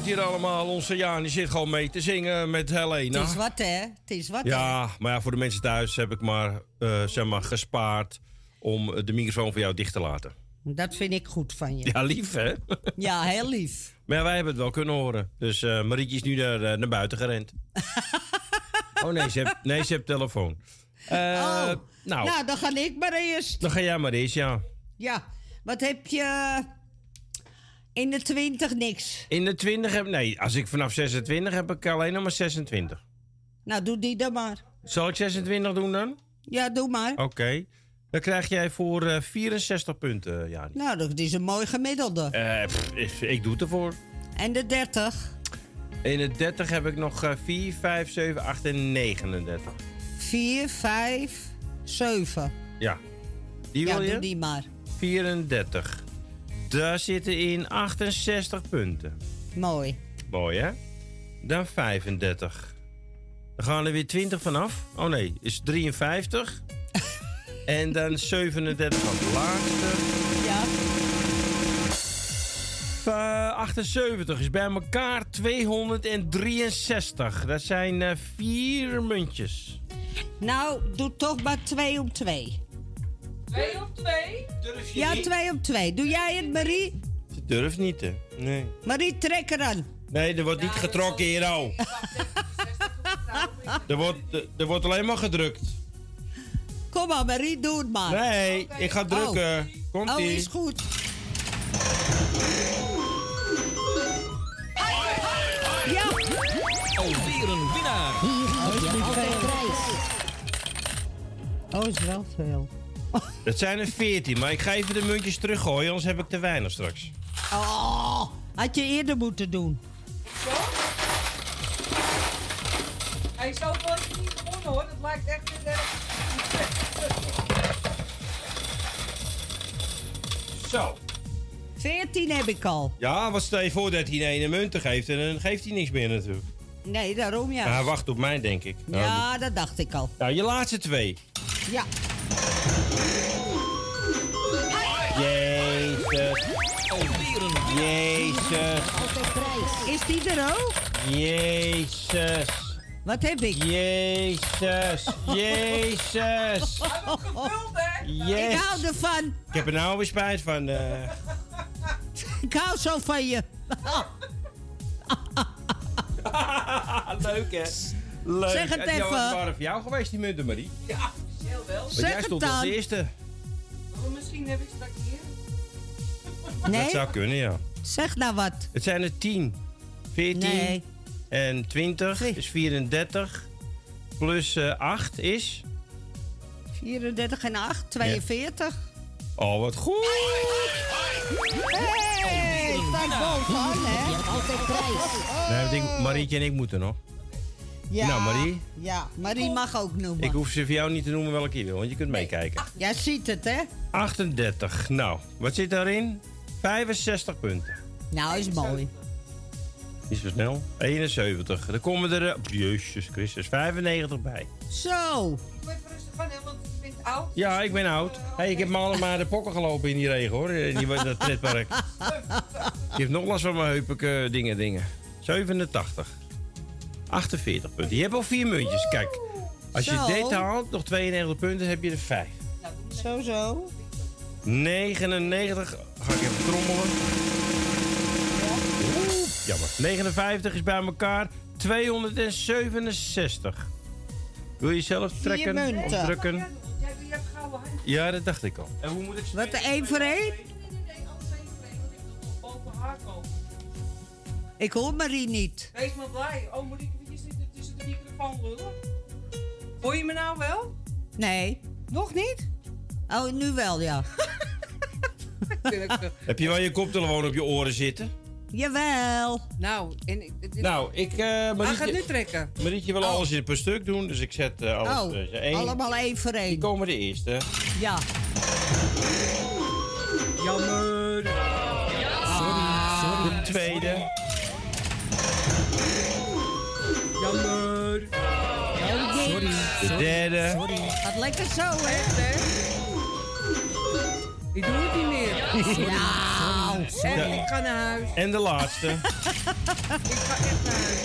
Hier allemaal? Onze Jaan die zit gewoon mee te zingen met Helena. Het is wat, hè? Het is wat, hè? Ja, maar ja, voor de mensen thuis heb ik maar, eh, zeg maar gespaard om de microfoon voor jou dicht te laten. Dat vind ik goed van je. Ja, lief hè? Ja, heel lief. Maar ja, wij hebben het wel kunnen horen. Dus eh Marietje is nu naar, eh, naar buiten gerend. oh nee ze, heeft, nee, ze heeft telefoon. Oh, nou, nou, dan ga ik maar eerst. dan ga jij maar eens, ja. Ja, wat heb je in de 20 niks? In de 20 heb Nee, als ik vanaf 26 heb ik alleen nog maar 26. Nou, doe die dan maar. Zal ik 26 doen dan? Ja, doe maar. Oké. Dan krijg jij voor eh, 64 punten, Jani. Nou, dat is een mooi gemiddelde. Eh, pff, ik, ik doe het ervoor. En de 30? In de 30 heb ik nog eh, 4, 5, 7, 8 en 39. 4, 5, 7. Ja. Die Ja, wil je? doe die maar. 34. Daar zitten in 68 punten. Mooi. Mooi, hè? Dan 35. Dan gaan er weer 20 vanaf. Oh nee, is 53. en dan 37 van de laagste. Ja. Eh, 78 is bij elkaar 263. Dat zijn eh, vier muntjes. Nou, doe toch maar 2 om 2. Twee op twee? Durf je ja, twee op twee. Doe jij het, Marie? Ze durft niet, hè? Nee. Marie, trek er dan Nee, er wordt niet getrokken hier al. er, wordt, er wordt alleen maar gedrukt. Kom maar, Marie, doe het maar. Nee, ik ga oh. drukken. Oh. Komt oh, is goed. Ja. Winnaar. Oh, oh, is wel veel. Dat zijn er 14, maar ik ga even de muntjes teruggooien, anders heb ik te weinig straks. Oh, had je eerder moeten doen. Hij zou wel eens niet gewonnen hoor, dat lijkt echt erg. Zo. 14 heb ik al. Ja, wat stel je voor dat hij een ene munten geeft en dan geeft hij niks meer natuurlijk. Nee, daarom ja. Ja, hij wacht op mij, denk ik. Nou, Ja, dat dacht ik al. Nou, je laatste twee. Ja. Jezus. Jezus. Is die er ook? Jezus. Wat heb ik? Jezus. Jezus. Yes. Ik hou ervan. Ik heb er nou weer spijt van. eh. Ik hou zo van je. Leuk hè? Leuk. Zeg het even. waren voor jou geweest, die munten, Marie. Ja, heel wel. Want Zeg jij het stond als dan. eerste. Oh, misschien heb ik straks hier. Nee? Dat zou kunnen, ja. Zeg nou wat. Het zijn er 10, 14 Nee. en 20 is 34. Plus eh 8 is. 34 en 8, 42. Oh, wat goed! Hey, ik sta bovenaan, hè? Je hebt altijd prijs. Nee, Marietje en ik moeten nog. Ja. Nou, Marie. Ja, Marie mag ook noemen. Ik hoef ze voor jou niet te noemen welke je wil, want je kunt meekijken. Jij ziet het, hè? 38. Nou, wat zit daarin? 65 punten. Nou, is mooi. Niet zo snel. 71. Dan komen er... eh, Jezus Christus, 95 bij. Zo. Ik rustig van, hè, want je bent oud. Ja, ik ben oud. Hey, ik heb me allemaal de pokken gelopen in die regen, hoor. In die, dat pretpark. Ik heb nog last van mijn heupen, dingen, dingen. 87. 48 punten. Je hebt al vier muntjes. Kijk, als je Zo. dit haalt, nog 92 punten, heb je er 5. Zo, zo. 99. Ga ik even trommelen. Oeh, jammer. 59 is bij elkaar 267. Wil je zelf trekken? Of drukken? Jij je hebt gouden hand. Ja, dat dacht ik al. En hoe moet ik Wat, één voor één? Nee, nee, alles één voor één, want ik moet nog boven haar komen. Ik hoor Marie niet. Wees maar blij. Oh, moet ik microfoon lullen? Hoor je me nou wel? Nee. Nog niet? Oh, nu wel, ja. Heb je wel je koptelefoon op je oren zitten? Jawel. Nou, en dit- Nou, ik... eh Hij gaat nu Marietje, trekken. Marietje wil alles in per stuk doen, dus ik zet eh, alles... Oh, eh, één. allemaal één voor Die één. komen de eerste. Ja. Jammer. De tweede. Jammer. Sorry. De derde. Gaat lekker zo, hè? Ik doe het niet meer. Nou, En ik ga naar huis. En de laatste. Ik ga echt naar huis.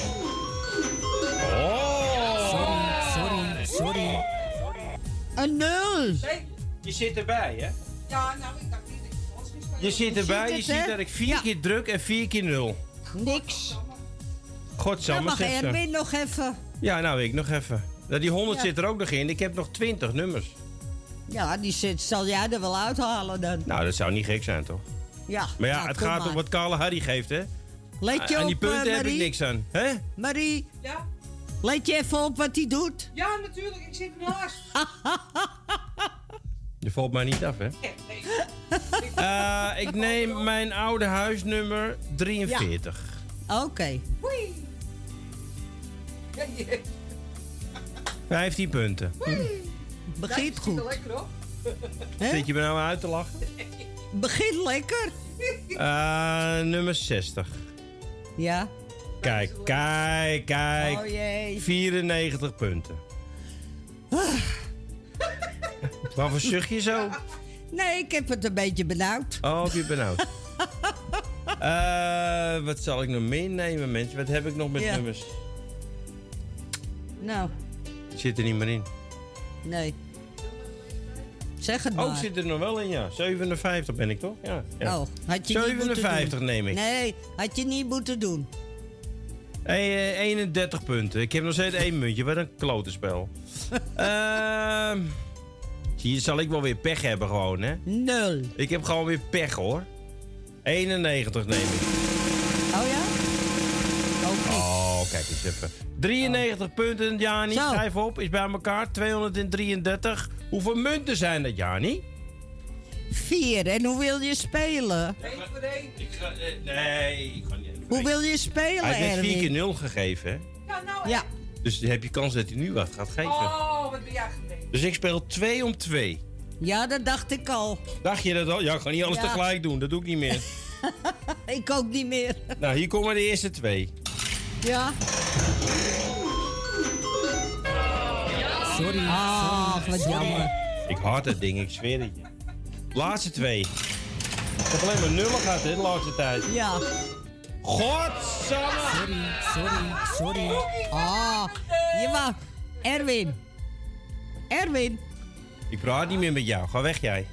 Oh! Sorry, sorry. een nul. Je zit erbij, hè? Ja, nou, ik dacht niet. Ik was geen Je zit erbij, je ziet dat ik vier Ja. keer druk en vier keer nul. Niks. Dan Godsamme, mag zegt ze. Erwin nog even. Ja, nou, ik nog even. Die 100 Ja. zit er ook nog in. Ik heb nog 20 nummers. Ja, die zit, zal jij er wel uithalen dan. Nou, dat zou niet gek zijn, toch? Ja. Maar ja, nou, het gaat maar. om wat Kale Harry geeft, hè? Let je Aan op, die punten eh, heb ik Marie. niks aan. Hè? Marie, Ja? let je even op wat hij doet. Ja, natuurlijk. Ik zit ernaast. Je valt mij niet af, hè? Eh, ik neem mijn oude huisnummer 43. Oké. Oei. Ja, je- 15 punten. Begint Dat ziet er goed. lekker op. Hè? Zit je me nou uit te lachen? Begint lekker. Eh, nummer 60. Ja. Kijk, kijk, kijk. Oh jee. 94 punten. Waarvoor zucht je zo? Nee, ik heb het een beetje benauwd. Oh, heb je benauwd? Eh, wat zal ik nog meenemen, mensen? Wat heb ik nog met Ja. nummers? Nou, Zit er niet meer in. nee. Zeg het Oh, maar. zit er nog wel in, ja. 57 ben ik toch? Ja. ja. Oh, had je niet moeten 57 doen. neem ik. Nee, had je niet moeten doen. Hey, eh, 31 punten. Ik heb nog steeds één muntje. Wat een klote spel. Ehm je, zal ik wel weer pech hebben gewoon, hè? Nul. Ik heb gewoon weer pech, hoor. 91 neem ik. Kijk eens even. 93 punten, Jani. Zo. Schrijf op, is bij elkaar 233. Hoeveel munten zijn dat, Jani? Vier. En hoe wil je spelen? Ik ga, eh, nee, ik ga niet. Hoe wil je spelen, Hij heeft 4 keer? 0 gegeven, hè? Ja, nou. Ja. Dus dan heb je kans dat hij nu wat gaat geven. Oh, wat ben jij gemeen. Dus ik speel 2 om 2. Ja, dat dacht ik al. Dacht je dat al? Ja, ik ga niet alles Ja. tegelijk doen. Dat doe ik niet meer. ik ook niet meer. nou, hier komen de eerste twee. Ja. Sorry. Ah, wat jammer. Ik haat dat ding, ik zweer het je. Laatste twee. Ik heb alleen maar nullen gehad, hè, de laatste tijd. Ja. Godsamme! Sorry, sorry, sorry. Ah, je wou... Erwin. Erwin. Ik praat niet meer met jou. Ga weg, jij.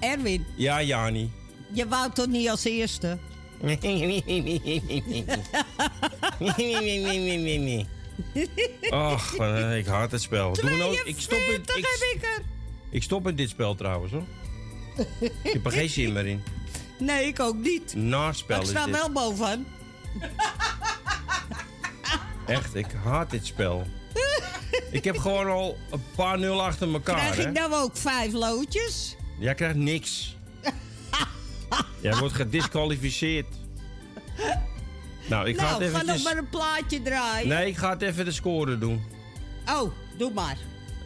Erwin. Ja, Jani. Je wou toch niet als eerste? Och, eh, ik haat het spel. Doe nou, ik stop in, ik, ik ik stop in dit spel trouwens, hoor. Ik heb er geen zin meer in. Nee, ik ook niet. Naspel Maar ik sta dit. wel bovenaan. Echt, ik haat dit spel. ik heb gewoon al een paar nul achter elkaar, Krijg ik nou ook vijf loodjes? Jij krijgt niks. Jij wordt gedisqualificeerd. Nou, ik ga nou, het ga even... nog maar een plaatje draaien. Nee, ik ga het even de score doen. Oh, doe maar.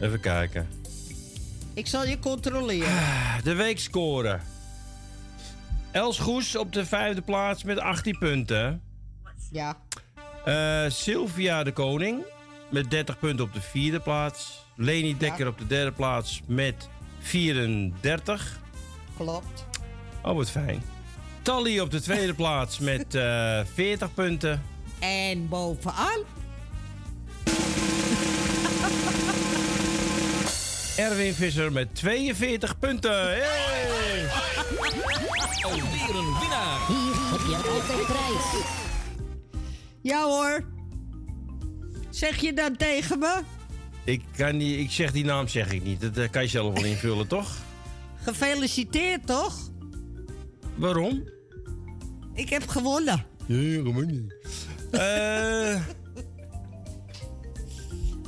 Even kijken. Ik zal je controleren. De weekscore. Els Goes op de vijfde plaats met 18 punten. Ja. Eh, Sylvia de Koning met 30 punten op de vierde plaats. Leni Dekker op de derde plaats met 34. Klopt. Oh, wat fijn. Tally op de tweede plaats met eh 40 punten. En bovenaan? Erwin Visser met 42 punten. Hey! Alweer een winnaar. Hier heb je altijd prijs. Ja hoor. Zeg je dan tegen me? Ik, kan niet, ik zeg die naam zeg ik niet. Dat eh, kan je zelf wel invullen, toch? Gefeliciteerd toch? Waarom? Ik heb gewonnen. Ja, gewoon niet. Eh,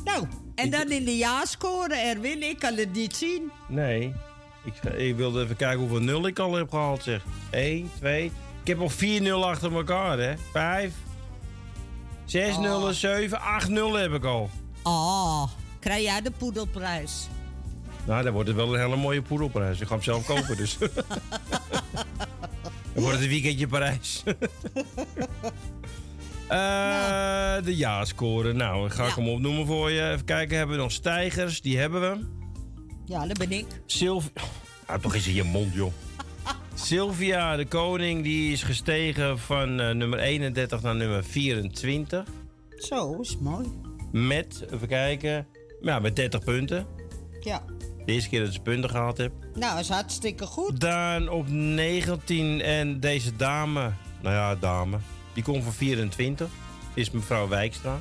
Nou, en dan in de ja-score, Erwin. Ik kan het niet zien. nee. Ik, ik wilde even kijken hoeveel nul ik al heb gehaald, zeg. 1, 2. Ik heb al 4 0 achter elkaar, hè. 5. 6 Oh. nullen, 7, 8 nullen heb ik al. Oh, krijg jij de poedelprijs? Nou, dan wordt het wel een hele mooie poedelprijs. Ik ga hem zelf kopen, dus. dan wordt het een weekendje Parijs. Eh, De ja-score. Nou, ga ik Ja. hem opnoemen voor je. Even kijken, hebben we nog stijgers? Die hebben we. Ja, dat ben ik. Sylvia... Ah, toch eens in je mond, joh. Sylvia de Koning die is gestegen van eh, nummer 31 naar nummer 24. Zo, is mooi. Met, even kijken, ja, met 30 punten. Ja. De eerste keer dat ze punten gehaald heb. Nou, is hartstikke goed. Dan op 19 en deze dame, nou ja, dame, die komt van 24. Is mevrouw Wijkstra.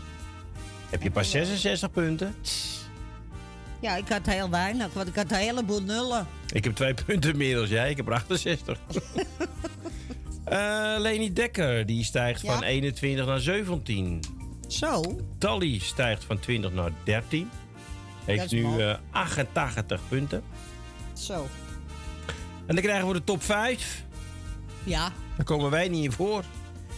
Heb je pas 66 punten? Ja, ik had heel weinig, want ik had een heleboel nullen. Ik heb twee punten meer dan jij. Ik heb er 68. Eh Leni Dekker, die stijgt Ja? van 21 naar 17. Zo. Tally stijgt van 20 naar 13. Heeft nu mooi. eh, 88 punten. Zo. En dan krijgen we de top 5. Ja. Daar komen wij niet in voor.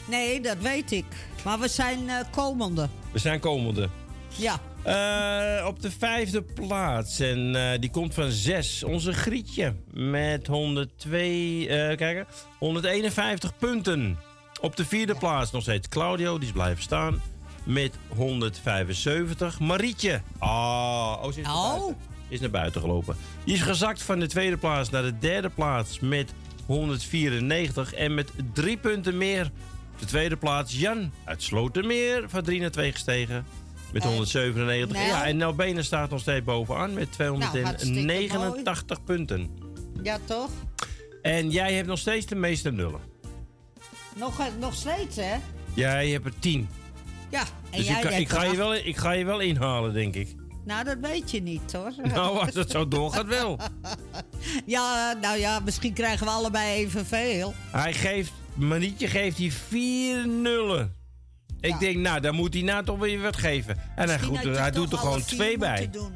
Nee, dat weet ik. Maar we zijn eh, komende. We zijn komende. Ja. Eh, op de vijfde plaats. En die komt van 6. Onze Grietje. Met 102, eh kijk, 151 punten. Op de vierde plaats nog steeds Claudio. Die is blijven staan. Met 175. Marietje. Ah, oh, ze is naar, Oh. buiten. is naar buiten gelopen. Die is gezakt van de tweede plaats naar de derde plaats. Met 194. En met drie punten meer. Op de tweede plaats Jan uit Slotermeer. Van 3 naar 2 gestegen. Met En 197. Nel? Ja, en Nel Benen staat nog steeds bovenaan met Nou, hartstikke 289 punten. Ja, toch? En jij hebt nog steeds de meeste nullen. Nog, eh, nog steeds, hè? Jij hebt er 10. Ja. En Dus jij ik, ik, ga je wel, ik ga je wel inhalen, denk ik. Nou, dat weet je niet, hoor. Nou, als het zo doorgaat wel. Ja, nou ja, misschien krijgen we allebei evenveel. Hij geeft, Marietje geeft hier vier nullen. Ik denk, nou, dan moet hij nou toch weer wat geven. En hij, goed, hij doet er gewoon twee bij. Doen?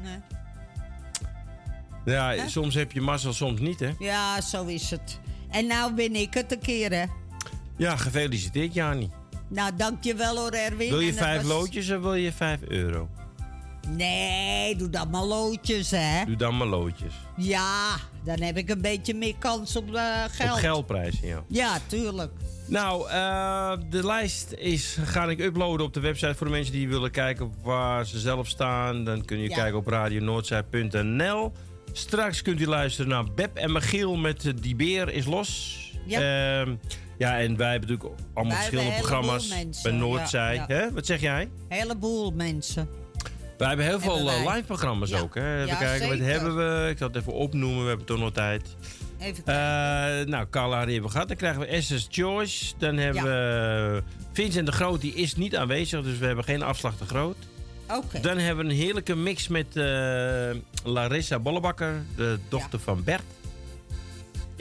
Ja, soms heb je mazzel, soms niet, hè? Ja, zo is het. En nou ben ik het een keer, hè? Ja, gefeliciteerd, Jani. Nou, dankjewel hoor, Erwin. Wil je vijf was- loodjes of wil je vijf euro? Nee, doe dan maar loodjes, hè? Doe dan maar loodjes. Ja, dan heb ik een beetje meer kans op eh, geld. Op geldprijzen, ja. Ja, tuurlijk. Nou, eh, de lijst is, ga ik uploaden op de website voor de mensen die willen kijken waar ze zelf staan. Dan kun je Ja. kijken op radionoordzij.nl. Straks kunt u luisteren naar Beb en Michiel met Die Beer is Los. Ja. Ehm, ja, en wij hebben natuurlijk allemaal Wij verschillende programma's mensen, bij Noordzij. ja, ja. Hè? Wat zeg jij? Heleboel mensen. Wij hebben heel veel wij. eh, live programma's Ja. ook. Hè? Even kijken, wat hebben we? Ik zal het even opnoemen, we hebben toch nog tijd. Even Eh, nou, Carla hebben we gehad. Dan krijgen we SS Choice. Dan hebben we Vincent de Groot, die is niet aanwezig, dus we hebben geen afslag te groot. Oké. Dan hebben we een heerlijke mix met eh, Larissa Bollebakker, de dochter van Bert.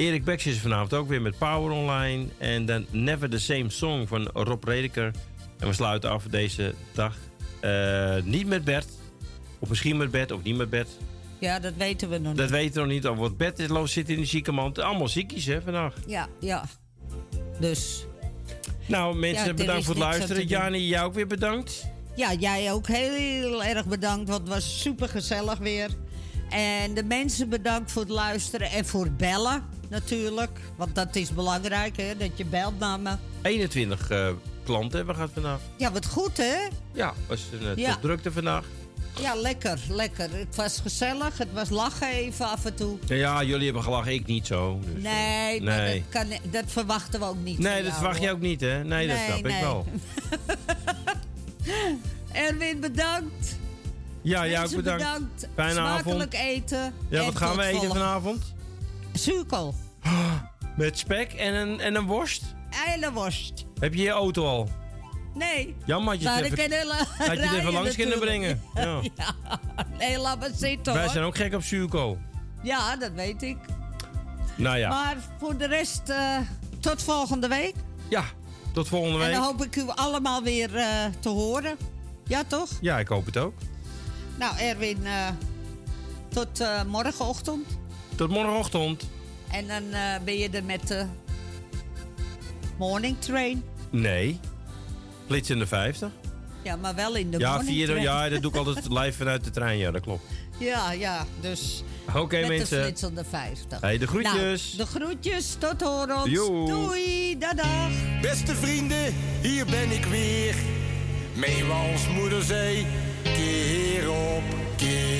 Erik Beks is vanavond ook weer met Power Online. En dan Never the Same Song van Rob Redeker. En we sluiten af deze dag eh, niet met Bert. Of misschien met Bert, of niet met Bert. Ja, dat weten we nog Dat niet. weten we nog niet. Of wat Bert is, loopt- zit in de ziekenmand. Allemaal ziekjes hè, vandaag. Ja, ja. Dus, Nou, mensen, Ja, bedankt voor het luisteren. Jani, jij ook weer bedankt. ja, jij ook heel erg bedankt, want het was super gezellig weer. En de mensen bedankt voor het luisteren en voor het bellen natuurlijk. Want dat is belangrijk, hè, dat je belt naar me. 21 eh, klanten hebben we gehad vandaag. Ja, wat goed, hè? Ja, was een Ja. drukte vandaag. Ja, lekker, lekker. Het was gezellig, het was lachen even af en toe. Ja, ja, jullie hebben gelachen, ik niet zo. Dus, Nee, maar Nee. Dat, kan, dat verwachten we ook niet. nee, dat jou, verwacht je ook niet, hè? Nee, dat Nee, snap ik nee. wel. Erwin, bedankt. Ja, jij ook bedankt. bedankt. Fijne Smakelijk avond. eten. Ja, wat gaan we eten volgende- vanavond? Zuurkool. Met spek en een, en een worst? Eilenworst. Heb je je auto al? Nee. Jammer, had je het even, had je het even langs kunnen brengen. Ja. Ja. Nee, laat maar zitten Wij hoor. zijn ook gek op zuurkool. Ja, dat weet ik. Nou ja. Maar voor de rest, eh, tot volgende week. Ja, tot volgende En week. dan hoop ik u allemaal weer eh, te horen. Ja, toch? Ja, ik hoop het ook. Nou, Erwin, eh, tot morgenochtend. Tot morgenochtend. En dan eh, ben je er met de morning train. Nee. Flits in de 50. Ja, maar wel in de ja, morning vier, train. ja, dat doe ik altijd live vanuit de trein. Ja, dat klopt. Ja, ja, dus Oké, met de mensen. flitsende 50. Hey, de groetjes. Nou, de groetjes, tot horens. Joe. Doei, dadag. Beste vrienden, hier ben ik weer. Mee als moeder zei, keer op keer.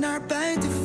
naar buiten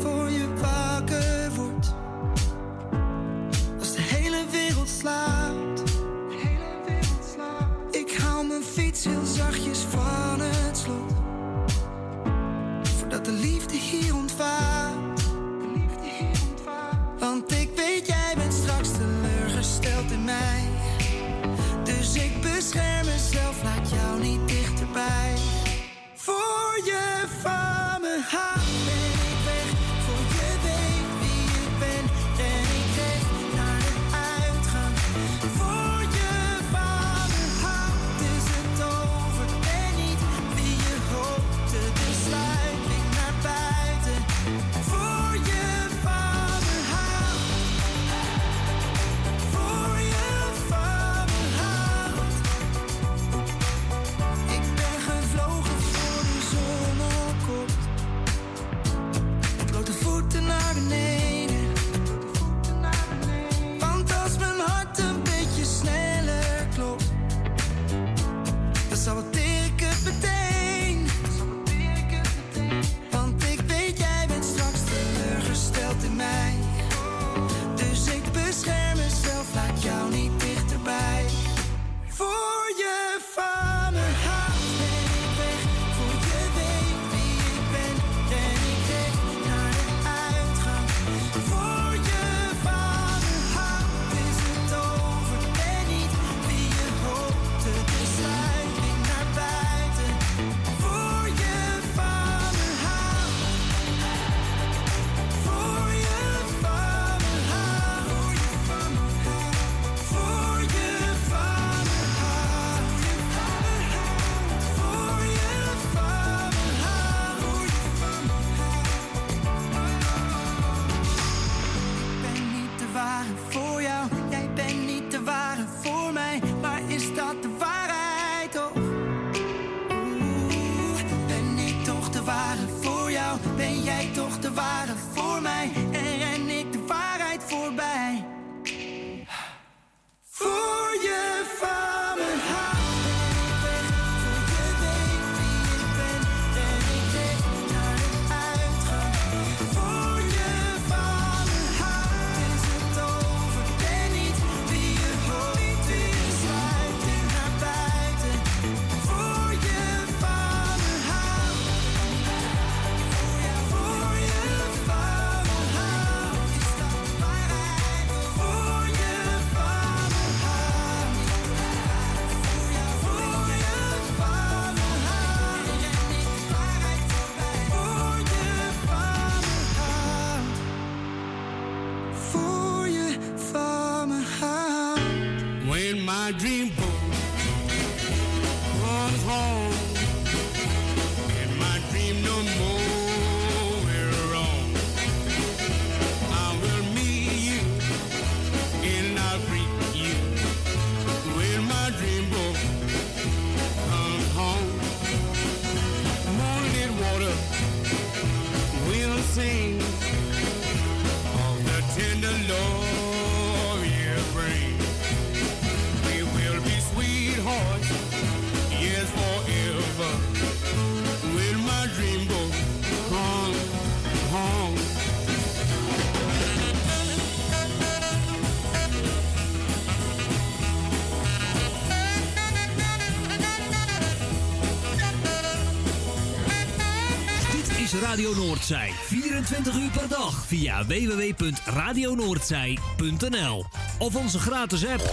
Radio Noordzij. 24 uur per dag via www.radionoordzij.nl of onze gratis app.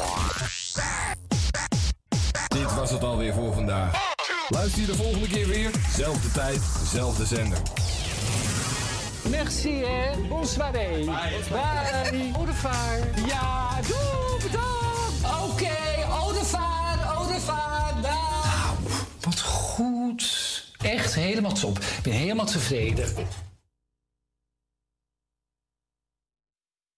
Dit was het alweer voor vandaag. Luister je de volgende keer weer? Zelfde tijd, zelfde zender. Merci, hè. Bonsoiré. Bye. Bye. Au revoir. Ja, doei, bedankt. Oké. helemaal, top. Ik ben helemaal tevreden.